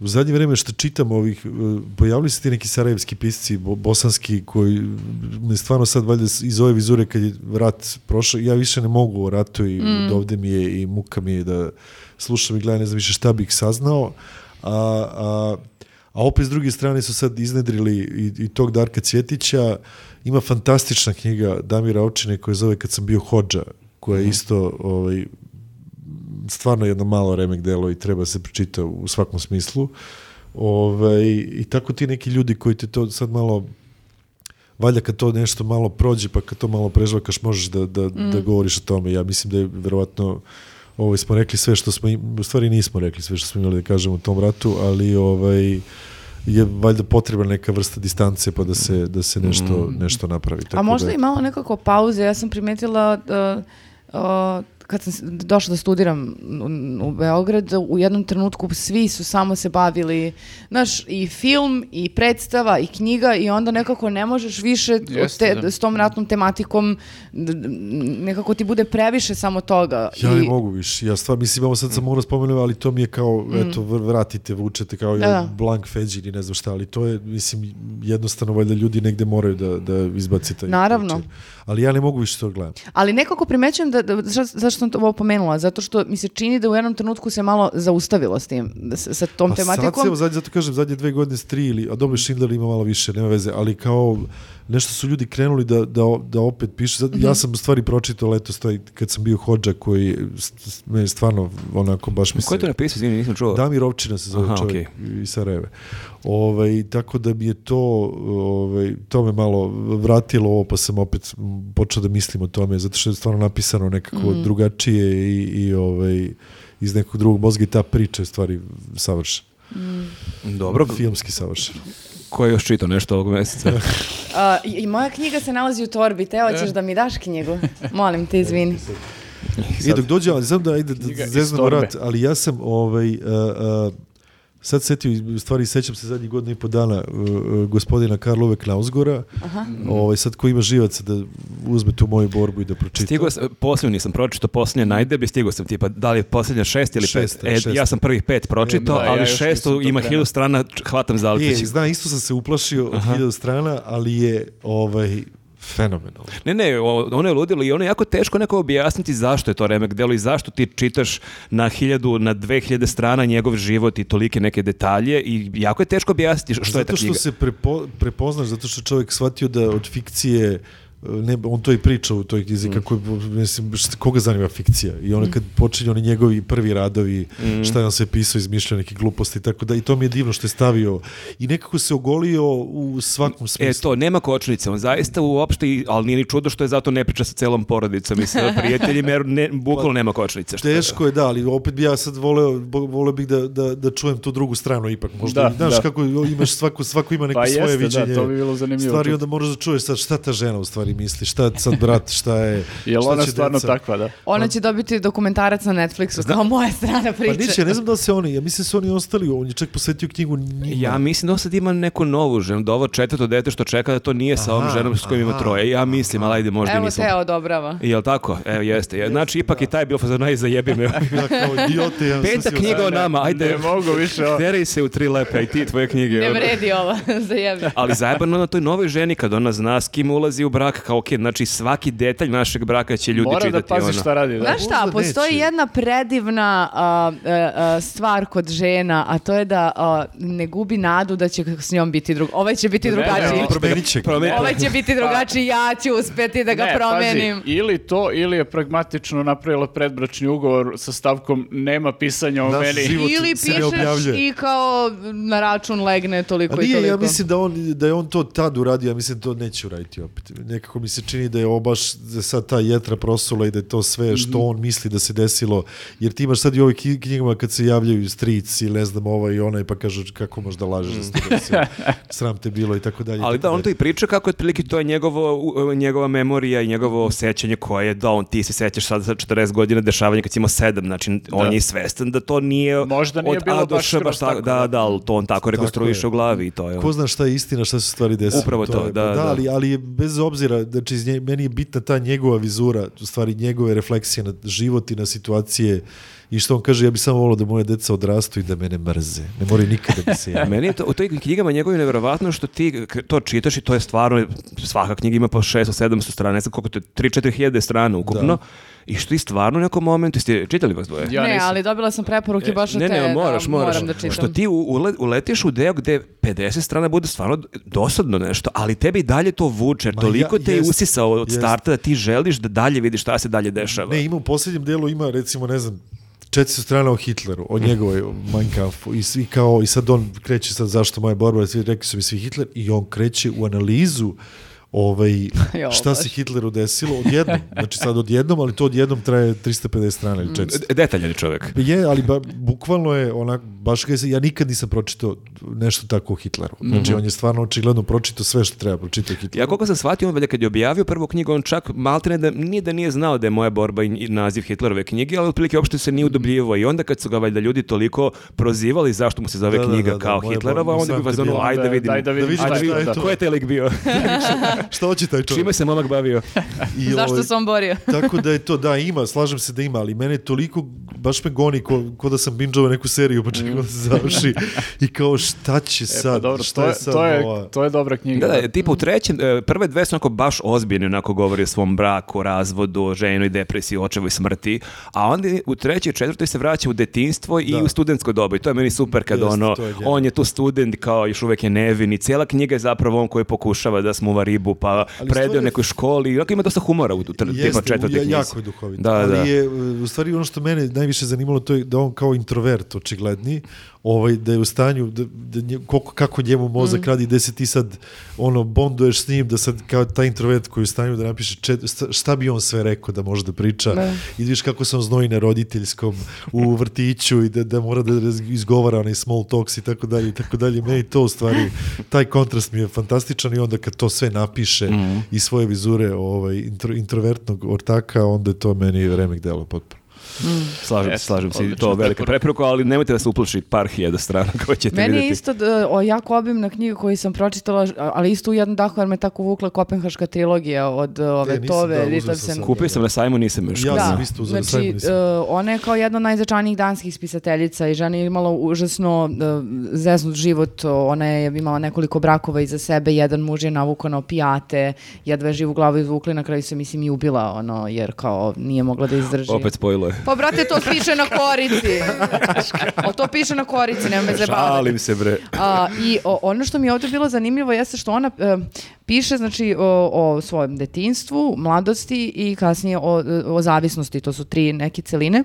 u zadnje vreme što čitam ovih, eh, pojavili se ti neki sarajevski pisci, bo- bosanski, koji me stvarno sad valjda iz ove vizure kad je rat prošao, ja više ne mogu o ratu i ovde mi je i muka mi je da slušam i gledam, ne znam više šta bih saznao, a, a a opet s druge strane su sad iznedrili i, i tog Darka Cvjetića. Ima fantastična knjiga Damira Ovčine koja zove Kad sam bio hođa, koja je isto ovaj, stvarno jedno malo remek delo i treba se pročita u svakom smislu. Ovaj, I tako ti neki ljudi koji te to sad malo valjda kad to nešto malo prođe pa kad to malo prežvakaš možeš da, da, da govoriš o tome. Ja mislim da je verovatno ovaj, smo rekli sve što smo, u stvari nismo rekli sve što smo imali da kažemo u tom ratu, ali ovaj, je valjda potrebna neka vrsta distance pa da se, da se nešto, nešto napravi. Tako A možda da, i malo nekako pauze. Ja sam primetila da, uh, kad sam došla da studiram u, u Beograd, u jednom trenutku svi su samo se bavili, znaš, i film, i predstava, i knjiga, i onda nekako ne možeš više od Jeste, te, da. s tom ratnom tematikom, nekako ti bude previše samo toga. Ja ne I- mogu više. Ja stvar, mislim, ovo sad sam morao spomenuti, ali to mi je kao, eto, vr- vratite, vučete kao Da, ja, da. blank feđin i ne znam šta, ali to je, mislim, jednostavno, valjda ljudi negde moraju da, da izbaci taj Naravno. čir. Ali ja ne mogu više to da gledam. Ali nekako primećujem da, da zašto, zašto sam to ovo pomenula, zato što mi se čini da u jednom trenutku se malo zaustavilo s tim, da se- sa tom Pa sad tematikom. se, evo, zadnje, zato kažem, zadnje dve godine s tri ili, a dobro, Schindler ima malo više, nema veze, ali kao nešto su ljudi krenuli da, da, da opet piše. Sad, Mhm. Ja sam u stvari pročitao letos taj, kad sam bio hođa koji me je stvarno onako baš mi Ko je to se... napisao, izvini, nisam čuo. Damir Ovčina se zove Aha, čovjek iz Sarajeve. Ovaj, tako da mi je to, ovaj, to me malo vratilo ovo, pa sam opet počeo da mislim o tome, zato što je stvarno napisano nekako drugačije i, i ovaj, iz nekog drugog mozga i ta priča je stvari savršena. Dobro, Filmski savršen. ko je još čitao nešto ovog meseca? A, i, moja knjiga se nalazi u torbi, Teo, ćeš da mi daš knjigu? Molim te, izvini. I dok dođe, ali znam da ide da zeznamo rat, ali ja sam ovaj, uh, uh, sad setio, stvari sećam se zadnjih godina i po dana uh, uh, gospodina Karlove Knausgora, ovaj, sad ko ima živaca da uzme tu moju borbu i da pročita. Stigao sam, posljednju nisam pročitao, posljednje najdeblje, stigao sam tipa, da li je posljednja šest ili pet? Šesta, E, šesta. ja sam prvih pet pročitao, Da, ja ali šesto to ima hiljadu strana, hvatam za Je, zna, isto sam se uplašio od hiljadu strana, ali je ovaj, fenomenalno. Ne, ne, ono je ludilo i ono je jako teško neko objasniti zašto je to remek delo i zašto ti čitaš na hiljadu, na dve hiljade strana njegov život i tolike neke detalje i jako je teško objasniti što je ta Zato što knjiga. se prepo, prepoznaš, zato što čovjek shvatio da od fikcije ne, on to i priča u toj knjizi, Mm. kako, mislim, šta- koga zanima fikcija? I ono kad počinju oni njegovi prvi radovi, Mm. šta je on sve pisao, izmišljao neke gluposti i tako da, i to mi je divno što je stavio. I nekako se ogolio u svakom E smislu. to, nema kočnice, on zaista uopšte, ali nije ni čudo što je zato ne priča sa celom porodicom i sa prijateljima, jer ne, bukvalno nema kočnice. Što Teško je, da, ali opet bi ja sad voleo, voleo bih da, da, da čujem tu drugu stranu ipak. Možda, Da, znaš da. kako imaš svako, svako ima neko Pa svoje jeste, da, viđenje. to bi bilo zanimljivo Stvari onda moraš da čuješ sad šta ta žena u stvari misli, šta sad brat, šta je, Jel šta ona će stvarno deca. takva, da? Ona će dobiti dokumentarac na Netflixu, kao moja strana Pa priče. neće, ja ne znam da li se oni, ja mislim da su oni ostali, on je čak posvetio knjigu njima. Ja mislim da on sad ima neku novu ženu, da ovo četvrto dete što čeka da to nije sa ovom ženom s kojim ima aha, troje. Ja mislim, ali ajde možda i Evo nisam. Teo odobrava. Jel tako? Evo jeste. Je, Znači, ipak i taj je bio fazon, aj zajebi me. Sam Peta knjiga o nama, ajde. Ne mogu više ovo. Teraj se u tri lepe, aj ti tvoje knjige. Ne vredi ovo, zajebi. Ali zajebano na toj novoj ženi kad ona zna s kim ulazi u brak, kao, ok, znači svaki detalj našeg braka će ljudi Mora da čitati. pazi ono. šta radi. Da. Znaš šta, postoji jedna predivna a, a, a, stvar kod žena, a to je da a, ne gubi nadu da će s njom biti drug. Ovaj će biti Ne, drugačiji. će ga. Ovaj će biti drugačiji, ja ću uspeti da ga Ne, promenim. pazi, ili to, ili je pragmatično napravila predbračni ugovor sa stavkom nema pisanja o Naš meni. Ili pišeš i kao na račun legne toliko A i nije, toliko. ja mislim da, on, da je on to tad uradio, ja mislim da to neće uraditi opet. Nekako mi se čini da je ovo baš da je sad ta jetra prosula i da je to sve što Mhm. on misli da se desilo. Jer ti imaš sad i u ovoj knjigama kad se javljaju stric ili ne znam ovaj i onaj pa kažu kako možda lažeš da se to desilo. Sram te bilo i tako dalje. i Ali tako da, on to i priča kako je otprilike to je njegovo, njegova memorija i njegovo sećanje koje je da on ti se sećaš sad za 40 godina dešavanja kad si imao 7, znači on Da. je i svestan da to nije Možda nije od bilo baš Š, skroz tako, tako, da, da. da, ali to on tako rekonstruiše je. u glavi i to je. Ko zna šta je istina, šta se stvari desilo. Upravo to, je- da, da. ali, ali je bez obzira, znači iz nje, meni je bitna ta njegova vizura, u stvari njegove refleksije na život i na situacije i što on kaže, ja bi samo volio da moje deca odrastu i da mene mrze. Ne moraju nikada da se. Meni je to, u toj knjigama njegovim nevjerovatno što ti to čitaš i to je stvarno, svaka knjiga ima po 600-700 strana, ne znam koliko to je, 3-4 hiljade strana ukupno. I što ti stvarno u nekom momentu, jeste čitali vas dvoje? Ja ne, nisam. ali dobila sam preporuke baš od ne, te, ne, da moraš, moraš. moram da čitam. Što ti u, ule- uletiš u deo gde 50 strana bude stvarno dosadno nešto, ali tebi i dalje to vuče, Ma toliko ja- te je jest, usisao od jest. starta da ti želiš da dalje vidiš šta se dalje dešava. Ne, ima u posljednjem delu ima recimo ne znam 400 strana o Hitleru, o njegovoj Mein Kampfu i svi kao i sad on kreće sad zašto moja borba, svi rekli su mi svi Hitler i on kreće u analizu ovaj, šta se Hitleru desilo odjednom. Znači sad odjednom, ali to odjednom traje 350 strana ili 400. D- Detaljan je čovjek. Je, ali ba, bukvalno je onak, baš ga ja nikad nisam pročitao nešto tako o Hitleru. Znači on je stvarno očigledno pročitao sve što treba pročitati o Hitleru. Ja koliko sam shvatio, on valjda kad je objavio prvu knjigu, on čak maltene da nije da nije znao da je moja borba i naziv Hitlerove knjige, ali otprilike uopšte se nije udobljivao. I onda kad su ga valjda ljudi toliko prozivali zašto mu se zove Da, da, knjiga da, da, kao Hitlerova, onda bi vas ono, ajde da Onda, vidim. daj da vidim vidim Ajde šta je vidim, to. ko je taj lik bio? Šta hoće taj čovjek? Čime se momak bavio? I, Zašto ovaj, se on borio? Tako da je to, da, ima, slažem se da ima, ali mene toliko, baš me goni ko, ko da sam binđovao neku seriju, pa čekam da se završi i kao šta će E, pa sad, dobro, šta to, je sad to, je, ova... to je dobra knjiga. Da, da, tipa u trećem, e, prve dve su onako baš ozbiljne, onako govori o svom braku, razvodu, o ženoj depresiji, očevoj smrti, a onda u trećoj i četvrtoj se vraća u detinstvo i Da. u studentsko doba i to je meni super kad Jeste, ono, je on je tu student kao još uvek je nevin i cijela knjiga je zapravo on koji pokušava da smuva ribu pa Ali predaje stvari- u nekoj školi i onako ima dosta humora u, tipa ja- knjizi. jako je duhovit. Da, ali da. je, u stvari ono što mene najviše zanimalo to je da on kao introvert očigledni, ovaj, da je u stanju, da, da nje- koliko, kako njemu mozak radi, gde se ti sad ono, bonduješ s njim, da sad kao taj introvert koji je u stanju da napiše čet, šta- bi on sve rekao da može da priča Da. i vidiš kako se on znoji na roditeljskom u vrtiću i da, da mora da izgovara onaj small talks i tako dalje i tako dalje. Meni to u stvari, taj kontrast mi je fantastičan i onda kad to sve napiše i svoje vizure ovaj, intro, introvertnog ortaka, onda je to meni remek delo potpuno. Slažem se, Jeste, slažem se, to velika preporuka. ali nemojte da se uploši par hiljada strana koje ćete Meni vidjeti. je isto da, o, jako obimna knjiga koju sam pročitala, ali isto u jednom dahu jer me tako vukla Kopenhaška trilogija od uh, ove E, Tove, da, sam. Kupio sam na sajmu, nisam još. Ja Da, sam isto uzeo na znači, sajmu, nisam. uh, ona je kao jedna od najzačajnijih danskih spisateljica i žena je imala užasno uh, zeznut život, ona je imala nekoliko brakova iza sebe, jedan muž je navukao na opijate, jedva je živu glavu izvukli, na kraju se mislim i ubila, ono, jer kao nije mogla da izdrži. Opet spojilo Pa brate, to piše na korici. o, to piše na korici, nema me zajebavati. Šalim se bre. A, I o- ono što mi je ovdje bilo zanimljivo jeste što ona e, piše znači o, o svojem detinstvu, mladosti i kasnije o, o zavisnosti, to su tri neke celine.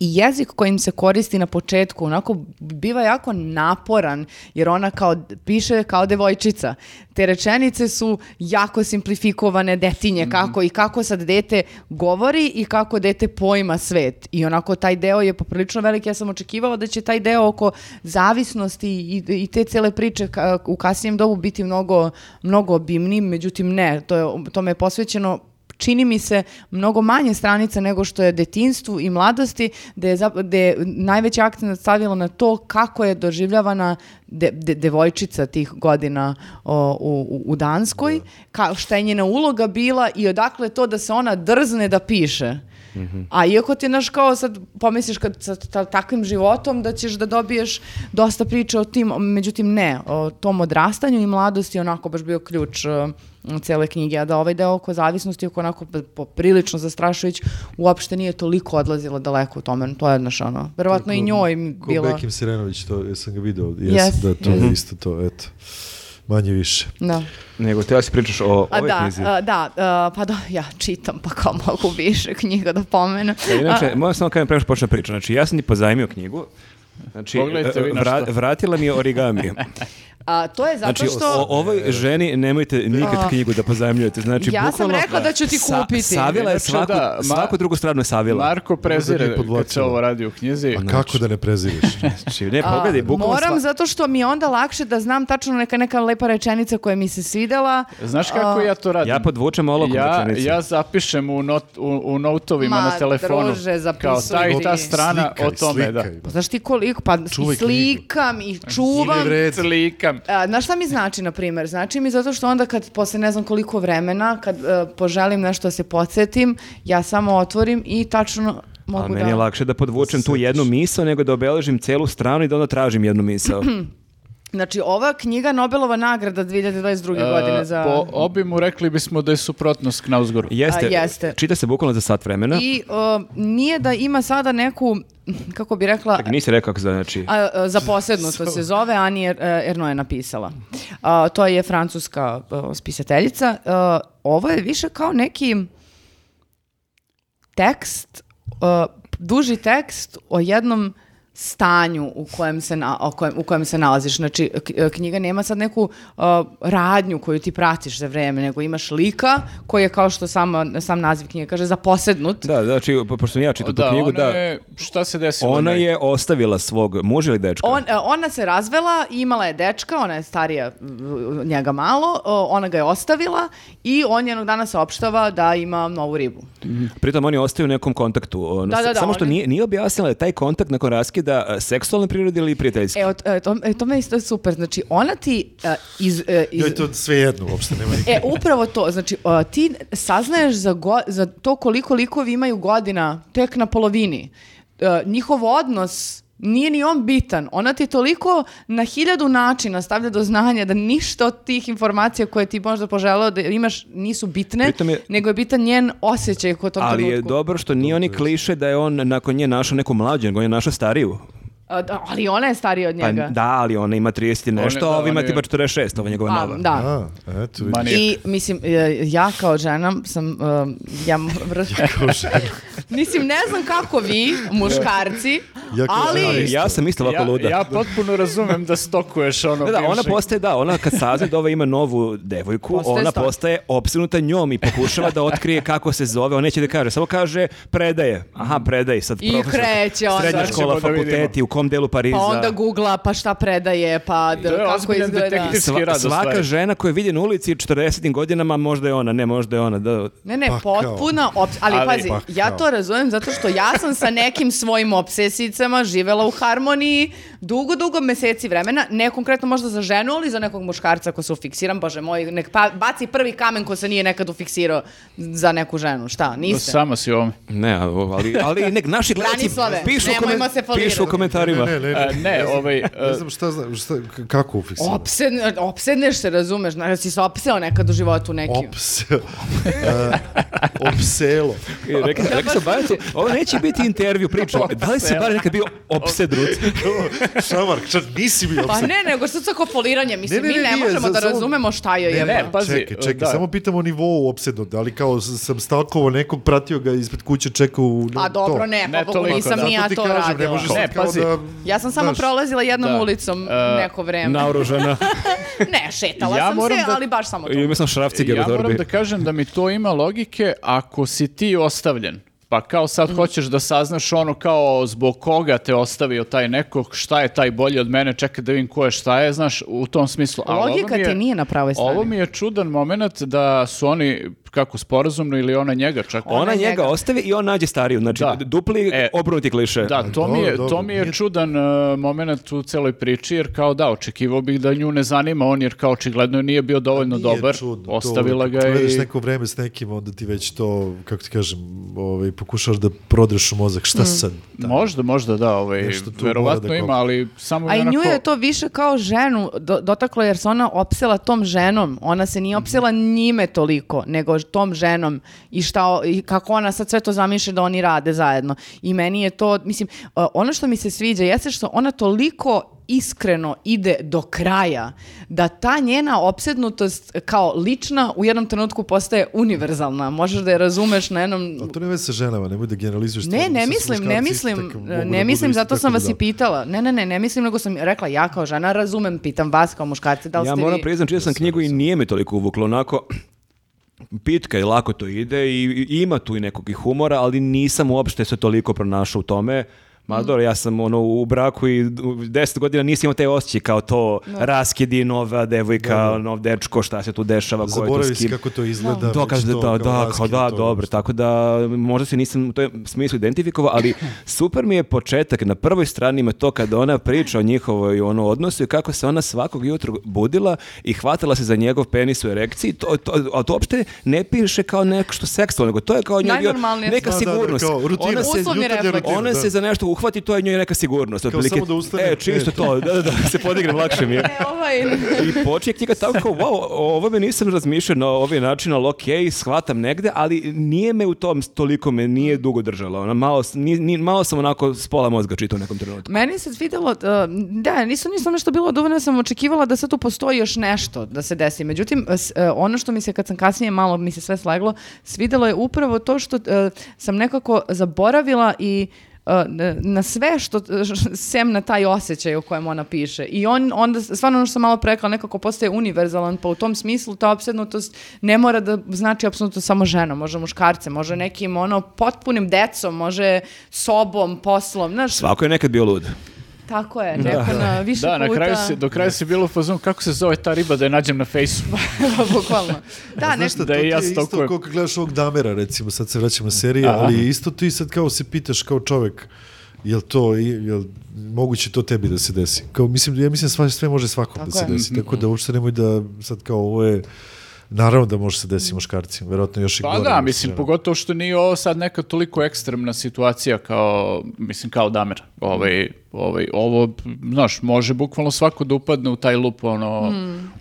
I jezik kojim se koristi na početku onako biva jako naporan jer ona kao piše kao devojčica. Te rečenice su jako simplifikovane detinje kako i kako sad dete govori i kako dete pojma svet. I onako taj deo je poprilično velik. Ja sam očekivala da će taj deo oko zavisnosti i, i te cele priče ka- u kasnijem dobu biti mnogo, mnogo obimniji, međutim ne, to je, tome je posvećeno čini mi se mnogo manje stranica nego što je detinstvu i mladosti, da je, da je najveći akcent stavilo na to kako je doživljavana de- de- devojčica tih godina o, u, u- Danskoj, ka, šta je njena uloga bila i odakle to da se ona drzne da piše. A iako ti, naš, kao sad pomisliš kad sa ta- takvim životom da ćeš da dobiješ dosta priče o tim, međutim ne, o tom odrastanju i mladosti onako baš bio ključ uh, cele knjige, a da ovaj deo oko zavisnosti, oko onako poprilično zastrašujuć, uopšte nije toliko odlazila daleko u tome. To je, znaš, ono, verovatno i njoj Ko bila... Bekim Sirenović, to jesam ga video. Jes, Yes, da, to yes. je isto to, eto. Manje više. Da. Nego te ja si pričaš o A ovoj da, knjizi. a, da, a, pa da, ja čitam, pa kao mogu više knjiga da pomenem. Da, inače, moram samo kažem pre nego što počne priča. Znači, ja sam ti pozajmio knjigu. Znači, Pogledajte vi na vra- što. vratila mi je origami. A, to je zato Znači, što... o, ovoj ženi nemojte nikad knjigu da pozajmljujete. Znači, Ja sam bukvalno, rekla da ću ti sa- kupiti. savila je Inače, svaku, da, ma- svaku drugu stranu je savila. Marko prezire kad se ovo radi u knjizi. A kako da ne preziriš? Znači, ne, pogledaj, A, bukvalno Moram sva- zato što mi je onda lakše da znam tačno neka neka lepa rečenica koja mi se svidela. Znaš kako ja to radim? Ja podvučem olovkom ja, rečenicu. ja zapišem u, not, u, u notovima Ma, na telefonu. druže, kao ta i ta strana o Slikaj, tome. Da. slikaj. Pa znaš ti koliko, pa slikam i čuvam. Slikam. A, znaš šta mi znači, na primjer? Znači mi zato što onda kad posle ne znam koliko vremena, kad e, poželim nešto da se podsjetim, ja samo otvorim i tačno mogu Ali da... meni je lakše da podvučem tu jednu misao nego da obeležim celu stranu i da onda tražim jednu misao. Znači, ova knjiga Nobelova nagrada 2022. godine za... Po obimu rekli bismo da je suprotnost Knausgoru. Jeste, A, jeste. čita se bukvalno za sat vremena. I o, nije da ima sada neku, kako bi rekla, Čak, nisi rekao kako znači. A, a, za posebno to se zove, Ani Er- e, Erno je napisala. A, to je francuska a, spisateljica. A, ovo je više kao neki tekst, a, duži tekst o jednom stanju u kojem se, na, o kojem, u kojem se nalaziš. Znači, k- knjiga nema sad neku a, radnju koju ti pratiš za vreme, nego imaš lika koji je, kao što sama, sam naziv knjige kaže, zaposednut. Da, znači, po- pošto sam ja čitao tu Da, knjigu, ona da, je, šta se desilo? ona je ostavila svog muža ili dečka. On, e, ona se razvela, i imala je dečka, ona je starija njega malo, ona ga je ostavila i on jednog dana saopštava da ima novu ribu. Pritom oni ostaju u nekom kontaktu. Ono, Da, da, da, samo što oni- nije, nije objasnila da taj kontakt nakon raskida e, seksualne prirode ili prijateljski. E, ot- e, to, e, to me isto super. Znači, ona ti e, iz... iz- Joj, to sve jedno, uopšte nema nikakve. E, upravo to. Znači, o, ti saznaješ za, go- za to koliko likovi imaju godina tek na polovini. E, njihov odnos nije ni on bitan. Ona ti toliko na hiljadu načina stavlja do znanja da ništa od tih informacija koje ti možda poželeo da imaš nisu bitne, je- nego je bitan njen osjećaj kod tom Ali je trenutku. dobro što nije oni kliše da je on nakon nje našao neku mlađu, nego on je našao stariju. Da, ali ona je starija od Pa, njega. da, ali ona ima 30 i nešto, a ovi ima on je- tipa 46, ovo je njegova nova. da. A, eto. I mislim, e, ja kao žena sam, um, ja, mislim, ne znam kako vi, muškarci, Ja kao ali... žena Ali ja sam isto ovako ja, luda. ja potpuno razumem da stokuješ ono Da, da, ona postaje, da, ona kad sazna da ova ima novu devojku, Postaje ona stalk. postaje opsinuta njom i pokušava da otkrije kako se zove, on neće da kaže, samo kaže predaje. Aha, predaje, sad I profesor. kreće onda. Srednja škola, da fakulteti, u kom delu Pariza. Pa onda googla, pa šta predaje, pa d- To je kako izgleda. Sva- svaka stvari. žena koju vidi na ulici 40. godinama, možda je ona, ne, možda je ona. Da, Ne, ne, Pa potpuna ali, Ali- pazi, Pa ja to razumem zato što ja sam sa nekim svojim obsesicama živela u harmoniji dugo, dugo meseci vremena, ne konkretno možda za ženu, ali za nekog muškarca ko se ufiksiram, bože moj, nek pa, baci prvi kamen ko se nije nekad ufiksirao za neku ženu, šta, niste? Sama si u ovome. ne, ali, ali nek naši gledalci Branislave, pišu, folirati. pišu u komentarima. Ne, ne, ne. E, ne, ovaj, Ne e, znam šta, zna, šta kako ufiksirano? Opsedne, opsedneš se, razumeš, znaš, si se opseo nekad u životu neki. Ops. E, Opselo. I Rekao sam Bajacu, ovo neće biti intervju priča. Da li si bar nekad bio opsedrut? Šamark, čak nisi bio Pa opsed. ne, nego što sa foliranje, mislim, Ne, ne, mi ne, ne možemo za- da razumemo šta je. Ne, ne, pazi, čekaj, čekaj, da. samo pitam o nivou opsednut, ali kao s- sam stalkovao nekog, pratio ga ispred kuće, čekao u... Pa dobro, ne, Ne pa nisam da. ni ja to ne radila. Ne, kao pazi. Da... Ja sam samo znaš, prolazila jednom Da. ulicom E, neko vreme. Naoružana. Ne, šetala Ja sam se, da- ali baš samo to. I imao sam šrafciger u ja moram da kažem da mi to ima logike ako si ti ostavljen. Pa kao sad Mm. hoćeš da saznaš ono kao zbog koga te ostavio taj neko, šta je taj bolji od mene, čekaj da vidim ko je šta je, znaš, u tom smislu. Ovo Logika je- ti nije na pravoj strani. Ovo mi je čudan moment da su oni, kako sporazumno ili ona njega čak. Ona Ona njega njega. ostavi i on nađe stariju. Znači, Da. dupli E, obrnuti kliše. Da, to mi je, dobro, to mi je čudan uh, moment u celoj priči, jer kao da, očekivao bih da nju ne zanima on, jer kao očigledno nije bio dovoljno Nije dobar, čudno, to, ostavila kad ga i... neko vreme s nekim, onda ti već to, kako ti kažem, ovaj, pokušavaš da prodreš u mozak, Mm. šta sad? Možda, možda da, ovaj, Nešto tu verovatno da ima, ali samo A i onako... nju je to više kao ženu do- dotaklo jer se ona opsela tom ženom. Ona se nije opsela njime toliko, nego tom ženom i, šta, i kako ona sad sve to zamišlja da oni rade zajedno. I meni je to, mislim, ono što mi se sviđa jeste što ona toliko iskreno ide do kraja da ta njena opsednutost kao lična u jednom trenutku postaje univerzalna. Možeš da je razumeš na jednom Ali to ne veze sa ženama, nemoj da generalizuješ. ne, ne mislim, ne mislim, ne da mislim, zato sam vas i budale. pitala. Ne, ne, ne, ne mislim, nego sam rekla, ja kao žena razumem, pitam vas kao muškarci, da li Ja ste moram vi... priznam, čitao sam knjigu i nije me toliko uvuklo, onako, pitka i lako to ide i, i ima tu i nekog i humora, ali nisam uopšte se toliko pronašao u tome. Ma Mm. dobro, ja sam ono u braku i deset godina nisam imao taj osjećaj kao to raskidi, nova devojka, nov dečko, šta se tu dešava, ko je Zaboravi s kim. kako to izgleda. Dokaz da, to da, kao da, raskid, kao da, to dobro, što- tako da možda se nisam u tom smislu identifikovao, ali super mi je početak, na prvoj strani ima to kada ona priča o njihovoj ono, odnosu i kako se ona svakog jutra budila i hvatala se za njegov penis u erekciji, to, to, a to uopšte ne piše kao nešto seksualno, nego to je kao njoj neka Da, da, da, sigurnost. kao rutina. Ona se, ona da. se za nešto uhvati, to je njoj neka sigurnost. otprilike. samo da ustane, E, čisto e. to, da, da, da, se podignem, lakše mi je. E, ovaj... I počinje knjiga tako kao, wow, o ovome nisam razmišljao na ovaj način, ali okej, shvatam negde, ali nije me u tom toliko me nije dugo držala. Ona malo, ni, ni- malo sam onako s pola mozga čitao u nekom trenutku. Meni se svidelo, uh, da, nisam nisam nešto bilo dovoljno, sam očekivala da sad tu postoji još nešto da se desi. Međutim, uh, ono što mi se kad sam kasnije malo mi se sve sleglo, svidelo je upravo to što uh, sam nekako zaboravila i uh, na- sve što, sem na taj osjećaj o kojem ona piše. I on, onda, stvarno ono što sam malo prekla, nekako postaje univerzalan, pa u tom smislu ta opsednutost ne mora da znači apsolutno samo žena, može muškarce, može nekim ono potpunim decom, može sobom, poslom, znaš, Svako je nekad bio lud. Tako je, neko na više Da, na puta. kraju si, do kraja si bilo u fazonu kako se zove ta riba da je nađem na fejsu. Bukvalno. Da, Znaš ne, šta, Da to i ti ja je isto kao kad gledaš ovog Damera, recimo, sad se vraćamo na serije, ali isto ti sad kao se pitaš kao čovek, jel to, jel moguće to tebi da se desi? Kao, mislim, ja mislim sve, sve može svakom Tako da se je. desi, tako da uopšte nemoj da sad kao ovo je, naravno da može se desiti muškarcima, verovatno još i Pa gore. da, nego mislim, ženama. pogotovo što nije ovo sad neka toliko ekstremna situacija kao, mislim, kao Damer. Ovaj, ovaj, ovo, znaš, može bukvalno svako da upadne u taj lup, ono,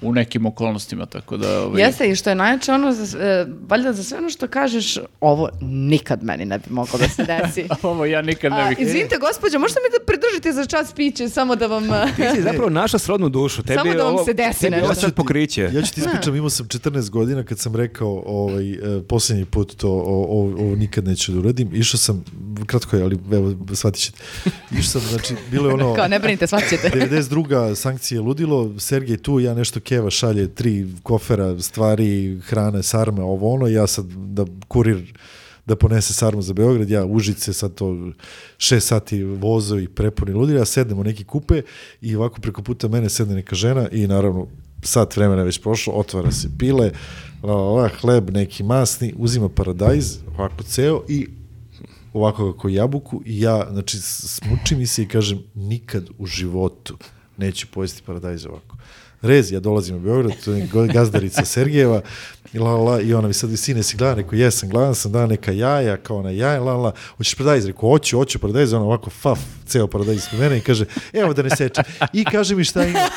u nekim okolnostima, tako da... Ovaj, Jeste i što je najjače ono, za, e, valjda za sve ono što kažeš, ovo nikad meni ne bi moglo da se desi. Ovo ja nikad ne A, bih... izvinite, gospođo, možete mi da pridržite za čas piće, samo da vam... Ti si zapravo naša srodnu dušu. Tebi Samo da vam ovo- se desi tebi ovo nešto. sad pokriće. Ja ću ti ispričam, imao sam 14 godina kad sam rekao ovaj, e, posljednji put to, o- o- ovo nikad neću da uradim. Išao sam, kratko je, ali evo, shvatit ćete. Išao sam, znači, bilo je ono... Kao, ne brinite, shvaćete. 92. sankcije ludilo, Sergej tu, ja nešto keva šalje, tri kofera, stvari, hrane, sarme, ovo ono, ja sad da kurir da ponese sarmu za Beograd, ja užice sad to šest sati vozo i prepuni ludilo, ja sednem u neki kupe i ovako preko puta mene sedne neka žena i naravno sat vremena je već prošlo, otvara se pile, la, la, la, hleb neki masni, uzima paradajz, ovako ceo i ovako kako jabuku i ja, znači, smuči mi se i kažem, nikad u životu neću pojesti paradajz ovako. Rez, ja dolazim u Beograd, to je gazdarica Sergejeva, i la, la, i ona mi sad, sine, si gladan, rekao, jesam, gladan sam, da neka jaja, kao na jaja, la, la, hoćeš paradajz, rekao, hoću, hoću paradajz, ona ovako, faf, ceo paradajz ispred mene i kaže, evo da ne seče. I kaže mi šta ima.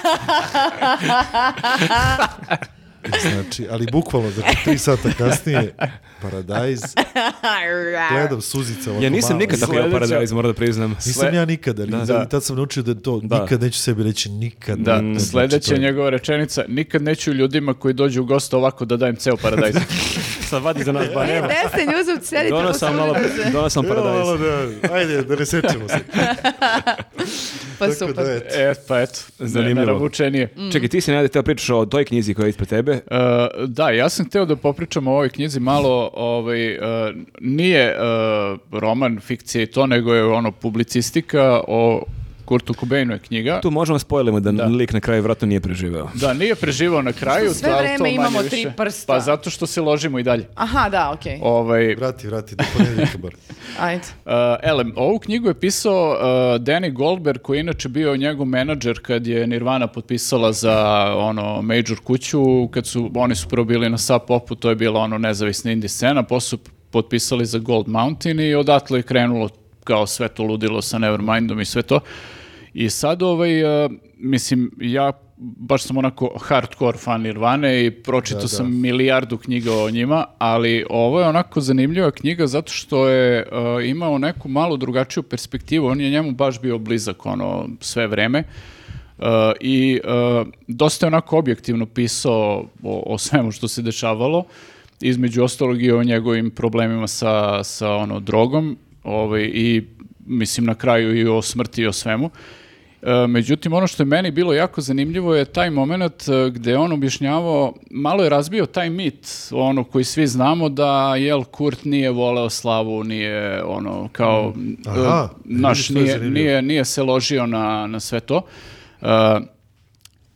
Znači, ali bukvalno, znači, tri sata kasnije, paradajz, gledam suzica Ja nisam nikad tako jeo paradajz, moram da priznam. Nisam ja nikad, ali Da. da. tad sam naučio da to Da. nikad neću sebi reći nikad. Da, ne, znači, sledeća njegova rečenica, nikad neću ljudima koji dođu u gosta ovako da dajem ceo paradajz. Sad vadi za nas, ba nema. Deste, njuzov, sedite, Dono sam malo, se. dono sam paradajz. da, ajde, da ne sečemo se. Pa Tako super. da, eto. e, pa eto, Zanimljivo. neravučenije. Čekaj, ti si najde teo pričaš o toj knjizi koja je ispred tebe. E, da, ja sam hteo da popričam o ovoj knjizi malo, ovaj, e, nije e, roman, fikcija i to, nego je ono publicistika o Kurtu Cobainu je knjiga. Tu možemo spojlimo da, Da. lik na kraju vratno nije preživeo. Da, nije preživao na kraju. Sve vreme to imamo više. tri prsta. Pa zato što se ložimo i dalje. Aha, da, okej. Ovaj, Vrati, vrati, do ponedjeljka bar. Ajde. Uh, ele, ovu knjigu je pisao uh, Danny Goldberg, koji je inače bio njegov menadžer kad je Nirvana potpisala za ono major kuću, kad su, oni su prvo bili na Sub Popu, to je bila ono nezavisna indie scena, posle su potpisali za Gold Mountain i odatle je krenulo kao sve to ludilo sa Nevermindom i sve to. I sad, ovaj, uh, mislim, ja baš sam onako hardcore fan Nirvane i pročitao Da, da. sam milijardu knjiga o njima, ali ovo je onako zanimljiva knjiga zato što je uh, imao neku malo drugačiju perspektivu, on je njemu baš bio blizak ono sve vreme. Uh, i uh, dosta je onako objektivno pisao o, o svemu što se dešavalo, između ostalog i o njegovim problemima sa, sa ono, drogom ovaj, i mislim na kraju i o smrti i o svemu. E, međutim, ono što je meni bilo jako zanimljivo je taj moment e, gde on objašnjavao, malo je razbio taj mit, ono koji svi znamo da jel Kurt nije voleo slavu, nije ono kao Aha, e, naš nije, nije, nije se ložio na, na sve to. E,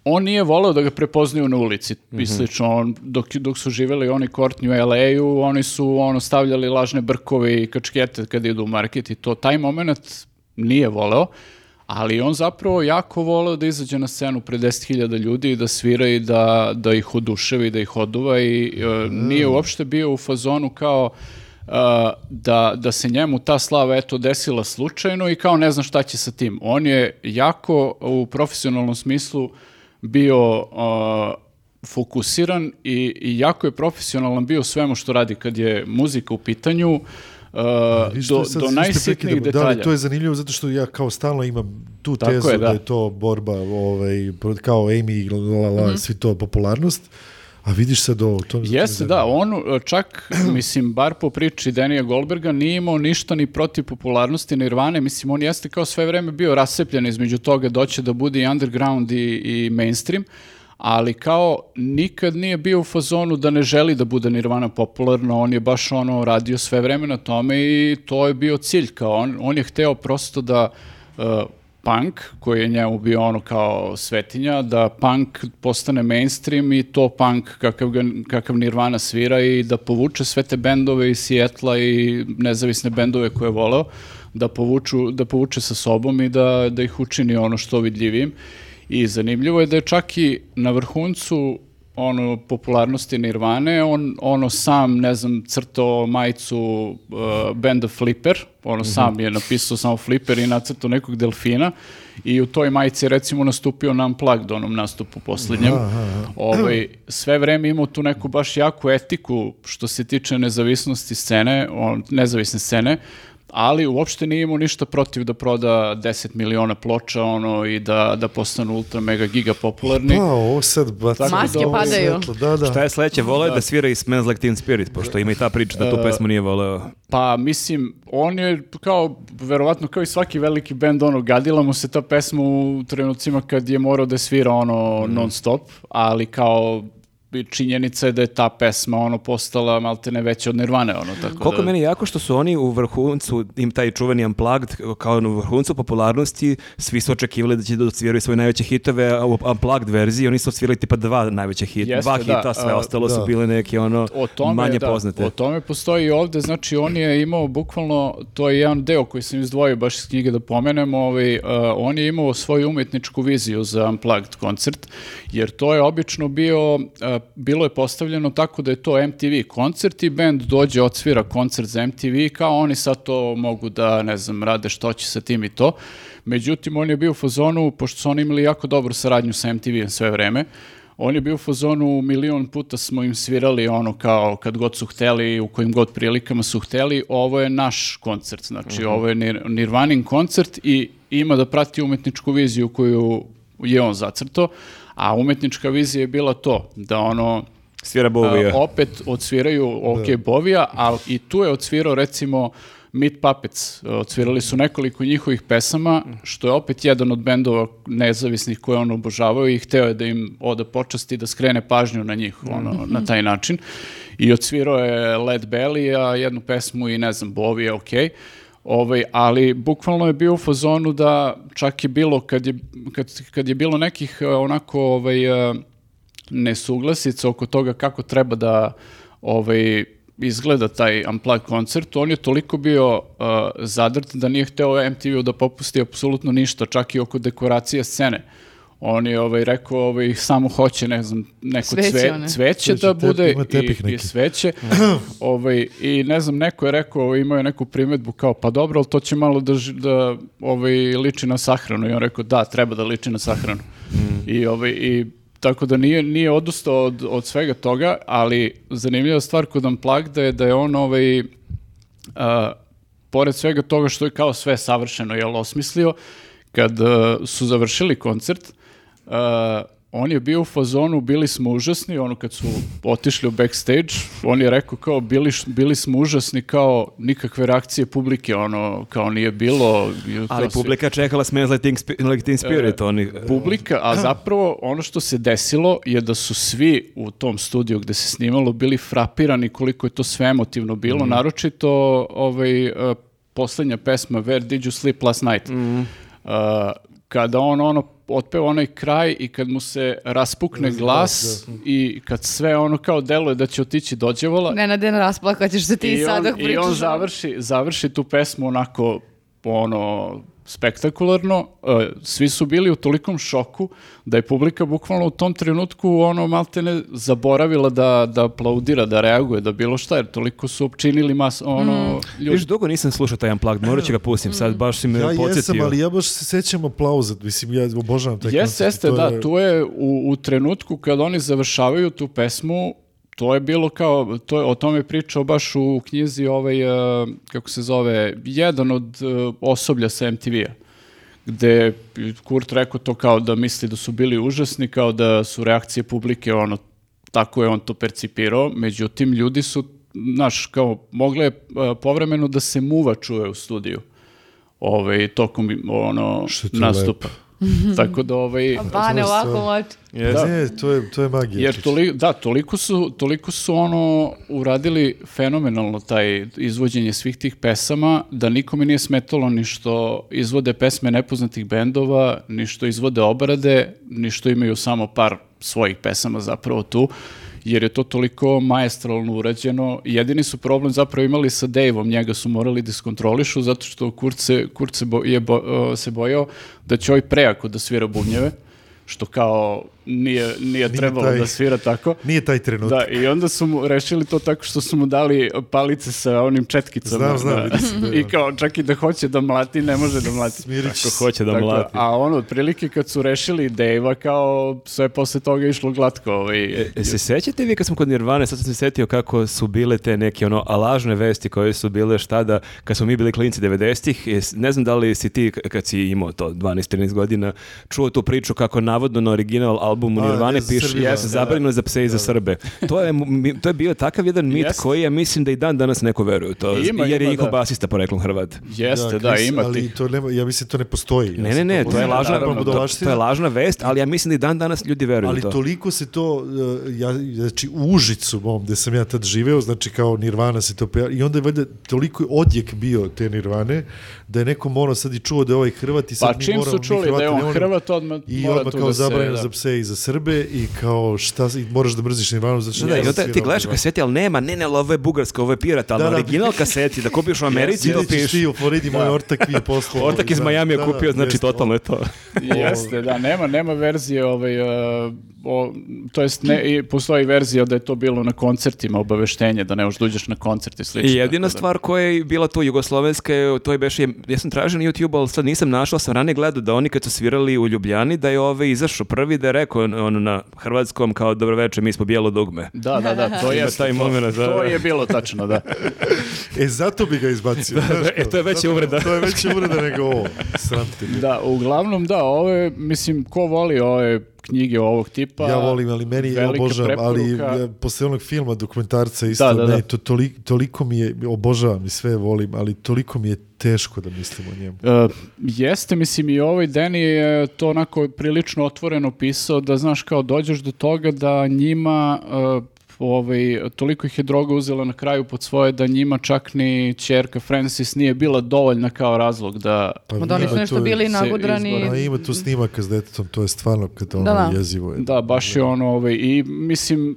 on nije voleo da ga prepoznaju na ulici i slično. On, dok, dok su živjeli oni Courtney u LA-u, oni su ono stavljali lažne brkove i kačkete kad idu u market i to. Taj moment nije voleo, ali on zapravo jako voleo da izađe na scenu pred 10.000 ljudi i da svira i da, da ih oduševi, da ih oduva i e, nije uopšte bio u fazonu kao uh, da, da se njemu ta slava eto desila slučajno i kao ne zna šta će sa tim. On je jako u profesionalnom smislu bio uh, fokusiran i, i jako je profesionalan bio svemu što radi kad je muzika u pitanju uh, do, sad do najsitnijih. Da, detalja. ali to je zanimljivo zato što ja kao stalno imam tu Tako tezu je, da. da. je to borba, ovaj, kao Amy, la, la, la, svi to popularnost, a vidiš sad ovo. To, Jeste, da, on uh, čak, mislim, bar po priči Denija Goldberga, nije imao ništa ni protiv popularnosti Nirvane, mislim, on jeste kao sve vreme bio rasepljen između toga doće da bude i underground i, i mainstream, ali kao nikad nije bio u fazonu da ne želi da bude Nirvana popularna, on je baš ono radio sve vreme na tome i to je bio cilj, kao on, on je hteo prosto da uh, punk, koji je njemu bio ono kao svetinja, da punk postane mainstream i to punk kakav, ga, kakav Nirvana svira i da povuče sve te bendove iz Sijetla i nezavisne bendove koje je voleo, da, povuču, da povuče sa sobom i da, da ih učini ono što vidljivim. I zanimljivo je da je čak i na vrhuncu ono popularnosti Nirvane, on ono sam, ne znam, crtao majicu uh, benda Flipper, ono sam je napisao samo Flipper i nacrtao nekog delfina i u toj majici je recimo nastupio na Unplugged, onom nastupu posljednjem. Ovaj, sve vreme imao tu neku baš jaku etiku što se tiče nezavisnosti scene, on, nezavisne scene, ali uopšte nije imao ništa protiv da proda 10 miliona ploča ono, i da, da postanu ultra mega giga popularni. Pa, ovo sad baca Tako Maske da ovo padaju. svetlo, Da, da. Šta je sledeće? Voleo je da svira i Smells Like Teen Spirit, pošto ima i ta priča da tu pesmu nije voleo. Pa mislim, on je kao, verovatno kao i svaki veliki bend, ono, gadila mu se ta pesma u trenucima kad je morao da svira ono non stop, ali kao činjenica je da je ta pesma ono postala maltene veća od Nirvane, ono, tako Koliko da... meni jako što su oni u vrhuncu, im taj čuveni Unplugged, kao u vrhuncu popularnosti, svi su očekivali da će da odsviraju svoje najveće hitove, a u Unplugged verziji oni su odsvirali tipa dva najveće hita, Jeste, dva da, hita, sve a, ostalo su da. bile neke ono o tome, manje da, poznate. O tome postoji i ovde, znači on je imao bukvalno, to je jedan deo koji sam izdvojio baš iz knjige da pomenem, ovaj, uh, on je imao svoju umetničku viziju za Unplugged koncert, jer to je obično bio, bilo je postavljeno tako da je to MTV koncert i band dođe, odsvira koncert za MTV, kao oni sad to mogu da, ne znam, rade što će sa tim i to. Međutim, on je bio u fazonu, pošto su oni imali jako dobru saradnju sa MTV-em sve vreme, on je bio u fazonu, milion puta smo im svirali ono kao kad god su hteli, u kojim god prilikama su hteli, ovo je naš koncert, znači ovo je Nir Nirvanin koncert i ima da prati umetničku viziju koju je on zacrto, a umetnička vizija je bila to, da ono, Svira Bovija. a, opet odsviraju OK Bovija, ali i tu je odsvirao recimo Meat Puppets. Odsvirali su nekoliko njihovih pesama, što je opet jedan od bendova nezavisnih koje on obožavao i hteo je da im oda počasti da skrene pažnju na njih ono, na taj način. I odsvirao je Led Belly, a jednu pesmu i ne znam, Bovija, OK. Ovaj, ali bukvalno je bio u fazonu da čak je bilo kad je, kad, kad je bilo nekih eh, onako ovaj, eh, nesuglasica oko toga kako treba da ovaj, izgleda taj Unplugged koncert, on je toliko bio uh, zadrt da nije hteo MTV-u da popusti apsolutno ništa, čak i oko dekoracije scene. On je ovaj, rekao ovaj, samo hoće, ne znam, neko Cveće cve- cveće Cveće, da tep- bude tepih i, i sveće. ovaj, I ne znam, neko je rekao, ovaj, imao je neku primjedbu kao, pa dobro, ali to će malo da, da ovaj, liči na sahranu. I on rekao, da, treba da liči na sahranu. I, ovaj, i tako da nije, nije odustao od, od svega toga, ali zanimljiva stvar kod Unplugged je da je on ovaj, a, pored svega toga što je kao sve savršeno jel, osmislio, kad a, su završili koncert, a, on je bio u fazonu, bili smo užasni, ono kad su otišli u backstage, on je rekao kao bili, bili smo užasni, kao nikakve reakcije publike, ono kao nije bilo. Ali svi- publika čekala Smells Like Teen, Teen Spirit. oni, publika, a zapravo ono što se desilo je da su svi u tom studiju gde se snimalo bili frapirani koliko je to sve emotivno bilo, naročito ovaj, uh, poslednja pesma Where Did You Sleep Last Night? Uh, kada on ono otpeva onaj kraj i kad mu se raspukne glas i kad sve ono kao deluje da će otići dođevola Nenade, rasplakat ćeš se ti i sad dok i pričaš. on završi, završi tu pesmu onako ono spektakularno, e, svi su bili u tolikom šoku da je publika bukvalno u tom trenutku ono maltene zaboravila da, da aplaudira, da reaguje, da bilo šta, jer toliko su opčinili mas, ono, ljudi. Viš, dugo nisam slušao taj Unplugged, morat ću ga pustim, sad baš si me Ja podsjetio. jesam, ali ja baš se sećam aplauza. Mislim, ja obožavam taj Jeste, koncert. jeste, To da, je- tu je u, u trenutku kad oni završavaju tu pesmu, to je bilo kao, to je, o tome je pričao baš u knjizi ovaj, e, kako se zove, jedan od e, osoblja sa MTV-a gde Kurt rekao to kao da misli da su bili užasni, kao da su reakcije publike ono, tako je on to percipirao, međutim ljudi su, znaš, kao, mogle je povremeno da se muva čuje u studiju ovaj, tokom ono, Što nastupa. Tako da ovaj... Bane, ovako stvar. moć. Jeste. Ne, to je, to je magija. Jer čisto. toli, da, toliko su, toliko su ono uradili fenomenalno taj izvođenje svih tih pesama da nikome nije smetalo ni što izvode pesme nepoznatih bendova, ni što izvode obrade, ni što imaju samo par svojih pesama zapravo tu jer je to toliko maestralno urađeno. Jedini su problem zapravo imali sa Daveom, njega su morali da iskontrolišu zato što Kurt se, bo- je bo- se bojao da će ovaj prejako da svira bubnjeve, što kao nije, nije trebalo taj- da svira tako. Nije taj trenutak. Da, i onda su mu rešili to tako što su mu dali palice sa onim četkicama. Znam, znam, da. vidi se da- I kao, čak i da hoće da mlati, ne može da mlati. Smirit će Ko se. hoće da Tako, mlati. a ono, otprilike kad su rešili Dejva, kao sve posle toga išlo glatko. Ovaj, E, se sećate vi kad smo kod Nirvane, sad sam se setio kako su bile te neke ono a lažne vesti koje su bile šta da, kad smo mi bili klinci 90-ih, jes- ne znam da li si ti kad si imao to 12-13 godina, čuo tu priču kako navodno na original albumu Nirvane piše Srbima. jeste, zabranjeno za pse i za Srbe. To je, to je bio takav jedan mit Jeste. koji ja mislim da i dan danas neko veruje u to, Ima, jer je njihov da. basista poreklom Hrvat. Jeste, da, ima ali to nema, ja mislim to ne postoji. Ja Ne, ne, ne, to je lažna, to, to je lažna vest, ali ja mislim da i dan danas ljudi veruju u Ali to. toliko se to, uh, ja, znači u Užicu mom, gde sam ja tad živeo, znači kao Nirvana se to peva, i onda je valjda toliko je odjek bio te Nirvane, da je neko morao sad i čuo da je ovaj Hrvat i sad Pa mi čim moramo, su mi čuli da je on Hrvat, odmah I mora odmah kao da se... zabranjeno da. za pse i za Srbe i kao šta, i moraš da mrziš Nirvanu za što Da, da, ti gledaš kaseti, ali nema, ne, ne, ovo je bugarska, ovo je pirat, ali Da, da. original kaseti, da kupiš u Americi, to piše. ti u Floridi, moj ortak mi je poslao. Ortak iz Da, Majamija da, da, kupio, znači totalno je to. Jeste, da, nema, nema verzije, ovaj, uh, o, to jest ne, i postoji verzija da je to bilo na koncertima obaveštenje, da ne možeš da uđeš na koncert i slično. I jedina da- stvar koja je bila tu jugoslovenska, to je beš, ja sam tražio na YouTube, ali sad nisam našao, sam ranije gledao da oni kad su svirali u Ljubljani, da je ove izašao prvi da je rekao on na hrvatskom kao dobro večer, mi smo bijelo dugme. Da, da, da, to je taj moment, da, To da. je bilo tačno, da. E, zato bi ga izbacio. znaš e, kao, to je veća uvreda. To je veća uvreda nego ovo. Sram. Da, uglavnom da, ovo je, mislim, ko voli ove knjige ovog tipa? ja volim, ali meni je obožavam, ali preporuka. ja, posle onog filma, dokumentarca isto, Da, da, da. to toli- toliko mi je, obožavam i sve volim, ali toliko mi je teško da mislim o njemu. E, jeste, mislim i ovaj Deni je to onako prilično otvoreno pisao da znaš kao dođeš do toga da njima e, ovaj, toliko ih je droga uzela na kraju pod svoje da njima čak ni čerka Francis nije bila dovoljna kao razlog da Pa Ma da oni su nešto to- bili se nagudrani. izbore. A ima tu snimaka s detetom, to je stvarno kad ono Da, da. jezivo je. Da, baš je ono, ovaj, i mislim,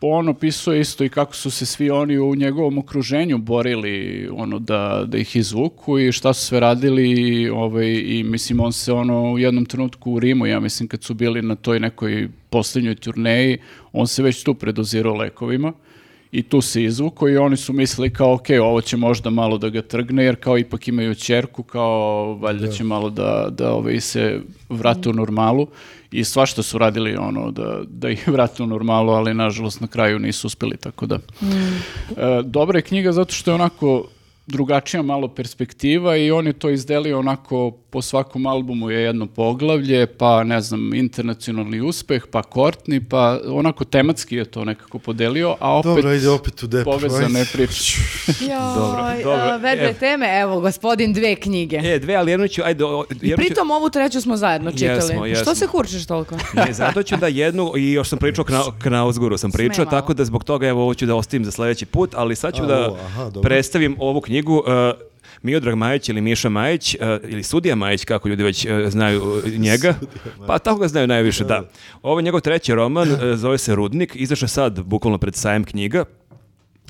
on opisuje isto i kako su se svi oni u njegovom okruženju borili ono da, da ih izvuku i šta su sve radili i, ovaj, i mislim on se ono u jednom trenutku u Rimu, ja mislim kad su bili na toj nekoj posljednjoj turneji, on se već tu predozirao lekovima i tu se izvuko i oni su mislili kao ok, ovo će možda malo da ga trgne jer kao ipak imaju čerku, kao valjda će malo da, da ovaj, se vrate u normalu i svašta su radili ono da, da ih vrate u normalu, ali nažalost na kraju nisu uspeli, tako da. E, dobra je knjiga zato što je onako drugačija malo perspektiva i on je to izdelio onako po svakom albumu je jedno poglavlje, pa ne znam, internacionalni uspeh, pa Courtney, pa onako tematski je to nekako podelio, a opet Dobro, ajde opet u depu. povezane ajde. priče. Dobro, Joj, dobro. vedre Evo. teme, evo, gospodin dve knjige. E, dve, ali jednu ću, ajde, o- I jednu ću- pritom ovu treću smo zajedno čitali. Jesmo, jesmo. Što se kurčiš toliko? Ne, zato ću da jednu, i još sam pričao Kna, Knausguru sam pričao, tako da zbog toga evo ovo ću da ostavim za sljedeći put, ali sad ću A, da ovo, aha, predstavim ovu knjigu. Uh, Miodrag Majić ili Miša Majić, uh, ili Sudija Majić, kako ljudi već uh, znaju uh, njega. Pa tako ga znaju najviše, da. Ovo je njegov treći roman, uh, zove se Rudnik, izašao sad, bukvalno pred sajem knjiga.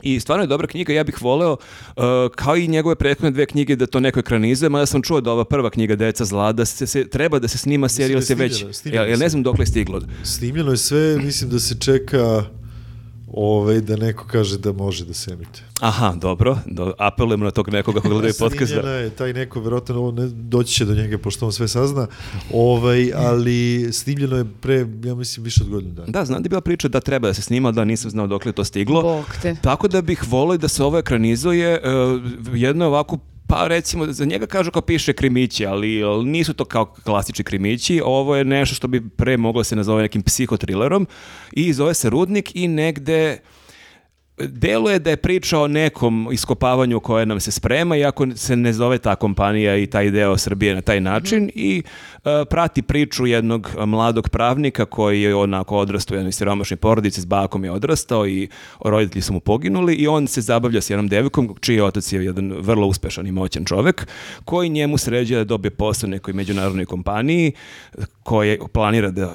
I stvarno je dobra knjiga, ja bih voleo, uh, kao i njegove prethodne dve knjige, da to neko ekranizuje, mada sam čuo da ova prva knjiga Deca zla, da se, se- treba da se snima serija, da je se već, ja, ja ne znam dokle je stiglo. Snimljeno je sve, mislim da se čeka ovaj, da neko kaže da može da se emituje. Aha, dobro, do, apelujemo na tog nekoga ko gledaju podcast. Snimljena je, taj neko, verovatno, ovo ne, doći će do njega, pošto on sve sazna, ovaj, ali snimljeno je pre, ja mislim, više od godinu dana. Da, znam da je bila priča da treba da se snima, da nisam znao dokle je to stiglo. Bog te. Tako da bih volio da se ovo ekranizuje uh, jedno je ovako pa recimo, za njega kažu kao piše krimići, ali, nisu to kao klasični krimići, ovo je nešto što bi pre moglo se nazove nekim psihotrilerom i zove se Rudnik i negde deluje da je priča o nekom iskopavanju koje nam se sprema, iako se ne zove ta kompanija i taj deo Srbije na taj način i e, prati priču jednog mladog pravnika koji je onako odrastao u jednoj siromašnoj porodici, s bakom je odrastao i roditelji su mu poginuli i on se zabavlja s jednom devojkom, čiji otac je jedan vrlo uspešan i moćan čovek, koji njemu sređuje da dobije posao nekoj međunarodnoj kompaniji koje planira da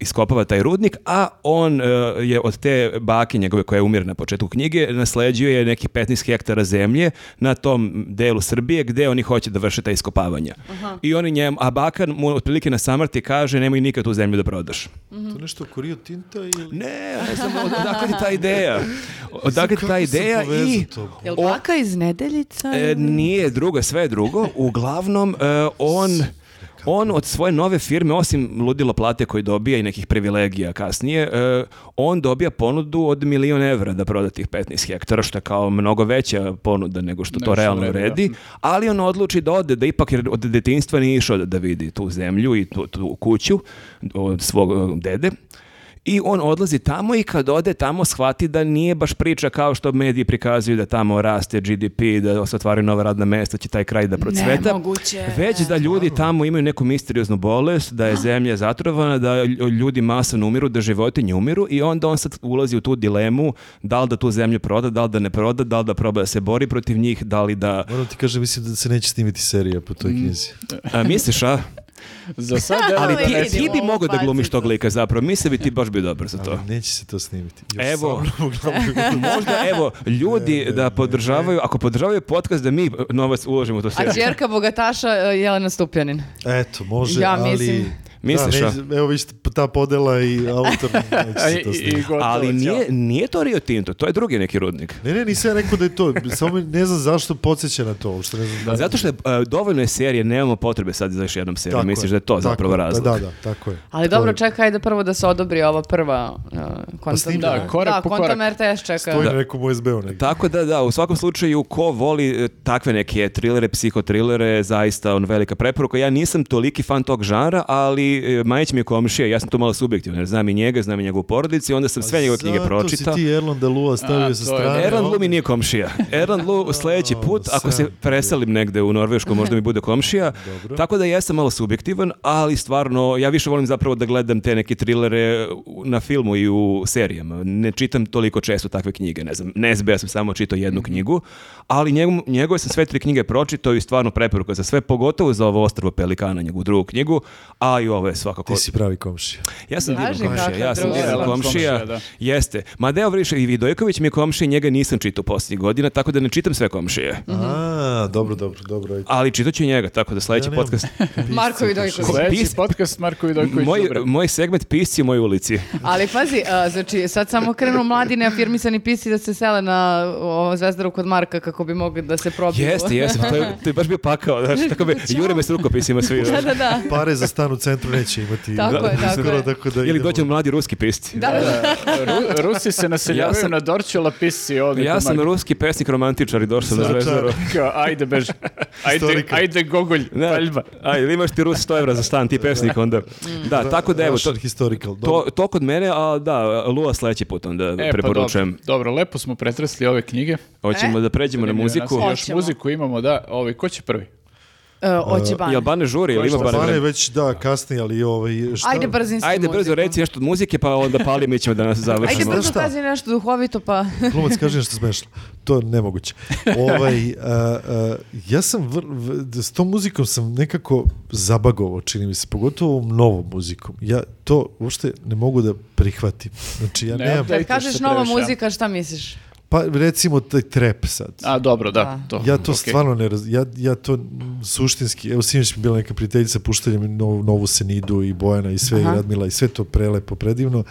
iskopava taj rudnik, a on e, je od te bake njegove koja umire na početku knjige, nasleđuje neki 15 hektara zemlje na tom delu Srbije gde oni hoće da vrše ta iskopavanja. I oni njemu, a baka mu otprilike na samrti kaže nemoj nikad tu zemlju da prodaš. To nešto oko Rio Tinta ili... Ne, ne znam od- odakle ti ta ideja. Odakle ti ta ideja i... to? Jel baka iz Nedeljica? E, nije drugo, sve je drugo. Uglavnom, e, on... On od svoje nove firme, osim ludilo plate koji dobija i nekih privilegija kasnije, e, on dobija ponudu od milion evra da proda tih 15 hektara, što je kao mnogo veća ponuda nego što to što realno vredi, ali on odluči da ode, da ipak jer od detinjstva nije išao da, da vidi tu zemlju i tu, tu kuću od svog e, dede. I on odlazi tamo i kad ode tamo shvati da nije baš priča kao što mediji prikazuju da tamo raste GDP, da se otvaraju nova radna mesta, će taj kraj da procveta. Nemoguće. Već da ljudi tamo imaju neku misterioznu bolest, da je zemlja zatrovana, da lj- ljudi masano umiru, da životinje umiru i onda on sad ulazi u tu dilemu da li da tu zemlju proda, da li da ne proda, da li da proba da se bori protiv njih, da li da... Moram ti kažem, mislim da se neće snimiti serija po toj knjizi. A, misliš, a? Za sad, evo, Ali ti, vidim, ti bi mogao da glumiš tog lika zapravo. Mislim bi ti baš bi dobar za to. Ali neće se to snimiti. Još Evo. Možda, evo, ljudi da podržavaju, ako podržavaju podcast, da mi novac uložimo u to A seriju. čerka bogataša e, Jelena Stupjanin. Eto, može, Ja ali... mislim- Misliš, da, neće- evo vište, ta podela i autor i, to i, gotovo, Ali nije, nije to Rio Tinto, to je drugi neki rudnik. Ne, ne, nisam ja rekao da je to. Samo ne znam zašto podsjeća na to. Uopšte ne znam. Zato što je dovoljno je serije, nemamo potrebe sad za još jednom seriju. Tako Misliš je, da je to tako zapravo je, razlog? Da, da, da, tako je. Ali dobro, je- čekaj da prvo da se odobri ova prva uh, kontam. snimljena Da, korak da, po kontam korak. RTS čeka. Stoji na nekom USB-u negdje. Tako da, da, u svakom slučaju, ko voli e, takve neke trilere, psihotrilere, zaista on velika preporuka. Ja nisam toliki fan tog žanra, ali e, Majić mi je komšija, ja sam tu malo subjektivan, jer znam i njega, znam i njegovu porodicu, onda sam sve njegove knjige pročitao. Zato si ti Erland Lua stavio sa strane. Erland Lu mi nije komšija. Erland Lu sljedeći put, ako se preselim negde u Norvešku, možda mi bude komšija. Dobro. Tako da jesam malo subjektivan, ali stvarno, ja više volim zapravo da gledam te neke trilere na filmu i u serijama. Ne čitam toliko često takve knjige, ne znam. Nesbe, ja sam samo čitao jednu knjigu, ali njegov, njegove sam sve tri knjige pročitao i stvarno preporuka za sve, pogotovo za ovo Ostrvo Pelikana, njegovu drugu knjigu, a i ovo ovo je svakako... Ti si pravi komšija. Ja sam divan komšija, ja sam divan komšija. komšija, da. Jeste. Ma Deo Vriše i Vidojković mi je komšija, njega nisam čitao posljednjih godina, tako da ne čitam sve komšije. A, dobro, dobro, dobro. ajde. Ali čitat ću njega, tako da sledeći Ja podcast... Marko Vidojković. Sljedeći Pis- podcast Marko Vidojković. Moj, dobro. moj segment pisci u mojoj ulici. Ali pazi, a, znači sad samo krenu mladi neafirmisani pisci da se sele na o, Zvezdaru kod Marka kako bi mogli da se probiju. Jeste, jeste, to je, to je baš bio pakao, znaš, tako bi, jure me s rukopisima svi. da, da, da. Pare za stan u centru neće imati. Tako je, tako Skoro, je. tako da Ili dođu mladi ruski pisci. Da, da, da. Ru- Rusi se naseljavaju Ja sam- na Dorčula pisci ovdje. Ja sam ruski pesnik romantičar i došao na zvezdaru. Ajde bež. Ajde, ajde gogolj, Ne, paljba. ajde, imaš ti Rus 100 evra za stan, ti pesnik onda. Da, tako da evo, to, to, to kod mene, a da, Lua sledeći put onda E, pa preporučujem. dobro, dobro, lepo smo pretresli ove knjige. Hoćemo E? da pređemo na muziku. Još muziku imamo, da. Ovaj, ko će prvi? E, Oće ban. Jel Bane žuri, ili ima Bane Bane vreme? već, da, kasnije, ali ovaj, šta? Ajde brzinski Ajde brzo reci nešto od muzike, pa onda pali, mi ćemo da nas Ajde završimo. brzo šta? kazi nešto duhovito pa... Glumac kaže nešto smešno. To je nemoguće. Ovaj, a, a, ja sam, vr, v- s tom muzikom sam nekako zabagovao, čini mi se, pogotovo ovom novom muzikom. Ja to uopšte ne mogu da prihvatim. Znači, ja Ne, nemam... da. Kad kažeš nova muzika, šta misliš? Pa recimo taj trap sad. A, dobro, da. Da. To, Ja to ok. stvarno ne raz... Ja, ja to suštinski... Evo, sinoć mi je bila neka prijateljica, puštanje mi novu, novu Senidu i Bojana i sve, Aha. i Radmila i sve to prelepo, predivno,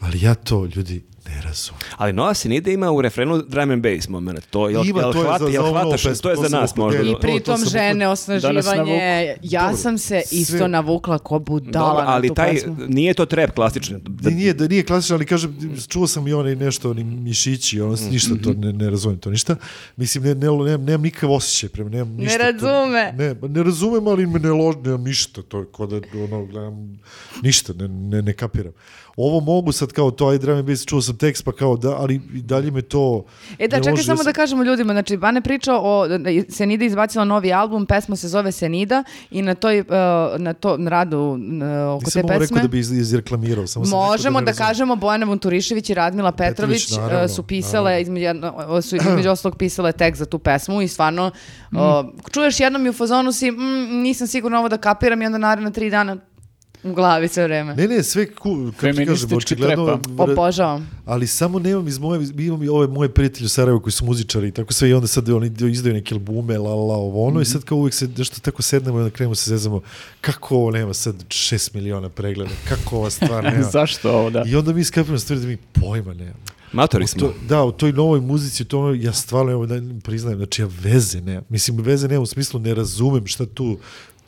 ali ja to, ljudi, ne razumem. Ali Nova Sinide ima u refrenu drum and bass moment. To, jel, Ima, jel, to je hvata, za- jel za ovu hvataš, pesmu, to je to za nas možda. I to- pritom žene, osnaživanje. Ja Dobro. sam se isto Sve- navukla ko budala Dobro, na ali tu taj, pesmu. nije to trap klasičan. Da nije, da nije klasično, ali kažem, čuo sam i onaj nešto, oni mišići, ono, Mm, ništa to, ne, ne razumem to ništa. Mislim, ne, ne, nemam, nemam nikakav osjećaj prema, nemam Ne ništa. to- razume. ne, ba, ne razumem, ali me ne lož, nemam ništa, to je k'o da, ono, gledam, ništa, ne, ne, ne kapiram. Ovo mogu sad kao to, aj drum and bass, čuo sam tekst, pa kao da, ali i dalje me to... E da, čekaj loži, samo sam- da kažemo ljudima, znači Bane pričao o, Senida je izbacila novi album, pesma se zove Senida i na toj, uh, na to na radu uh, oko Nisam te ovo rekao pesme da bi iz, izreklamirao, samo sam rekao Možemo da, razumem. kažemo Bojana Vunturišević i Radmila Petrović, Petrović, naravno, uh, su pisale, naravno. između, jedno- su između ostalog pisale tekst za tu pesmu i stvarno uh, čuješ jednom i u fazonu si, "Mm, nisam sigurno ovo da kapiram i onda naredno tri dana u glavi sve vreme. Ne, ne, sve ku, kako ti kažem, očigledno, Obožavam. ali samo nemam iz moje, imam i ove moje prijatelje u Sarajevu koji su muzičari i tako sve i onda sad oni izdaju neke albume, la la, ovo ono i sad kao uvijek se nešto tako sednemo i onda krenemo se zezamo kako ovo nema sad 6 miliona pregleda, kako ova stvar nema. Zašto ovo, da? I onda mi skapimo stvari da mi pojma nema. Matori smo. to, da, u toj novoj muzici, to ja stvarno evo, da, priznajem, znači ja veze nemam. Mislim, veze nemam u smislu ne razumem šta tu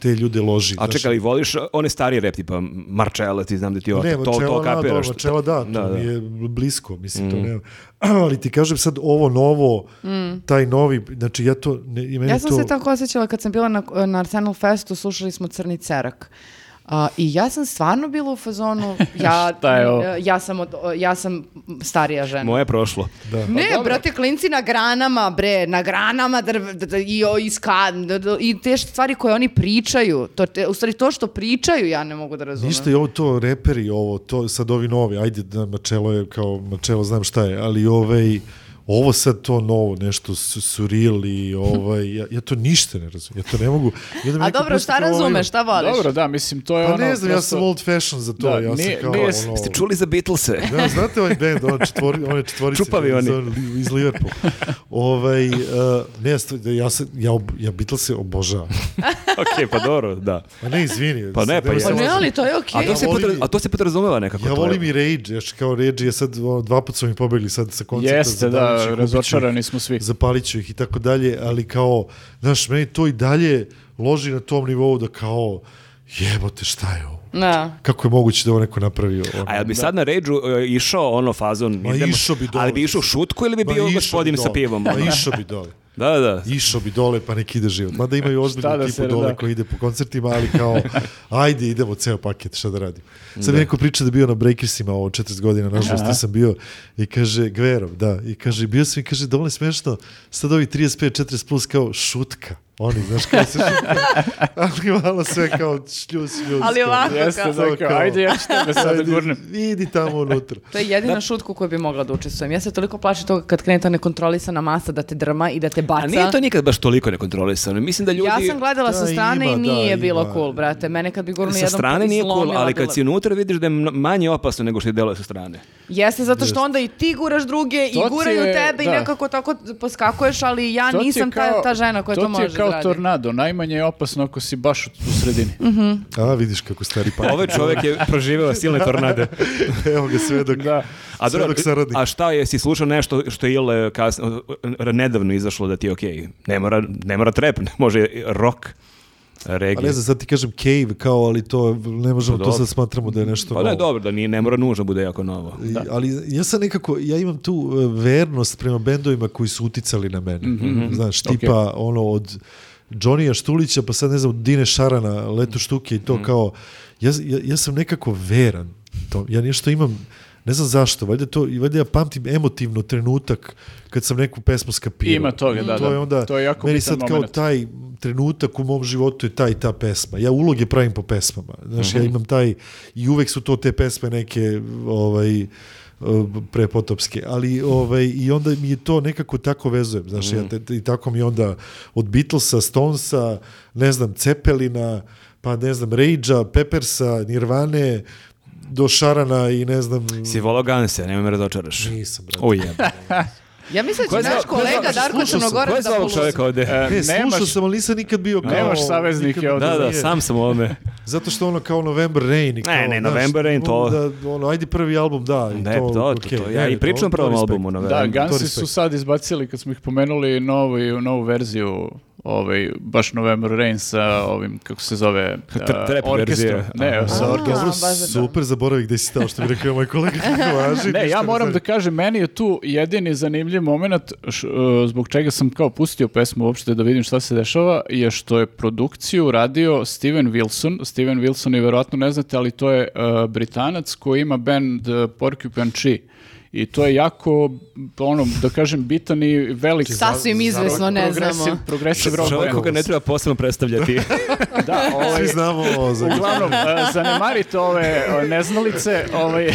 te ljude loži. A čekaj, voliš one starije rep, tipa Marčela, ti znam da ti o, Ne, to, to da, kapiraš. da, Marčela, da, to Da, da. mi je blisko, mislim, to ne. Ali ti kažem sad ovo novo, taj novi, znači ja to, ne, meni Ja sam to... se tako osjećala kad sam bila na, na Arsenal Festu, slušali smo Crni cerak. A, I ja sam stvarno bila u fazonu, ja, ja, sam, od, ja sam starija žena. Moje je prošlo. Da. Ne, dobro. brate, klinci na granama, bre, na granama drv, i, o, i, ska, i te stvari koje oni pričaju, to, te, u stvari to što pričaju ja ne mogu da razumem. Ništa i ovo to reperi, ovo, to sad ovi novi, ajde da načelo je kao, načelo znam šta je, ali ovaj, ovo sad to novo, nešto su, surreal i ovaj, ja, ja to ništa ne razumem, ja to ne mogu. Onda mi A dobro, šta ovaj- razumeš, šta voliš? Dobro, da, mislim, to je Pa ono... ne znam, ja prosto- sam old fashion za to, Da, ja nije- sam kao nije- ono... Ste čuli za Beatlese? Da, znate ovaj band, on četvori, one četvorice Čupavi iz, oni. iz Liverpoola. ovaj, uh, ne, st- ja, sam, ja, ja Beatlese obožavam. ok, pa dobro, da. Pa ne, izvini. Pa ne, pa Pa ne, ali to je okej. A to, se i- a to se podrazumeva nekako. Ja volim i Rage, još kao Rage je sad dva puta su mi pobegli sad sa koncerta. Jeste, da, zapaliću ih, razočarani smo svi. Zapalit ću ih i tako dalje, ali kao, znaš, meni to i dalje loži na tom nivou da kao, jebote, šta je ovo? Da. Kako je moguće da ovo neko napravio? Ono? A jel bi sad na Rage-u e, išao ono fazon? Ma idemo- išao bi dole. Ali bi išao u šutku ili bi bio gospodin sa pivom? Ma ono? išao bi dole. Da, da. Išao bi dole pa nek ide život. Mada imaju ozbiljnu da ekipu dole da. koji ide po koncertima, ali kao, ajde, idemo ceo paket, šta da radim. Sad mi neko priča da bio na Breakersima ovo 40 godina, nažalost nisam bio, i kaže, Gverov, da, i kaže, bio sam i kaže, dovoljno smešno, sad ovi 35, 40 plus kao šutka. Oni, znaš, kao se ali malo sve kao šljus, šljus. Ali kao- ovako, Jeste, kao- da, kao, ajde, ja ću tebe sad da Ajde, gurnem. Idi tamo unutra. To je jedina šutku koju bi mogla da učestvujem. Ja se toliko plašim toga kad krene ta nekontrolisana masa da te drma i da te baca. A nije to nikad baš toliko nekontrolisano. Mislim da ljudi... Ja sam gledala sa Da, strane ima, i nije da, bilo ima. cool, brate. Mene kad bi gurnuo Sa jedan strane nije cool, ali kad si unutra vidiš da je manje opasno nego što je deluje sa strane. Jeste, zato što onda i ti guraš druge i To ti guraju je- tebe i da. nekako tako poskakuješ, ali ja To nisam ta, kao- ta žena koja to, može To ti je kao da radi. tornado, najmanje je opasno ako si baš u u sredini. A, vidiš kako stari pa. Ovaj čovjek je proživeo silne tornade. Evo ga svedok. Da. A, Svedok saradnik. a šta je, si slušao nešto što je Ile kasno, nedavno izašlo da ti je okej? Ne mora, ne mora trap, ne može rock, A reggae. ne znam, sad ti kažem cave kao, ali to ne možemo, Pa to sad smatramo da je nešto Pa ne, novo. dobro, da nije, ne mora nužno bude jako novo. I- Ali ja sam nekako, ja imam tu e, vernost prema bendovima koji su uticali na mene. Mhm, Znaš, tipa ono od Johnnyja Štulića, pa sad ne znam, Dine Šarana, Leto Štuke i to Mhm. kao, ja, ja, ja sam nekako veran. To, ja nešto imam, ne znam zašto, valjda, to, valjda ja pamtim emotivno trenutak kad sam neku pesmu skapirao. Ima toga, da, to da. je onda, To je jako meni sad kao moment. taj trenutak u mom životu je ta i ta pesma. Ja uloge pravim po pesmama. Znaš, Mhm. ja imam taj, i uvek su to te pesme neke, ovaj, prepotopske, ali ovaj, i onda mi je to nekako tako vezujem, znaš, ja, te- te- i tako mi onda od Beatlesa, Stonesa, ne znam, Cepelina, pa ne znam, Rage-a, Peppersa, Nirvane, do Šarana i ne znam... Si volao Ganse, nemoj me razočaraš. Nisam, brate. Uj, jebe. Ja mislim da će naš kolega Darko slušao sam, Ko je Crnogorac da ovde? E, Ne, slušao sam, ali nisam nikad bio kao... Nemaš saveznike nikad- ovde. Da, da, nije. sam sam u ovome. Zato što ono kao November Rain i kao, Ne, ne, November Rain, to- Da, ono, ajde prvi album, da. I Ne, to, to, to, okej, to, ja i pričam o prvom albumu. Na Da, November. Gansi su sad izbacili, kad smo ih pomenuli, novu, novu verziju ovaj, baš November Rain sa ovim, kako se zove, trap orkestrom. Ne, Aha. sa orkestrom. baš da. Super, zaboravih gde si stao, što bi rekao moj kolega. Važi, Ne, ja moram da kažem, meni je tu jedini zanimljiv moment š- e, zbog čega sam kao pustio pesmu uopšte da vidim šta se dešava, je što je produkciju radio Steven Wilson. Steven Wilson je verovatno ne znate, ali to je e, Britanac koji ima band uh, Porcupine Tree. I to je jako, ono, da kažem, bitan i velik... Sasvim izvesno ne progresiv- znamo. Progresiv rock Čovjek koga ne treba posebno predstavljati. Da, ovaj, Svi znamo ovo za... uglavnom, e, zanemarite ove e, neznalice, ovaj,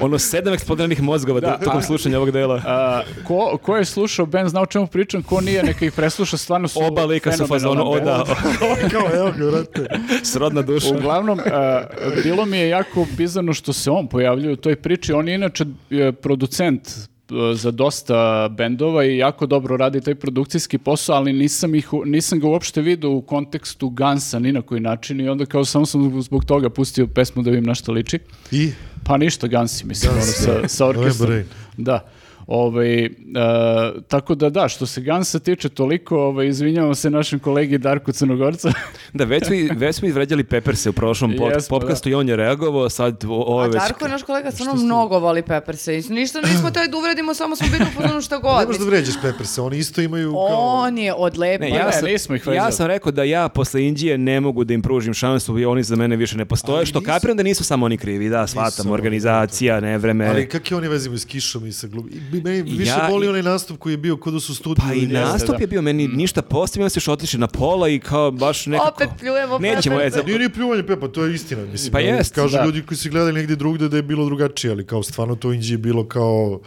ono sedam eksplodiranih mozgova Da, tokom slušanja ovog dela. A, ko, ko je slušao band, zna o čemu pričam, ko nije, neka ih presluša, stvarno su Oba lika su fazonu, o da, kao, evo ga, vrate. srodna duša. Uglavnom, a, bilo mi je jako bizarno što se on pojavljuje u toj priči. On je inače e, producent e, za dosta bendova i jako dobro radi taj produkcijski posao, ali nisam, ih, nisam ga uopšte vidio u kontekstu Gansa ni na koji način i onda kao samo sam zbog toga pustio pesmu da vidim na što liči. I? Pa ništa Gansi, mislim, Guns, ono, sa, sa orkestrom. Da. Ovaj, e, tako da da, što se Gansa tiče toliko, ovaj, izvinjavam se našem kolegi Darku Crnogorca. Da, već smo, i- već smo izvređali Pepperse u prošlom pod, Jesmo, podcastu i on je reagovao, sad ovo A je već... Darko je naš kolega stvarno mnogo voli Pepperse. Ništa nismo teo da uvredimo, samo smo bili u fazonu šta god. Ne možeš da vređaš Peppersa, oni isto imaju kao... On je od lepa. Ne, Pa ja, ne, sam, nismo ih ja sam rekao da ja posle Indije ne mogu da im pružim šansu i oni za mene više ne postoje, Ali što nisu- kapiram da nisu samo oni krivi, da, shvatam, organizacija, nevreme. Ali kak je oni vezimo s kišom i sa glub... I Meni više Ja- boli onaj nastup koji je bio kod da su u studiju. Pa i nastup da. je bio meni ništa posebno, oni su još otišli na pola i kao baš nekako... Opet pljujemo Nećemo, Pepperse. e, za- Nije ni pljuvanje Pepa, to je istina. Mislim, Pa jest, Kažu da. ljudi koji su gledali negdje drugde da je bilo drugačije, ali kao stvarno to Inđiji je bilo kao...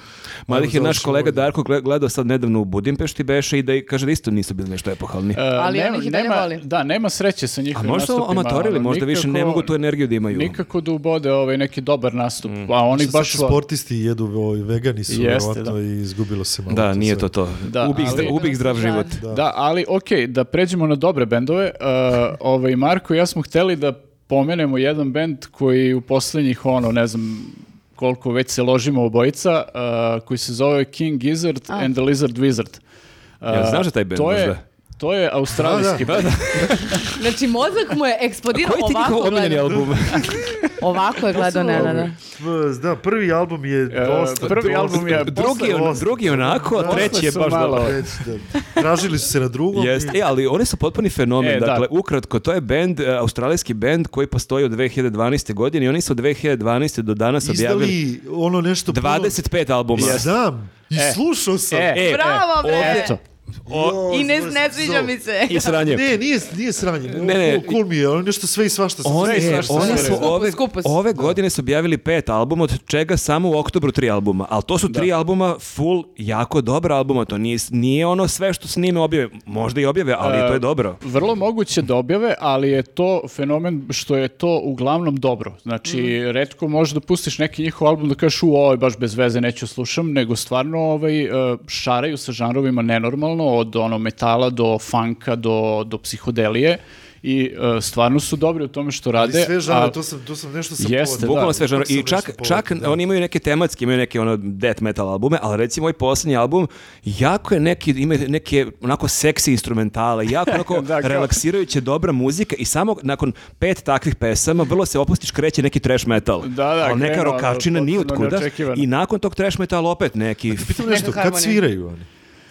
Mada ih je naš kolega. Darko gle- gledao sad nedavno u Budimpešti beše i da i- kaže da isto nisu bili nešto epohalni. E, Ali nema, on ih i dalje nema- voli. Da, nema sreće sa A njihovim možda su nastupima. amatorili, možda više ne mogu tu energiju da imaju. Nikako da ubode ovaj neki dobar nastup. A oni Što baš... sportisti jedu, ovaj, vegani su Jeste, da. i izgubilo se malo. Da, nije sve. to to. Da, ubih, ali- zdra- ubih zdrav život. Da. ali okej, da pređemo na dobre bendove. Uh, ovaj, Marko i ja smo hteli da pomenemo jedan bend koji u posljednjih, ono, ne znam koliko već se ložimo obojica, uh, koji se zove King Gizzard and the Lizard Wizard. Uh, Jel znaš za taj bend to je, možda? To je australijski Da, da. Znači, mozak mu je eksplodirao Koji ti njihov ovako omiljeni album? Ovako je gledao Nenada. V- Da, prvi album je dosta... prvi dosta- album je drugi, dosta- drugi onako, a treći je baš malo- da. Tražili su se na drugom. Jeste, e, ali oni su potpuni fenomen. E, da. dakle, ukratko, to je bend, e, australijski bend koji postoji od 2012. godine i oni su od 2012. do danas objavili Izdali ono nešto puno... 25 albuma. Ja znam, i E. slušao sam. E, E, Bravo, bre! Eto, Jo, I ne, ne sviđa mi se. I sranje. Ne, nije, nije sranje. Ne, ne. Cool, cool mi je, ono nešto sve i svašta. One, sve i e, svašta oni sam su ove, skupus. ove godine su objavili pet albuma, od čega samo u oktobru tri albuma. Ali to su tri albuma full, jako dobra albuma. To nije, nije ono sve što snime objave. Možda i objave, ali to je dobro. Vrlo moguće da objave, ali je to fenomen što je to uglavnom dobro. Znači, Mhm. redko možeš da pustiš neki njihov album da kažeš u ovo je baš bez veze, neću slušam, nego stvarno ovaj, e, šaraju sa žanrovima nenormalno, od ono metala do funka do, do psihodelije i e, stvarno su dobri u tome što Ali rade. sve žanre, to sam, to sam nešto sam Jeste, povod- Bukvalno da. sve žanre. I čak, nešto čak povod, da. oni imaju neke tematske, imaju neke ono death metal albume, ali recimo ovaj posljednji album jako je neki, ima neke onako seksi instrumentale, jako onako Da, kao- relaksirajuće dobra muzika i samo nakon pet takvih pesama vrlo se opustiš kreće neki trash metal. Da, da, ali neka rokačina ono, ni potpuno otkuda i nakon tog trash metala opet neki Pitam nešto, kad sviraju oni?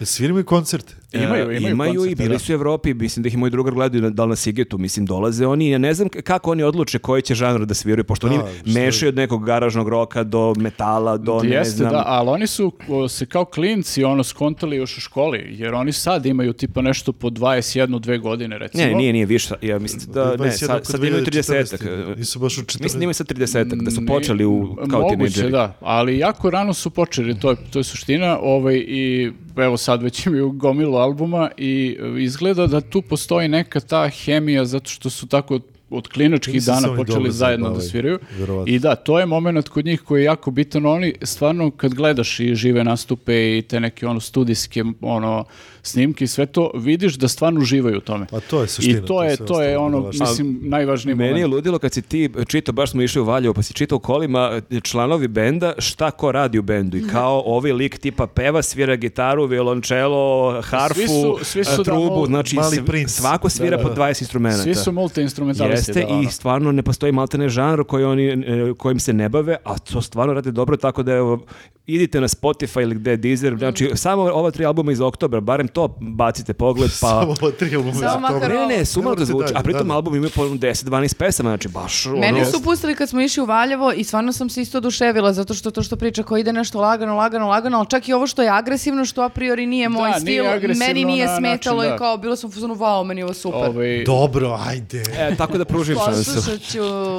Da sviraju i koncerte? Imaju, E, imaju i koncerte, bili da. su u Evropi, mislim da ih i moj drugar gledaju na, da li na Sigetu, mislim dolaze oni, ja ne znam kako oni odluče koji će žanr da sviraju, pošto Da, oni mešaju od nekog garažnog roka do metala, do ne Jeste, znam. da, ali oni su o, se kao klinci ono skontali još u školi, jer oni sad imaju tipa nešto po 21, dve godine recimo. Ne, nije, nije više, ja mislim da, ne, 21 sad, sad imaju 30 2014. Nisu baš u 14. Mislim da imaju sad 30 da su počeli u, kao Moguće, tinejdžeri. da, ali jako rano su počeli, to je, to je suština, ovaj, i evo sad već imaju gomilu albuma i e, izgleda da tu postoji neka ta hemija zato što su tako od klinačkih se dana počeli zajedno da sviraju. verovatno. I da, to je moment kod njih koji je jako bitan. Oni stvarno kad gledaš i žive nastupe i te neke ono studijske ono snimke i sve to, vidiš da stvarno uživaju u tome. Pa to je suština, I to to je, to je ono, budalaštine. mislim, najvažniji Meni je moment. ludilo kad si ti čitao, baš smo išli u Valjevo, pa si čitao u kolima e, članovi benda, šta ko radi u bendu. I kao ovaj lik tipa peva, svira gitaru, violončelo, harfu, Svi su- svi su e, da, trubu, mol- znači Mali sv- princ. svako svira Da, po da. 20 instrumenta. Svi su multi-instrumentalisti. Jeste da, ono. i stvarno ne postoji maltene žanr koji oni, e, kojim se ne bave, a to stvarno rade dobro, tako da evo, idite na Spotify ili gde Deezer, znači samo ova tri albuma iz oktobra, barem to bacite pogled, pa... Samo ovo tri albuma Samo makar. Ne, ne, sumalo da zvuči, a pritom da, da. album ima po 10-12 pesama, znači baš ono... Meni su pustili kad smo išli u Valjevo i stvarno sam se isto oduševila zato što to što priča ko ide nešto lagano, lagano, lagano, ali čak i ovo što je agresivno, što a priori nije moj Da, stil, nije meni nije na smetalo način, i da. kao bilo sam u fazonu, wow, meni je ovo super. Ovaj, Dobro, ajde. E, tako da pružim šansu.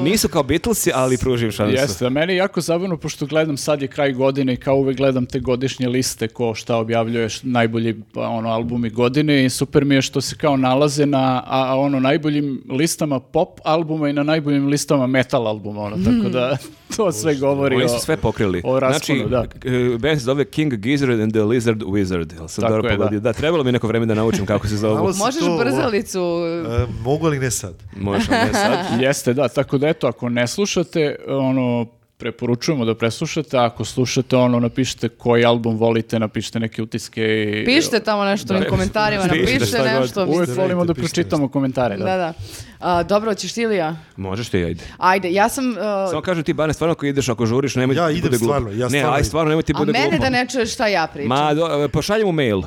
Nisu kao Beatlesi, ali pružim šansu. Jeste, a meni je jako zabavno pošto gledam sad je kraj godine i kao uvek gledam te godišnje liste ko šta objavljuješ najbolji pa, ono albumi godine i super mi je što se kao nalaze na a, a ono najboljim listama pop albuma i na najboljim listama metal albuma ono tako da to sve govori Oni o su sve pokrili. o rasponu, znači, da. e, band se zove King Gizzard and the Lizard Wizard. Jel sam Tako dobro je, da. pogodio? Da. trebalo mi neko vreme da naučim kako se zovu. Se Možeš to- brzalicu. E, mogu, ali ne sad. Možeš, ne sad. Jeste, da, tako da eto, ako ne slušate, ono, preporučujemo da preslušate, a ako slušate, ono, napišite koji album volite, napišite neke utiske i... Pišite tamo nešto u komentarima, Pišite napišite nešto. Mislim. volimo da pročitamo komentare, da. Da, da. A, dobro, hoćeš ti ili ja? Možeš ti, ajde. Ajde, ja sam... uh, Samo kažem ti, Bane, stvarno ako ideš, ako žuriš, nemoj Ja ti idem bude glupo. stvarno, ja ne, stvarno aj idem. stvarno, nemoj ti a bude mene glupo. da ne čuješ šta ja pričam. Ma, do, pošalji mu mail.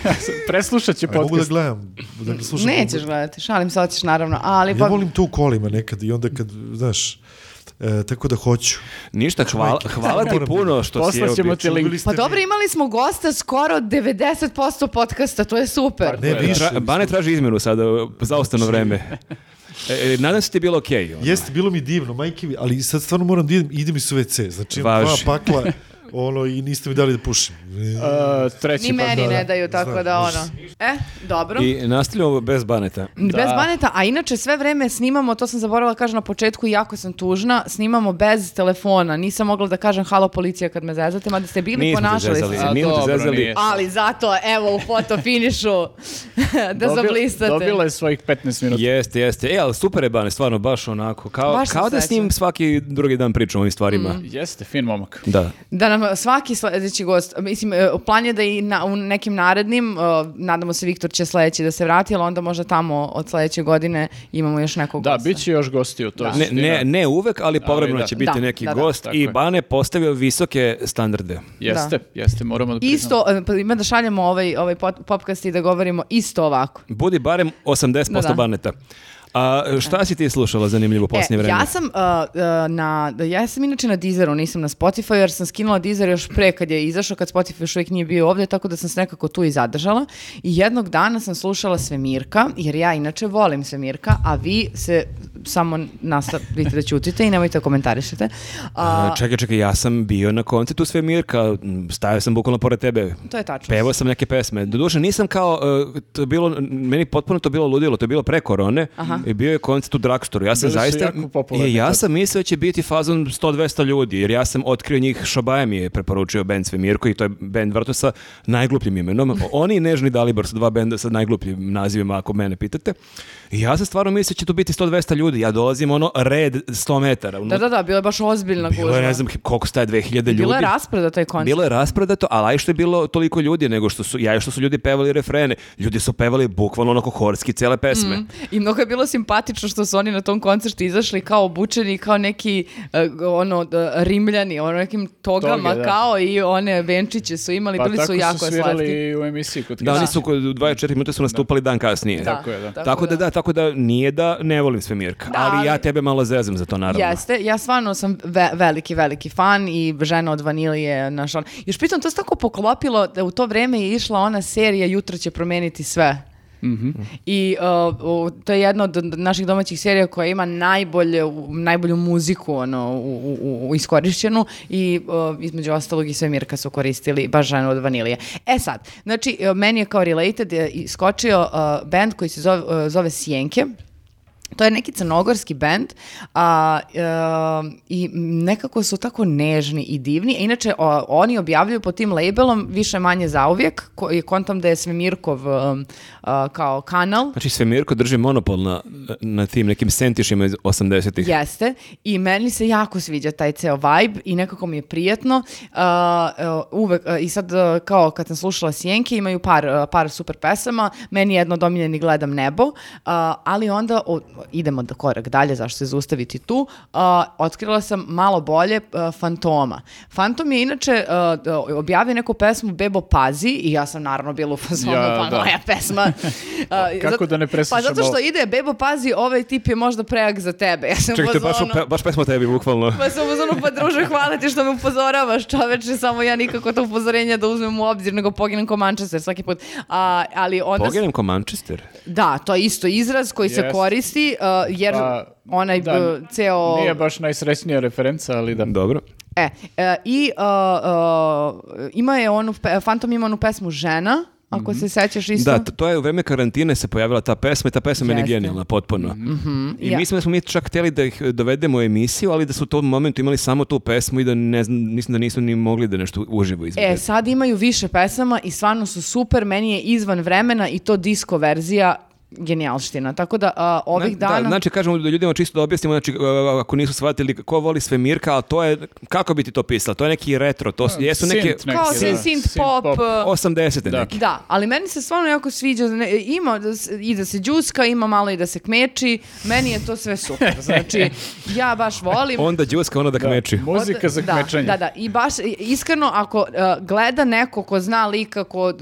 Preslušat će A mogu da podcast. gledam. Da slušam Nećeš gledati, šalim se, hoćeš naravno. Ali Ja pa... volim to u kolima nekad i onda kad, znaš, e, tako da hoću. Ništa, hvala, hvala ti moram puno što si. Čuvali ste Pa mi- dobro, imali smo gosta skoro 90% podcasta, to je super. Ne, više. Tra, Bane traži izmenu sada, za ostano vreme. E, e, nadam se ti je bilo okej. ono. Jeste, bilo mi divno, majke mi, ali sad stvarno moram da idem, idem iz WC. Znači, imam dva Važi. pakla ono, i niste mi dali da pušim. Uh, treći Ni meni da, ne da. daju, tako Znam, da ono. E, dobro. I nastavljamo bez Baneta. Bez baneta, a inače sve vreme snimamo, to sam zaboravila da kažem na početku, jako sam tužna, snimamo bez telefona. Nisam mogla da kažem halo policija kad me zezate, mada ste bili, Nismo te ponašali zezali. se. A, Nismo te dobro, zezali. nije. Ali zato, evo, u fotofinišu, da Dobil- zablistate. Dobila je svojih 15 minuta. Jeste, jeste. E, ali super je Bane, stvarno, baš onako. Kao, Baš kao da s njim svaki drugi dan pričamo o ovim stvarima. Jeste, fin momak. Da. Da nam svaki sledeći gost, mislim, e, plan je da i na, u nekim narednim, e, nadamo se Viktor će sledeći da se vrati, ali onda možda tamo od sledeće godine imamo još nekog Da, gosta. bit će još gostiju, to je Ne, ne, ne uvek, ali povremeno da. će biti Da, neki da, da. gost i je. Bane postavio visoke standarde. Jeste, jeste, moramo da priznamo. Isto, e, pa ima da šaljemo ovaj, ovaj pod- podcast i da govorimo isto ovako. Budi barem 80% Da, da. Baneta. A šta si ti slušala zanimljivo u posljednje E, vreme? ja sam uh, uh, na, ja sam inače na Deezeru, nisam na Spotify jer sam skinula Deezer još pre kad je izašao, kad Spotify još uvijek nije bio ovdje, tako da sam se nekako tu i zadržala. I jednog dana sam slušala Svemirka, jer ja inače volim Svemirka, a vi se samo nastavite da ćutite i nemojte da komentarišete. A, čekaj, čekaj, ja sam bio na koncertu Svemirka, m, stajao sam bukvalno pored tebe. to je tačno. Pevao sam neke pesme. Doduše nisam kao, e, to je bilo, meni potpuno to bilo ludilo, to je bilo pre korone Aha. I bio je koncert u Drugstoru. Ja sam Bili zaista, e, ja sam mislio da će biti fazon 100-200 ljudi, jer ja sam otkrio njih, Šobaja mi je preporučio band Svemirko i to je band vrto sa najglupljim imenom. Oni i Nežni Dalibor su dva benda sa najglupljim nazivima, ako mene pitate. I ja sam stvarno mislio da će tu biti 100-200 ljudi. Ja dolazim ono red 100 metara. Da, da, da, bilo je baš ozbiljna Bilo gužva. je, ne znam, koliko staje 2000 ljudi. Bilo je raspreda taj koncert. Bilo je rasprodato, ali aj što je bilo toliko ljudi, nego što su, ja što su ljudi pevali refrene. Ljudi su pevali bukvalno onako horski cele pesme. I mnogo je bilo simpatično što su oni na tom koncertu izašli kao obučeni, kao neki e, ono d- rimljani, ono nekim togama Toge, da. kao i one venčiće su imali, Pa bili tako su jako su svirali slatki. u emisiji kod Da, oni su kod 24 minuta su nastupali dan kasnije. Da, Tako je, da. Tako, da, da, tako da nije da ne volim Svemirka, Da, ali ja tebe malo zezam za to naravno. Jeste, ja stvarno sam ve- veliki, veliki fan i žena od vanilije, naš on. Još pritom to se tako poklopilo da u to vreme je išla ona serija Jutro će promeniti sve. I uh, to je jedna od naših domaćih serija koja ima najbolje, najbolju muziku ono, u, u, u- iskorišćenu i uh, između ostalog i sve Mirka su koristili baš ženu od vanilije. E sad, znači uh, meni je kao related iskočio uh, band koji se zove, uh, zove Sjenke. To je neki crnogorski band a, e, i nekako su tako nežni i divni. A Inače, o- oni objavljuju pod tim labelom više manje zauvijek. Ko, i kontam da je Svemirkov um, a, kao kanal. Znači Svemirko drži monopol na, na tim nekim sentišima iz 80-ih. Jeste. I meni se jako sviđa taj ceo vibe i nekako mi je prijatno. A, e, uvek, a, I sad, a, kao kad sam slušala Sjenke, imaju par, a, par super pesama. Meni je jedno od omiljenih Gledam nebo. a, ali onda o- idemo da korak dalje, zašto se zaustaviti tu. A, otkrila sam malo bolje a, Fantoma. Fantom je inače a, da, objavio neku pesmu Bebo Pazi i ja sam naravno bila u fazonu, Ja, pa da. moja pesma. A, Kako zato- da ne Pa preslušamo zato što ide Bebo Pazi, ovaj tip je možda prejak za tebe. Ja sam Čekajte, baš, pe- baš pesma tebi, bukvalno. Pa sam u fazonu, pa druže, hvala ti što me upozoravaš, čoveče, samo ja nikako to upozorenje da uzmem u obzir, nego poginem ko Manchester svaki put. A, ali onda... Poginem ko Manchester. Da, to je isto izraz koji se Jest. Uh, jer Pa, onaj da, ceo... Nije baš najsrećnija referenca, ali da. Dobro. E, e, i uh, uh, ima je onu, Phantom ima onu pesmu Žena, ako se sećaš isto. Da, to je u vreme karantine se pojavila ta pesma i ta pesma meni je genijalna, potpuno. I Ja. mislim da smo mi čak htjeli da ih dovedemo u emisiju, ali da su u tom momentu imali samo tu pesmu i da ne znam, mislim da nisu ni mogli da nešto uživo izvedu. E, sad imaju više pesama i stvarno su super, meni je izvan vremena i to disco verzija genijalština. Tako da a, ovih Da, dana... znači kažemo da ljudima čisto da objasnimo, znači uh, ako nisu shvatili ko voli Svemirka, ali to je, kako bi ti to pisalo, to je neki retro, to su- jesu neke Sint neki, Kao da. synth, synth pop, uh, 80. Da. neki. Da, ali meni se stvarno jako sviđa, ne- ima da se- i da se džuska, ima malo i da se kmeči, meni je to sve super. Znači, ja baš volim. Onda džuska, ono da Da, kmeči. Muzika za da, kmečanje. Da, da, i baš iskreno ako uh, gleda neko ko zna lika ko uh,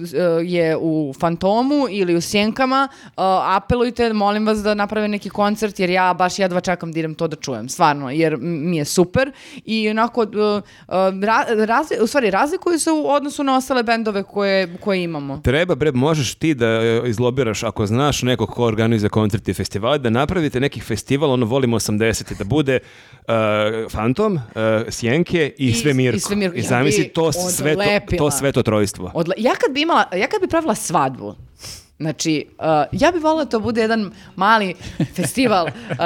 je u Fantomu ili u Sjenkama, uh, apelujte, molim vas da naprave neki koncert jer ja baš jedva čekam da idem to da čujem, stvarno, jer mi je super i onako, uh, uh, ra- razli- u stvari razlikuju se u odnosu na ostale bendove koje, koje imamo. Treba, bre, možeš ti da e, izlobiraš, ako znaš nekog ko organizuje koncert i festivale, da napravite neki festival, ono volimo 80 da bude uh, Fantom, uh, Sjenke i, I- Svemirko. i Svemirko. I zamisli to sve to, to sve to trojstvo. Odle- ja kad bi imala, ja kad bi pravila svadbu, znači, uh, ja bi volila da to bude jedan mali festival. uh, uh,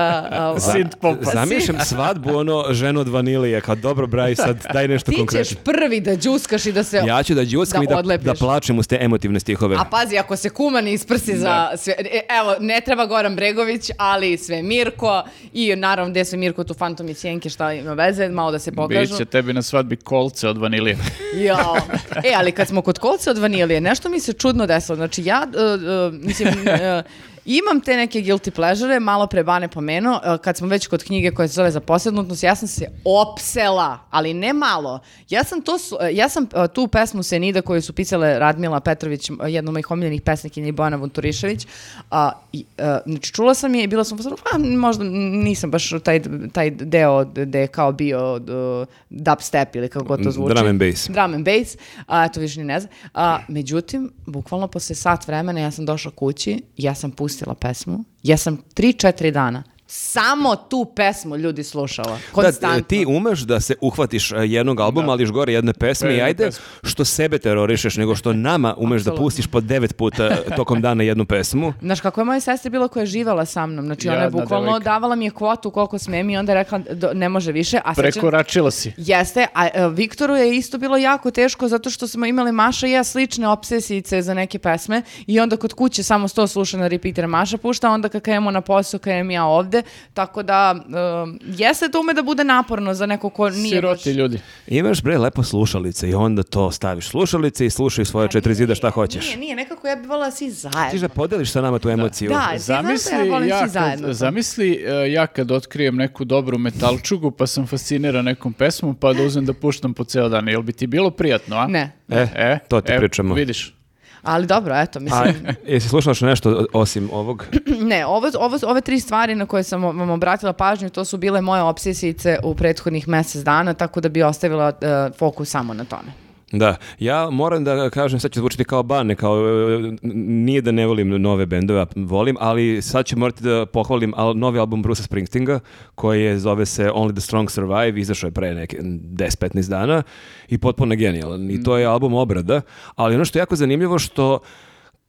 Synth popa. Zamišljam svadbu, ono, ženu od vanilije, kao dobro, braj, sad daj nešto Ti ćeš konkretno. prvi da džuskaš i da se... Ja ću da džuskam da i da, odlepiš. da plačem uz te emotivne stihove. A pazi, ako se kuma ne isprsi za sve... e, Evo, ne treba Goran Bregović, ali sve Mirko i naravno gde sve Mirko, tu Fantom i Sjenke, šta ima veze, malo da se pokažu. Biće tebi na svadbi kolce od vanilije. Jao. E, ali kad smo kod kolca od vanilije, nešto mi se čudno desilo. Znači, ja, uh, mislim, uh, Imam te neke guilty pleasure, malo pre Bane pomenuo, e, kad smo već kod knjige koja se zove za posjednutnost, ja sam se opsela, ali ne malo. Ja sam, to, e, ja sam e, tu pesmu Senida koju su pisale Radmila Petrović, jedna od mojih omiljenih pesnikinja i Bojana Vunturišević, a, i, e, znači čula sam je i bila sam pa možda nisam baš taj, taj deo gde je kao bio e, dubstep ili kako god to zvuči. Drum and bass. Drum and bass, a eto više ni ne znam. A, međutim, bukvalno posle sat vremena ja sam došla kući, ja sam pustila pesmu, ja sam 3-4 dana samo tu pesmu ljudi slušala. Da, Konstantno. ti umeš da se uhvatiš e, jednog albuma, ali još gore jedne pesme i ajde pesme. što sebe terorišeš, nego što nama umeš da Apsolutno. pustiš po devet puta tokom dana jednu pesmu. Znaš kako je moja sestra bila koja je živala sa mnom, znači ona je bukvalno devojka. davala mi je kvotu koliko smem i onda je rekla do- ne može više, a Prekoračila si. Jeste, a e, Viktoru je isto bilo jako teško zato što smo imali Maša i ja slične obsesijice za neke pesme i onda kod kuće samo sto sluša na repeater Maša pušta, onda kad kajemo na posao, kajem ja ovde, tako da e, jeste to ume da bude naporno za neko ko nije baš... Siroti ljudi. Imaš bre lepo slušalice i onda to staviš slušalice i slušaj svoje četiri zida šta hoćeš. Nije, nije, nekako ja bih volila svi Ti zajedno. da podeliš sa nama tu emociju. Da, ti znaš da Zamisli ja volim ja, svi zajedno. zamisli e, ja kad otkrijem neku dobru metalčugu pa sam fasciniran nekom pesmom pa da uzmem da puštam po ceo dan. Jel bi ti bilo prijatno, a? Ne, E, to ti pričamo. Vidiš. Ali dobro, eto, A mislim... jesi slušala što nešto osim ovog? Ne, ovo, ovo, ove tri stvari na koje sam vam obratila pažnju, to su bile moje obsesijice u prethodnih mjesec dana, tako da bi ostavila e, fokus samo na tome. Da, ja moram da kažem, sad će zvučiti kao bane, kao e, nije da ne volim nove bendove, volim, ali sad ću morati da pohvalim al, novi album Bruce'a Springsteenga, koji je, zove se Only the Strong Survive, izašao je pre neke 10-15 dana i potpuno genijalan. I to je album obrada, ali ono što je jako zanimljivo što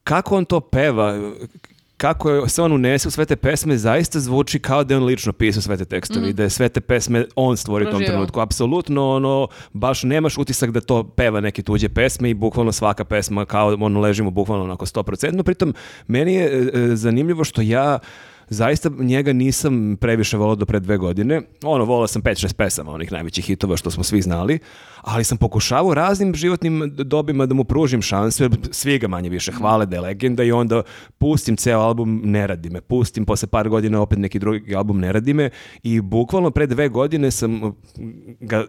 kako on to peva, kako je, se on unese u sve te pesme, zaista zvuči kao da je on lično pisao sve te tekstove i da je sve te pesme on stvori u tom trenutku. Apsolutno, ono, baš nemaš utisak da to peva neke tuđe pesme i bukvalno svaka pesma kao ono ležimo bukvalno onako 100%. Pritom, meni je e, e, zanimljivo što ja zaista njega nisam previše volao do pre dve godine. Ono, volao sam 5-6 pesama, onih najvećih hitova što smo svi znali, ali sam pokušavao raznim životnim dobima da mu pružim šansu, svi ga manje više hvale da je legenda i onda pustim ceo album, ne radi me. Pustim posle par godina opet neki drugi album, ne radi me i bukvalno pre dve godine sam ga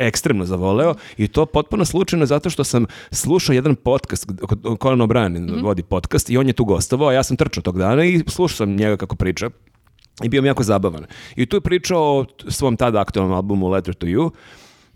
ekstremno zavoleo i to potpuno slučajno zato što sam slušao jedan podcast, kod- Conan O'Brien vodi podcast i on je tu gostovao, a ja sam trčao tog dana i slušao sam njega kako priča i bio mi jako zabavan. I tu je pričao o svom tada aktualnom albumu Letter to You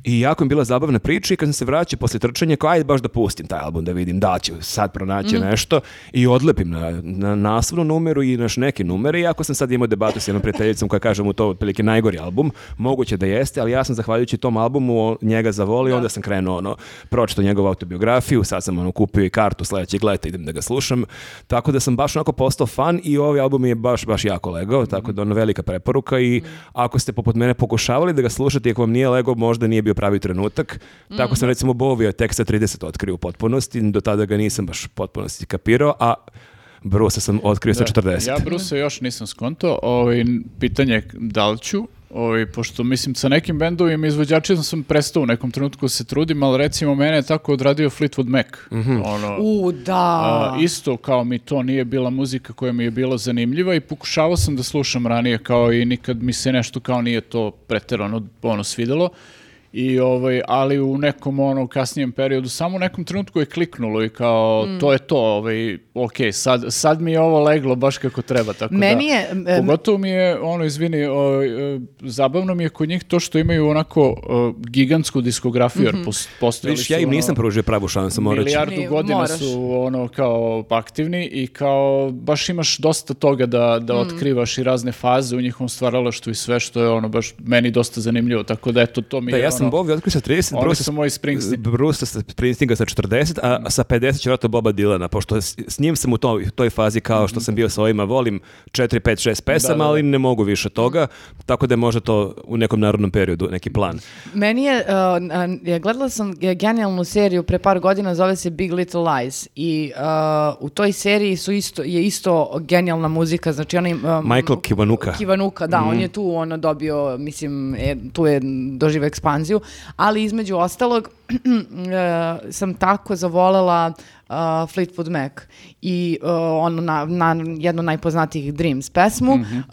i jako mi bila zabavna priča i kad sam se vraćao posle trčanja, kao ajde baš da pustim taj album da vidim da ću sad pronaći nešto. I odlepim na, na naslovnu numeru i naš neke numere, iako sam sad imao debatu s jednom prijateljicom koja kaže mu to otprilike najgori album, moguće da jeste, ali ja sam zahvaljujući tom albumu njega zavolio, onda sam krenuo ono, pročitao njegovu autobiografiju, sad sam ono kupio i kartu sledećeg leta, idem da ga slušam, tako da sam baš onako postao fan i ovaj album je baš, baš jako legao, tako da ono velika preporuka i ako ste poput mene pokušavali da ga slušate i ako vam nije legao, možda nije bio pravi trenutak. Tako sam recimo Bovija tek sa 30 otkrio u potpunosti, do tada ga nisam baš u potpunosti kapirao, a Brusa sam otkrio sa 40. Ja Brusa još nisam skonto. Ovaj, pitanje je da li ću, ovaj, pošto mislim sa nekim bendovima izvođačima sam prestao u nekom trenutku da se trudim, ali recimo mene je tako odradio Fleetwood Mac. Ono, U, da. a, isto kao mi to nije bila muzika koja mi je bila zanimljiva i pokušavao sam da slušam ranije kao i nikad mi se nešto kao nije to preterano ono svidelo. I ovaj, ali u nekom ono kasnijem periodu samo u nekom trenutku je kliknulo i kao Mm. to je to, ovaj, ok, sad, sad mi je ovo leglo baš kako treba, tako Meni da. je, em, Pogotovo mi je, ono, izvini, o, e, zabavno mi je kod njih to što imaju onako o, gigantsku diskografiju, Mhm. jer pos- postojali Vidiš, su, ja im ono, nisam pružio pravu šansu, morat ću. milijardu Ni- godina moraš. su ono kao aktivni i kao baš imaš dosta toga da, Mm. da otkrivaš i razne faze u njihovom stvaralaštvu i sve što je ono baš meni dosta zanimljivo, tako da eto to mi Da, je ja sam ono, Bovi otkrio sa 30, oni Bruce su moji Springsteen. Bruce sa Springsteenga sa 40, a sa 50 će Boba Dylana, pošto s, s njim sam u toj, toj fazi kao što sam bio sa ovima, volim 4, 5, 6 pesama, Da, da, da. ali ne mogu više toga, tako da je možda to u nekom narodnom periodu neki plan. Meni je, uh, gledala sam ge- genijalnu seriju pre par godina, zove se Big Little Lies i uh, u toj seriji su isto, je isto genijalna muzika, znači onaj... um, Michael Kiwanuka. Kiwanuka, da, Mhm. on je tu ono dobio, mislim, e, tu je doživio ekspanziju, ali između ostalog. e, sam tako zavolela uh, Fleetwood Mac i uh, ono na, na jednu najpoznatijih Dreams pesmu Mhm. uh,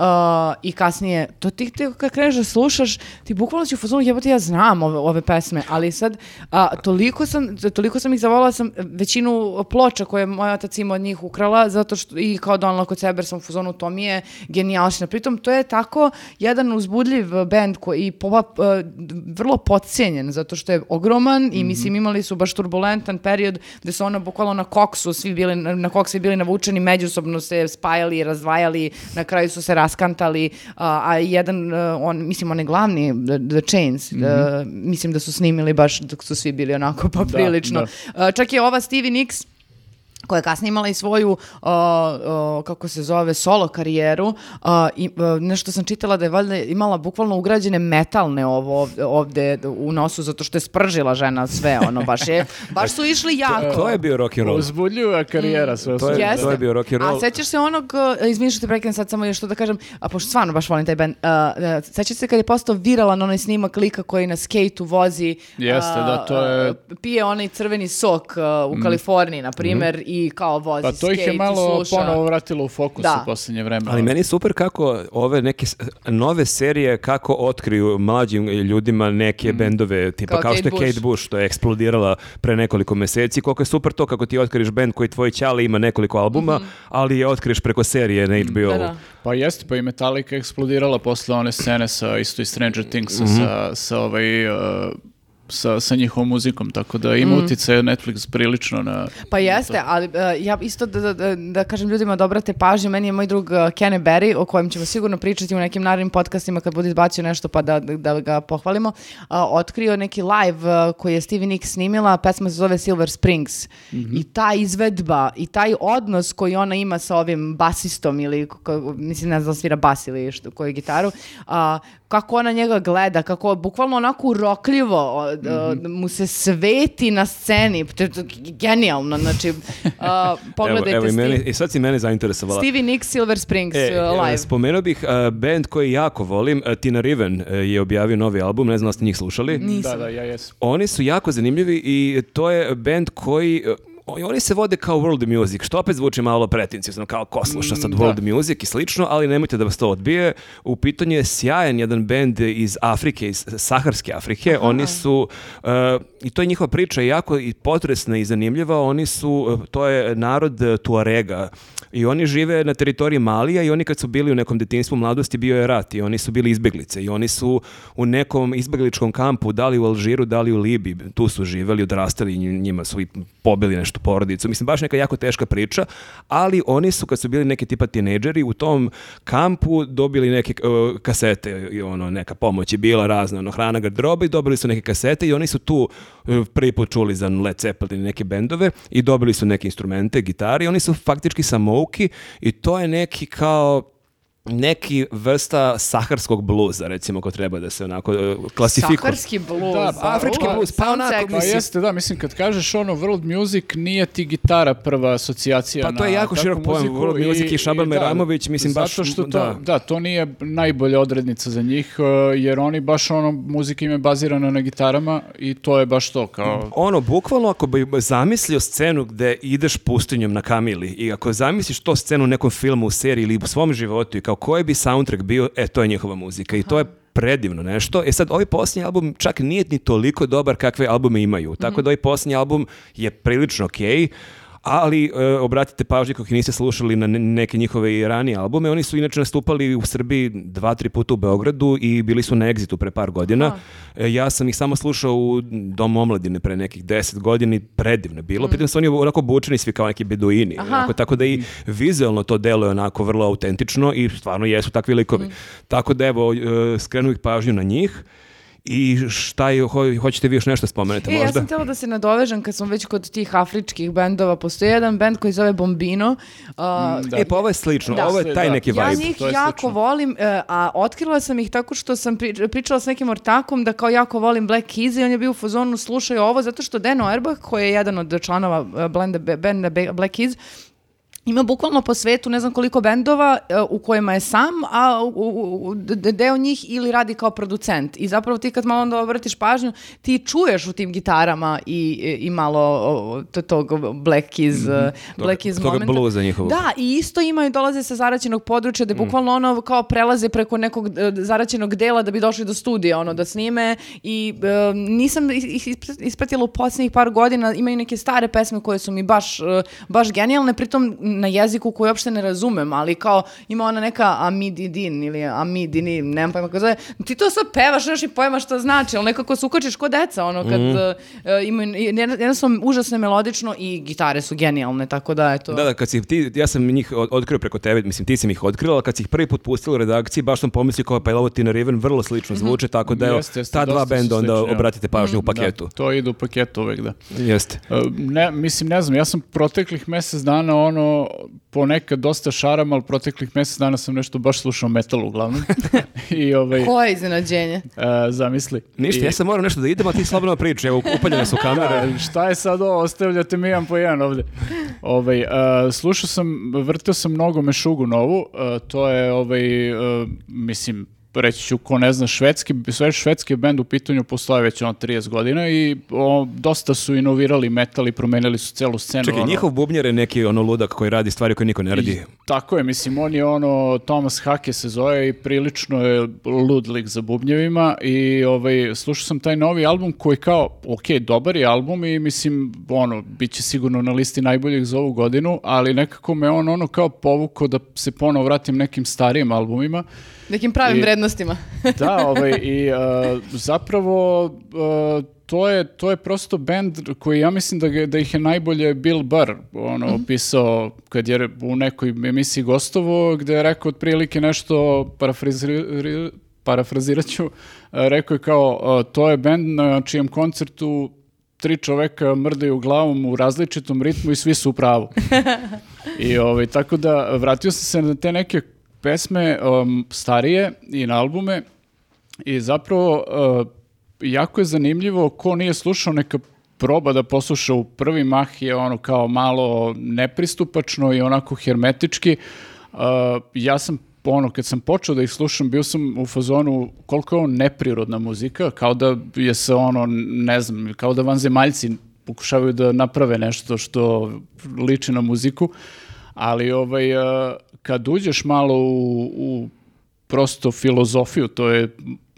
i kasnije, to ti, ti kad kreneš da slušaš, ti bukvalno si u fazonu, jebote ja znam ove, ove pesme, ali sad a, toliko, sam, toliko sam ih zavolala sam većinu ploča koje je moj otac imao od njih ukrala, zato što i kao donala kod sebe sam u fazonu, to mi je genijalština. Pritom, to je tako jedan uzbudljiv bend koji i po, e, vrlo podcijenjen, zato što je ogroman i mislim imali su baš turbulentan period gde su ono bukvalno na koksu svi bili, na koks svi bili navučeni, međusobno se spajali i razdvajali, na kraju su se raskantali, a, a jedan, e, on, mislim, on je glavni, The, The Chains, e, mislim da su snimili baš dok su svi bili onako poprilično. E, čak je ova Stevie Nicks, koja je kasnije imala i svoju, uh, uh, kako se zove, solo karijeru. Uh, i, uh, nešto sam čitala da je valjda imala bukvalno ugrađene metalne ovo ovde, ovde u nosu, zato što je spržila žena sve, ono, baš je, baš su išli jako. To je bio rock and roll. Uzbudljiva karijera sve To je- to je bio rock and roll. A sećaš se onog, uh, izvini što te prekinem sad samo još to da kažem, a pošto stvarno baš volim taj band, uh, sećaš se kad je postao viralan onaj snimak lika koji na skejtu vozi, Jeste, uh, da, to je- pije onaj crveni sok uh, u Kaliforniji, na primjer, i kao vozi Pa to ih je i malo sluša. ponovo vratilo u fokus Da. u posljednje vreme. Ali meni je super kako ove neke nove serije kako otkriju mlađim ljudima neke bendove tipa Kao kao, što je Kate Kate Bush. Bush što je eksplodirala pre nekoliko meseci. Koliko je super to kako ti otkriš bend koji tvoj ćali ima nekoliko albuma, ali je otkriš preko serije na HBO. Da, da. Pa jeste, pa i Metallica eksplodirala posle one scene sa isto i Stranger Thingsa Mhm. sa, sa ovaj... uh, sa, sa njihovom muzikom, tako da ima utjecaj Netflix prilično na... Pa jeste, ali uh, ja isto da, da, da, kažem ljudima da obrate pažnju, meni je moj drug uh, Kenny Berry, o kojem ćemo sigurno pričati u nekim narednim podcastima kad bude izbacio nešto pa da, da, da ga pohvalimo, uh, otkrio neki live uh, koji je Stevie Nicks snimila, pesma se zove Silver Springs. I ta izvedba i taj odnos koji ona ima sa ovim basistom ili, ko- mislim ne znam svira bas ili što, koju gitaru, kako ona njega gleda, kako bukvalno onako urokljivo o, o, mu se sveti na sceni, to je genijalno, znači a, pogledajte Evo, evo i, Steve- meni, i sad si mene zainteresovala. Stevie Nicks Silver Springs E, uh, e, live. spomenuo bih uh, band koji jako volim, uh, Tina Riven uh, je objavio novi album, ne znam da ste njih slušali. Nisam. Da, da, ja jesam. Oni su jako zanimljivi i to je band koji uh, oni se vode kao world music, što opet zvuči malo pretencijozno, kao ko sluša sad Mm, world music i slično, ali nemojte da vas to odbije. U pitanju je sjajan jedan band iz Afrike, iz Saharske Afrike. Oni su, uh, i to je njihova priča jako i potresna i zanimljiva, oni su, uh, to je narod uh, Tuarega i oni žive na teritoriji Malija i oni kad su bili u nekom detinjstvu mladosti bio je rat i oni su bili izbeglice i oni su u nekom izbegličkom kampu, da li u Alžiru, da li u Libiji, tu su živeli, odrastali i nji- njima su i pobili nešto porodicu. Mislim, baš neka jako teška priča, ali oni su kad su bili neki tipa tinejdžeri u tom kampu dobili neke uh, kasete i ono, neka pomoć je bila razna, ono, hrana, garderoba i dobili su neke kasete i oni su tu uh, prvi put čuli za Led Zeppelin i neke bendove i dobili su neke instrumente, gitare i oni su faktički samouki i to je neki kao neki vrsta saharskog bluza, recimo, ako treba da se onako uh, klasifikuje. Saharski blues. Da, pa afrički blues, pa onako. Pa Mislim- jeste, da, mislim, kad kažeš ono world music, nije ti gitara prva asocijacija Pa to je na jako širok pojam, world music i Šaban da, Meramović, mislim, baš, Zato što to, da. da. to nije najbolja odrednica za njih, uh, jer oni baš ono, muzika im je bazirana na gitarama i to je baš to, kao... Ono, bukvalno ako bi zamislio scenu gde ideš pustinjom na kamili i ako zamisliš to scenu u nekom filmu, u seriji ili u svom životu i kao koji bi soundtrack bio, e, to je njihova muzika i to je predivno nešto. E sad, ovaj posljednji album čak nije ni toliko dobar kakve albume imaju. Tako da ovaj posljednji album je prilično okej, ali e, obratite pažnju kako niste slušali na ne- neke njihove i ranije albume. Oni su inače nastupali u Srbiji dva, tri puta u Beogradu i bili su na Exitu pre par godina. E, ja sam ih samo slušao u Domu omladine pre nekih deset godina i predivno bilo. Pritom su oni onako obučeni svi kao neki beduini. Onako, tako da i vizualno to deluje onako vrlo autentično i stvarno jesu takvi likovi. Tako da evo, e, skrenuo ih pažnju na njih. I šta je, ho- hoćete vi još nešto spomenete E, ja možda? sam htjela da se nadovežem kad smo već kod tih afričkih bendova. Postoji jedan bend koji zove Bombino. uh, Da. E, pa ovo je slično, Da. ovo je taj Da. neki Ja vibe. njih to je jako slično. volim, e, a otkrila sam ih tako što sam pri- pričala s nekim ortakom da kao jako volim Black Keys i on je bio u fazonu slušaju ovo zato što Dan Auerbach koji je jedan od članova e, blenda, benda Be- Black Keys ima bukvalno po svetu ne znam koliko bendova e, u kojima je sam, a u, u- deo njih ili radi kao producent. I zapravo ti kad malo onda obratiš pažnju, ti čuješ u tim gitarama i, i malo to- tog Black Keys, e, Black Keys Mhm. toga momenta. bluza njihovog. Da, i isto imaju, dolaze sa zaraćenog područja Mm. da bukvalno ono kao prelaze preko nekog e, zaraćenog dela da bi došli do studija, ono da snime i e, nisam ih ih ispra- ispratila u posljednjih par godina, imaju neke stare pesme koje su mi baš, e, baš genijalne, pritom na jeziku koji uopšte ne razumem, ali kao ima ona neka amididin ili amidini, nemam pojma kako zove, ti to sad pevaš, nemaš ni pojma što znači, ali nekako se ukačiš ko deca, ono kad Mm. e, imaju, jednostavno užasno je melodično i gitare su genijalne, tako da eto. Da, da, kad si ti, ja sam njih otkrio preko tebe, mislim ti si mi ih otkrila, ali kad si ih prvi put pustila u redakciji, baš sam pomislio kao pa je ovo Tina Riven, vrlo slično zvuče, tako da evo, Jeste, jeste, ta dva benda onda slični, obratite pažnju u paketu. Da, to ide u paketu uvek, da. Jeste. E, Ne, mislim, ne znam, ja sam proteklih mjesec dana ono, ponekad dosta šaram, ali proteklih mjesec dana sam nešto baš slušao metal uglavnom. I ovaj, Koje iznenađenje? e, zamisli. Ništa, I- ja sam morao nešto da idem, a ti slobodno pričaj, evo upaljene su kamere. A, šta je sad ovo, ostavljate mi jedan po jedan ovde. Ovaj, e, slušao sam, vrteo sam mnogo Mešugu novu, e, to je, ovaj, mislim, reći ću, ko ne zna, švedski, sve švedski bend u pitanju postoje već ono 30 godina i o, dosta su inovirali metal i promenili su celu scenu. Čekaj, ono. njihov bubnjar je neki ono ludak koji radi stvari koje niko ne radi. I Tako je, mislim, on je ono, Thomas Hake se zove i prilično je lud lik za bubnjevima i ovaj, slušao sam taj novi album koji kao, ok, dobar je album i mislim, ono, bit će sigurno na listi najboljih za ovu godinu, ali nekako me on ono kao povuko da se ponovo vratim nekim starijim albumima. Nekim pravim I- vrednostima. Da, ovaj, i uh, zapravo uh, to je, to je prosto band koji ja mislim da, ga- da ih je najbolje Bill Burr ono, opisao kad je u nekoj emisiji gostovo gde je rekao otprilike nešto parafraziri- parafrazirat ću, uh, rekao je kao to je band na čijem koncertu tri čoveka mrdaju glavom u različitom ritmu i svi su u pravu. I ovaj, tako da vratio sam se na te neke pesme um, starije i na albume i zapravo uh, jako je zanimljivo ko nije slušao neka proba da posluša u prvi mah je ono kao malo nepristupačno i onako hermetički. Uh, ja sam ono, kad sam počeo da ih slušam, bio sam u fazonu koliko je on neprirodna muzika, kao da je se ono, ne znam, kao da vanzemaljci pokušavaju da naprave nešto što liči na muziku, ali ovaj, kad uđeš malo u, u prosto filozofiju, to je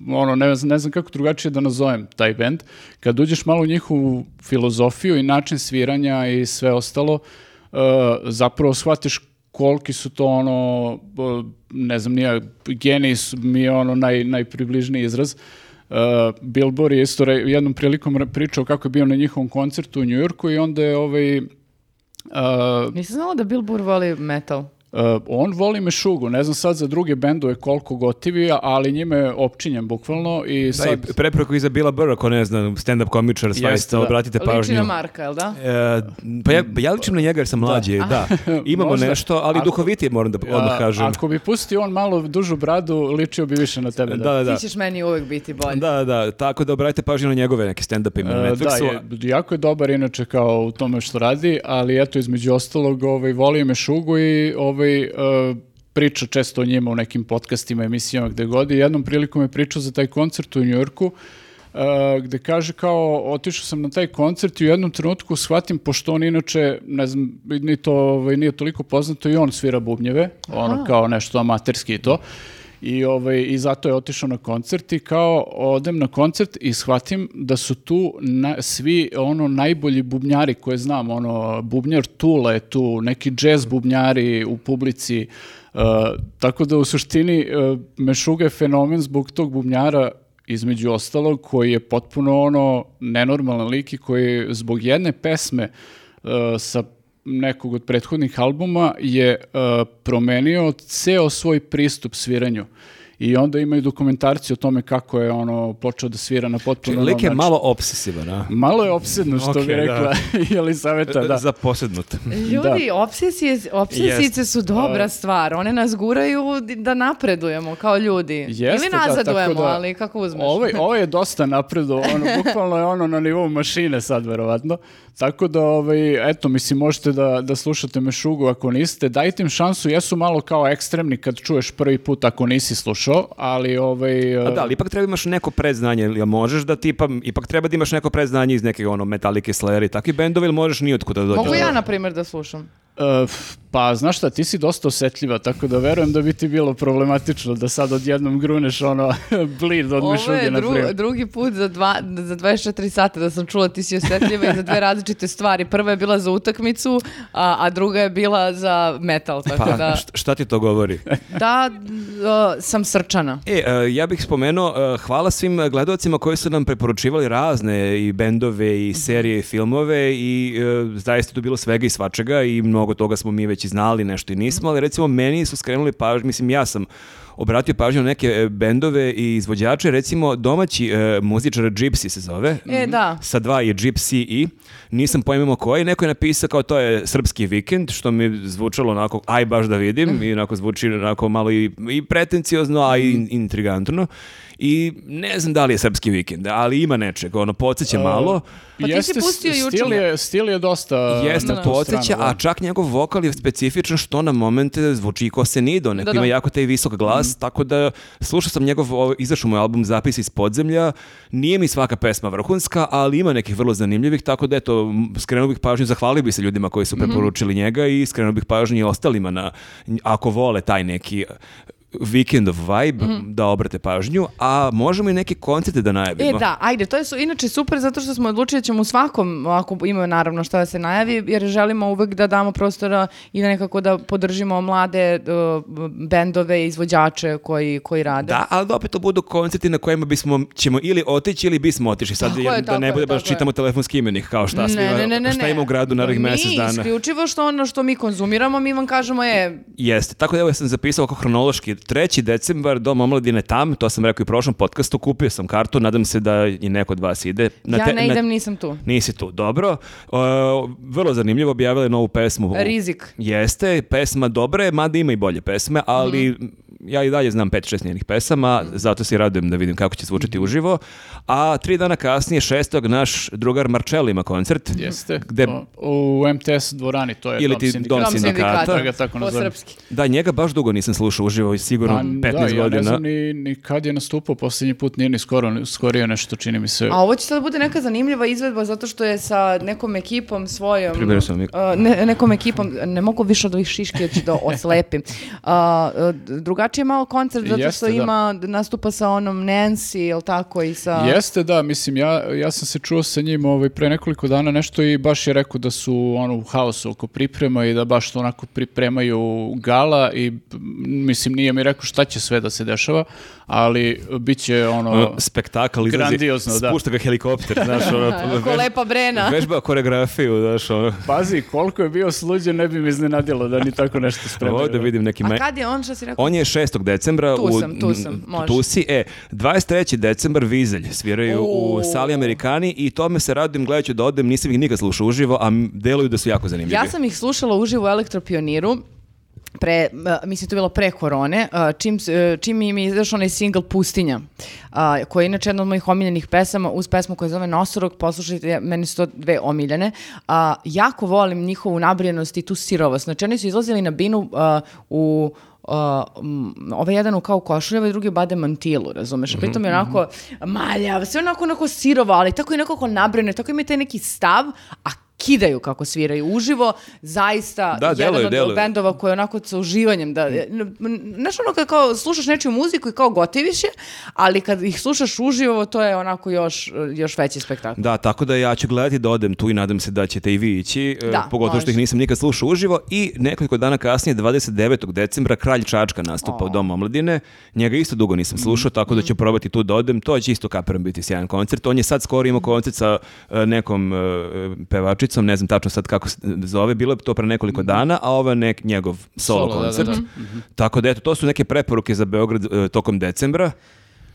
ono, ne, ne znam kako drugačije da nazovem taj bend, kad uđeš malo u njihovu filozofiju i način sviranja i sve ostalo, uh, zapravo shvatiš koliki su to ono, ne znam, nije, geniji mi je ono naj, najpribližniji izraz. Uh, Billboard je isto jednom prilikom pričao kako je bio na njihovom koncertu u Njujorku i onda je ovaj, uh, Nisam znala da Bill Burr voli metal. Uh, on voli Mešugu, ne znam sad za druge bendove koliko gotivi, ali njime je opčinjen bukvalno i Da, sad... i prepreko iza Bila Burra, ko ne znam, stand-up komičar, svaista, da. obratite Liči pažnju. na Marka, jel da? E, pa ja, ja ličim na njega jer sam mlađi, da. Imamo Možda. nešto, ali Ako- duhovitije moram da odmah kažem. Ako bi pustio on malo dužu bradu, ličio bi više na tebe. Da, da, da. Ti ćeš meni uvek biti bolji. Da, da, tako da obratite pažnju na njegove neke stand-up na E, da, Netflixu. je, jako je dobar inače kao u tome što radi, ali eto između ostalog ovaj, voli Mešugu i ovaj, e, priča često o njima u nekim podcastima, emisijama gde god i jednom prilikom je pričao za taj koncert u Njujorku e, gde kaže kao otišao sam na taj koncert i u jednom trenutku shvatim, pošto on inače, ne znam, ni to, ovaj, nije toliko poznato i on svira bubnjeve, ono kao nešto amaterski i to. I, ovaj, I zato je otišao na koncert i kao odem na koncert i shvatim da su tu na- svi ono najbolji bubnjari koje znam, ono bubnjar Tula je tu, neki jazz bubnjari u publici, Uh, tako da u suštini uh, Mešuga je fenomen zbog tog bubnjara između ostalog koji je potpuno ono nenormalan lik i koji zbog jedne pesme uh, sa nekog od prethodnih albuma je uh, promenio ceo svoj pristup sviranju. I onda imaju dokumentarci o tome kako je ono počeo da svira na potpuno Lik je način. malo obsesivan, a? Malo je opsedno, što Ok, bi rekla Jelisaveta, da. Za posednut. Ljudi, obsesije, obsesice su dobra stvar. One nas guraju da napredujemo kao ljudi. Jeste, Ili da, nazadujemo, da- ali kako uzmeš. Ovo, ovo je dosta napredo, ono, bukvalno je ono na nivou mašine sad, verovatno. Tako da, ovaj, eto, mislim, možete da, da slušate Mešugu ako niste. Dajte im šansu, jesu malo kao ekstremni kad čuješ prvi put ako nisi slušao, ali ovaj... A da, ali ipak treba imaš neko predznanje, ili možeš da tipa, ipak treba da imaš neko predznanje iz neke ono Metallica, Slayer i takvi bendovi, ili možeš ni otkuda da dođeš. Mogu ja, na primjer, da slušam? f- pa, znaš šta, ti si dosta osetljiva, tako da verujem da bi ti bilo problematično da sad odjednom gruneš ono blid od Ovo Mešuge, je na dru- drugi put za, dva, za 24 sata da sam čula ti si osjetljiva i za dve različite stvari. Prva je bila za utakmicu, a, a druga je bila za metal. Tako Pa, da, št- šta ti to govori? da uh, sam srčana. E, e, ja bih spomenuo, e, hvala svim gledalcima koji su nam preporučivali razne i bendove i serije i filmove i e, zaista tu bilo svega i svačega i mnogo toga smo mi već znali, nešto i nismo, ali recimo meni su skrenuli pažnju, mislim ja sam obratio pažnju na neke e, bendove i izvođače, recimo domaći e, muzičar Gypsy se zove. E, da. Sa dva je Gypsy i nisam pojmimo koji, neko je napisao kao to je srpski vikend, što mi zvučalo onako, aj baš da vidim, i onako zvuči onako malo i, i pretenciozno, a i in- intrigantno. I ne znam da li je srpski vikend, ali ima nečeg, ono, podsjeća malo. Pa ti si pustio juče. stil je, stil je dosta... Jeste, na tu podsjeća, da. a čak njegov vokal je specifičan što na momente zvuči ko se nido, neko Da, da. ima jako taj visok glas, tako da slušao sam njegov, izašao mu album Zapis iz podzemlja, nije mi svaka pesma vrhunska, ali ima nekih vrlo zanimljivih, tako da eto, skrenuo bih pažnju, zahvalio bih se ljudima koji su preporučili njega i skrenuo bih pažnju i ostalima na, ako vole taj neki weekend of vibe, da obrate pažnju, a možemo i neke koncerte da najavimo. E da, ajde, to je su, inače super zato što smo odlučili da ćemo u svakom, ako imaju naravno što da se najavi, jer želimo uvek da damo prostora i da nekako da podržimo mlade uh, bendove, izvođače koji, koji rade. Da, ali da opet to budu koncerti na kojima bismo, ćemo ili otići ili bismo otišli. Sad je, da ne bude baš čitamo telefonski imenik kao šta, svi, šta ima u gradu narednih Mi mjesec dana. isključivo što ono što mi konzumiramo, mi vam kažemo je, Jeste, tako da evo ja sam zapisao oko hronološki 3. decembar Dom omladine tam, to sam rekao i u prošlom podcastu, kupio sam kartu, nadam se da i neko od vas ide. Na ja te- ne na- idem, nisam tu. Nisi tu, dobro. O, vrlo zanimljivo, objavili novu pesmu. Rizik. Jeste, pesma dobra je, mada ima i bolje pesme, ali Mhm. Ja i dalje znam 5-6 njenih pesama, zato se radujem da vidim kako će zvučati Mhm. uživo. A tri dana kasnije, šestog, naš drugar Marcello ima koncert. Jeste, Gde- o- u MTS dvorani, to je Ili dom ti sindikata. dom sindikata. Da ga tako po nazovem. srpski. Da, njega baš dugo nisam slušao uživo i sigurno Pa, 15 da, ja godina. ne znam ni, ni kad je nastupao, posljednji put nije ni skoro, skorio nešto, čini mi se. A ovo će sad bude neka zanimljiva izvedba zato što je sa nekom ekipom svojom. Sam uh, ne, nekom ekipom, ne mogu više od ovih šiški da oslepim. Uh, uh, drugačiji je malo koncert zato Jeste, što da. ima, nastupa sa onom Nancy, jel tako, i sa... Jeste, da, mislim, ja, ja sam se čuo sa njim ovaj, pre nekoliko dana nešto i baš je rekao da su ono, u haosu oko priprema i da baš to onako pripremaju gala i mislim, nije mi rekao šta će sve da se dešava, ali bit će ono... Ono, spektakl izlazi, Grandiozno, da. spušta ga helikopter, znaš, ono, vež- lepa brena. vežba koreografiju, znaš, ono, Pazi, koliko je bio sluđen, ne bi mi iznenadilo da ni tako nešto spremaju. ovdje vidim neki... A kad je on, što si rekao? On je 6. decembra Tu u sam, tu sam, može. tu si. E, 23. decembar Vizelj sviraju u U. sali Amerikani i tome se radim, gledat ću da odem, nisam ih nikad slušao uživo, a deluju da su jako zanimljivi. Ja sam ih slušala uživo u Elektropioniru, pre, mislim to je bilo pre korone, čim, uh, čim im je izašao onaj single Pustinja, koji je inače jedna od mojih omiljenih pesama, uz pesmu koja zove Nosorog, poslušajte, meni su to dve omiljene. Jako volim njihovu nabrijenost i tu sirovost. Znači oni su izlazili na binu u Uh, ovaj jedan u kao košuljava i drugi u bade mantilu, razumeš? A Pritom je onako maljav, sve onako, onako sirovo, ali tako i nekako nabrene, tako ima taj neki stav, a kidaju kako sviraju uživo, zaista Da, jedan deluju, od deluju. bendova koji je onako sa uživanjem, da, znaš ono kad kao slušaš nečiju muziku i kao gotiviš je, ali kad ih slušaš uživo, to je onako još, još veći spektakl. Da, tako da ja ću gledati da odem tu i nadam se da ćete i vi ići, e, Da, pogotovo što ih može. nisam nikad slušao uživo. I nekoliko dana kasnije, 29. decembra, Kralj Čačka nastupa u Domu omladine, njega isto dugo nisam slušao, tako da ću probati tu da odem, to će isto kapiram biti sjajan koncert, on je sad skoro imao koncert sa e, nekom e, pevačicom, Danicom, ne znam tačno sad kako se zove, bilo je to pre nekoliko dana, a ovo je nek njegov solo, Solo, da, da, koncert. da. Tako da eto, to su neke preporuke za Beograd e, tokom decembra.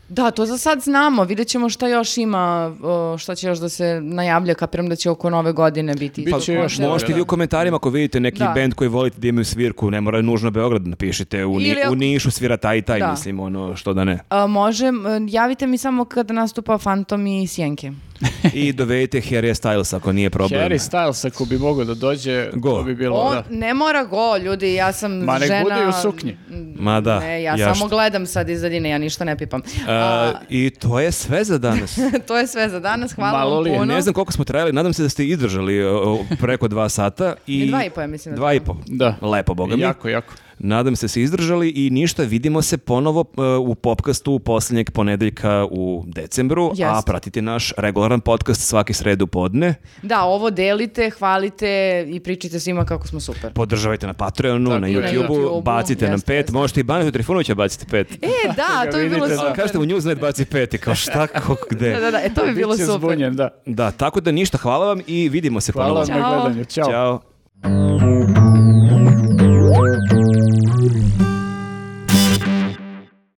Da, to za sad znamo. Vidjet ćemo šta još ima, šta će još da se najavlja. Kapiram da će oko nove godine biti. Biće isto još koncert. Možete vi da. u komentarima ako vidite neki Da. bend koji volite da imaju svirku, ne mora nužno Beograd, napišite u, Ni- Ili ako- u Nišu svira taj i taj, Da. mislim, ono, što da ne. A, može, m, javite mi samo kada nastupa Phantom i Sjenke. I dovedite Harry Styles ako nije problem. Harry Styles ako bi mogao da dođe, Go. to bi bilo, On da. ne mora go, ljudi, ja sam Ma nek žena... bude i u suknji. Ma da, Ne, ja, ja samo što- gledam sad iz daljine, ja ništa ne pipam. A, A, I to je sve za danas. to je sve za danas, hvala Malo vam li puno. Ne znam koliko smo trajali, nadam se da ste izdržali o, preko dva sata. I, I dva i po, ja mislim da Dva i po. Da. Lepo, boga mi. Jako, jako. Nadam se da ste izdržali i ništa, vidimo se ponovo e, u popkastu posljednjeg ponedeljka u decembru, a Jeste. pratite naš regularan podcast svaki sredu podne. Da, ovo delite, hvalite i pričajte svima kako smo super. Podržavajte na Patreonu, Tako na. YouTubeu, Na YouTubeu, bacite nam jeste, pet, jeste. možete i Banetu Trifunovića bacite pet. E, da, to bi bilo da. super. A kažete u Newsnet baci pet i kao šta, kako, gde? Da, da, da, e, to bi bilo super. zbunjen, da. Da, tako da ništa, hvala vam i vidimo se Hvala ponovo. vam na Ćao. gledanju. Ćao. Ćao.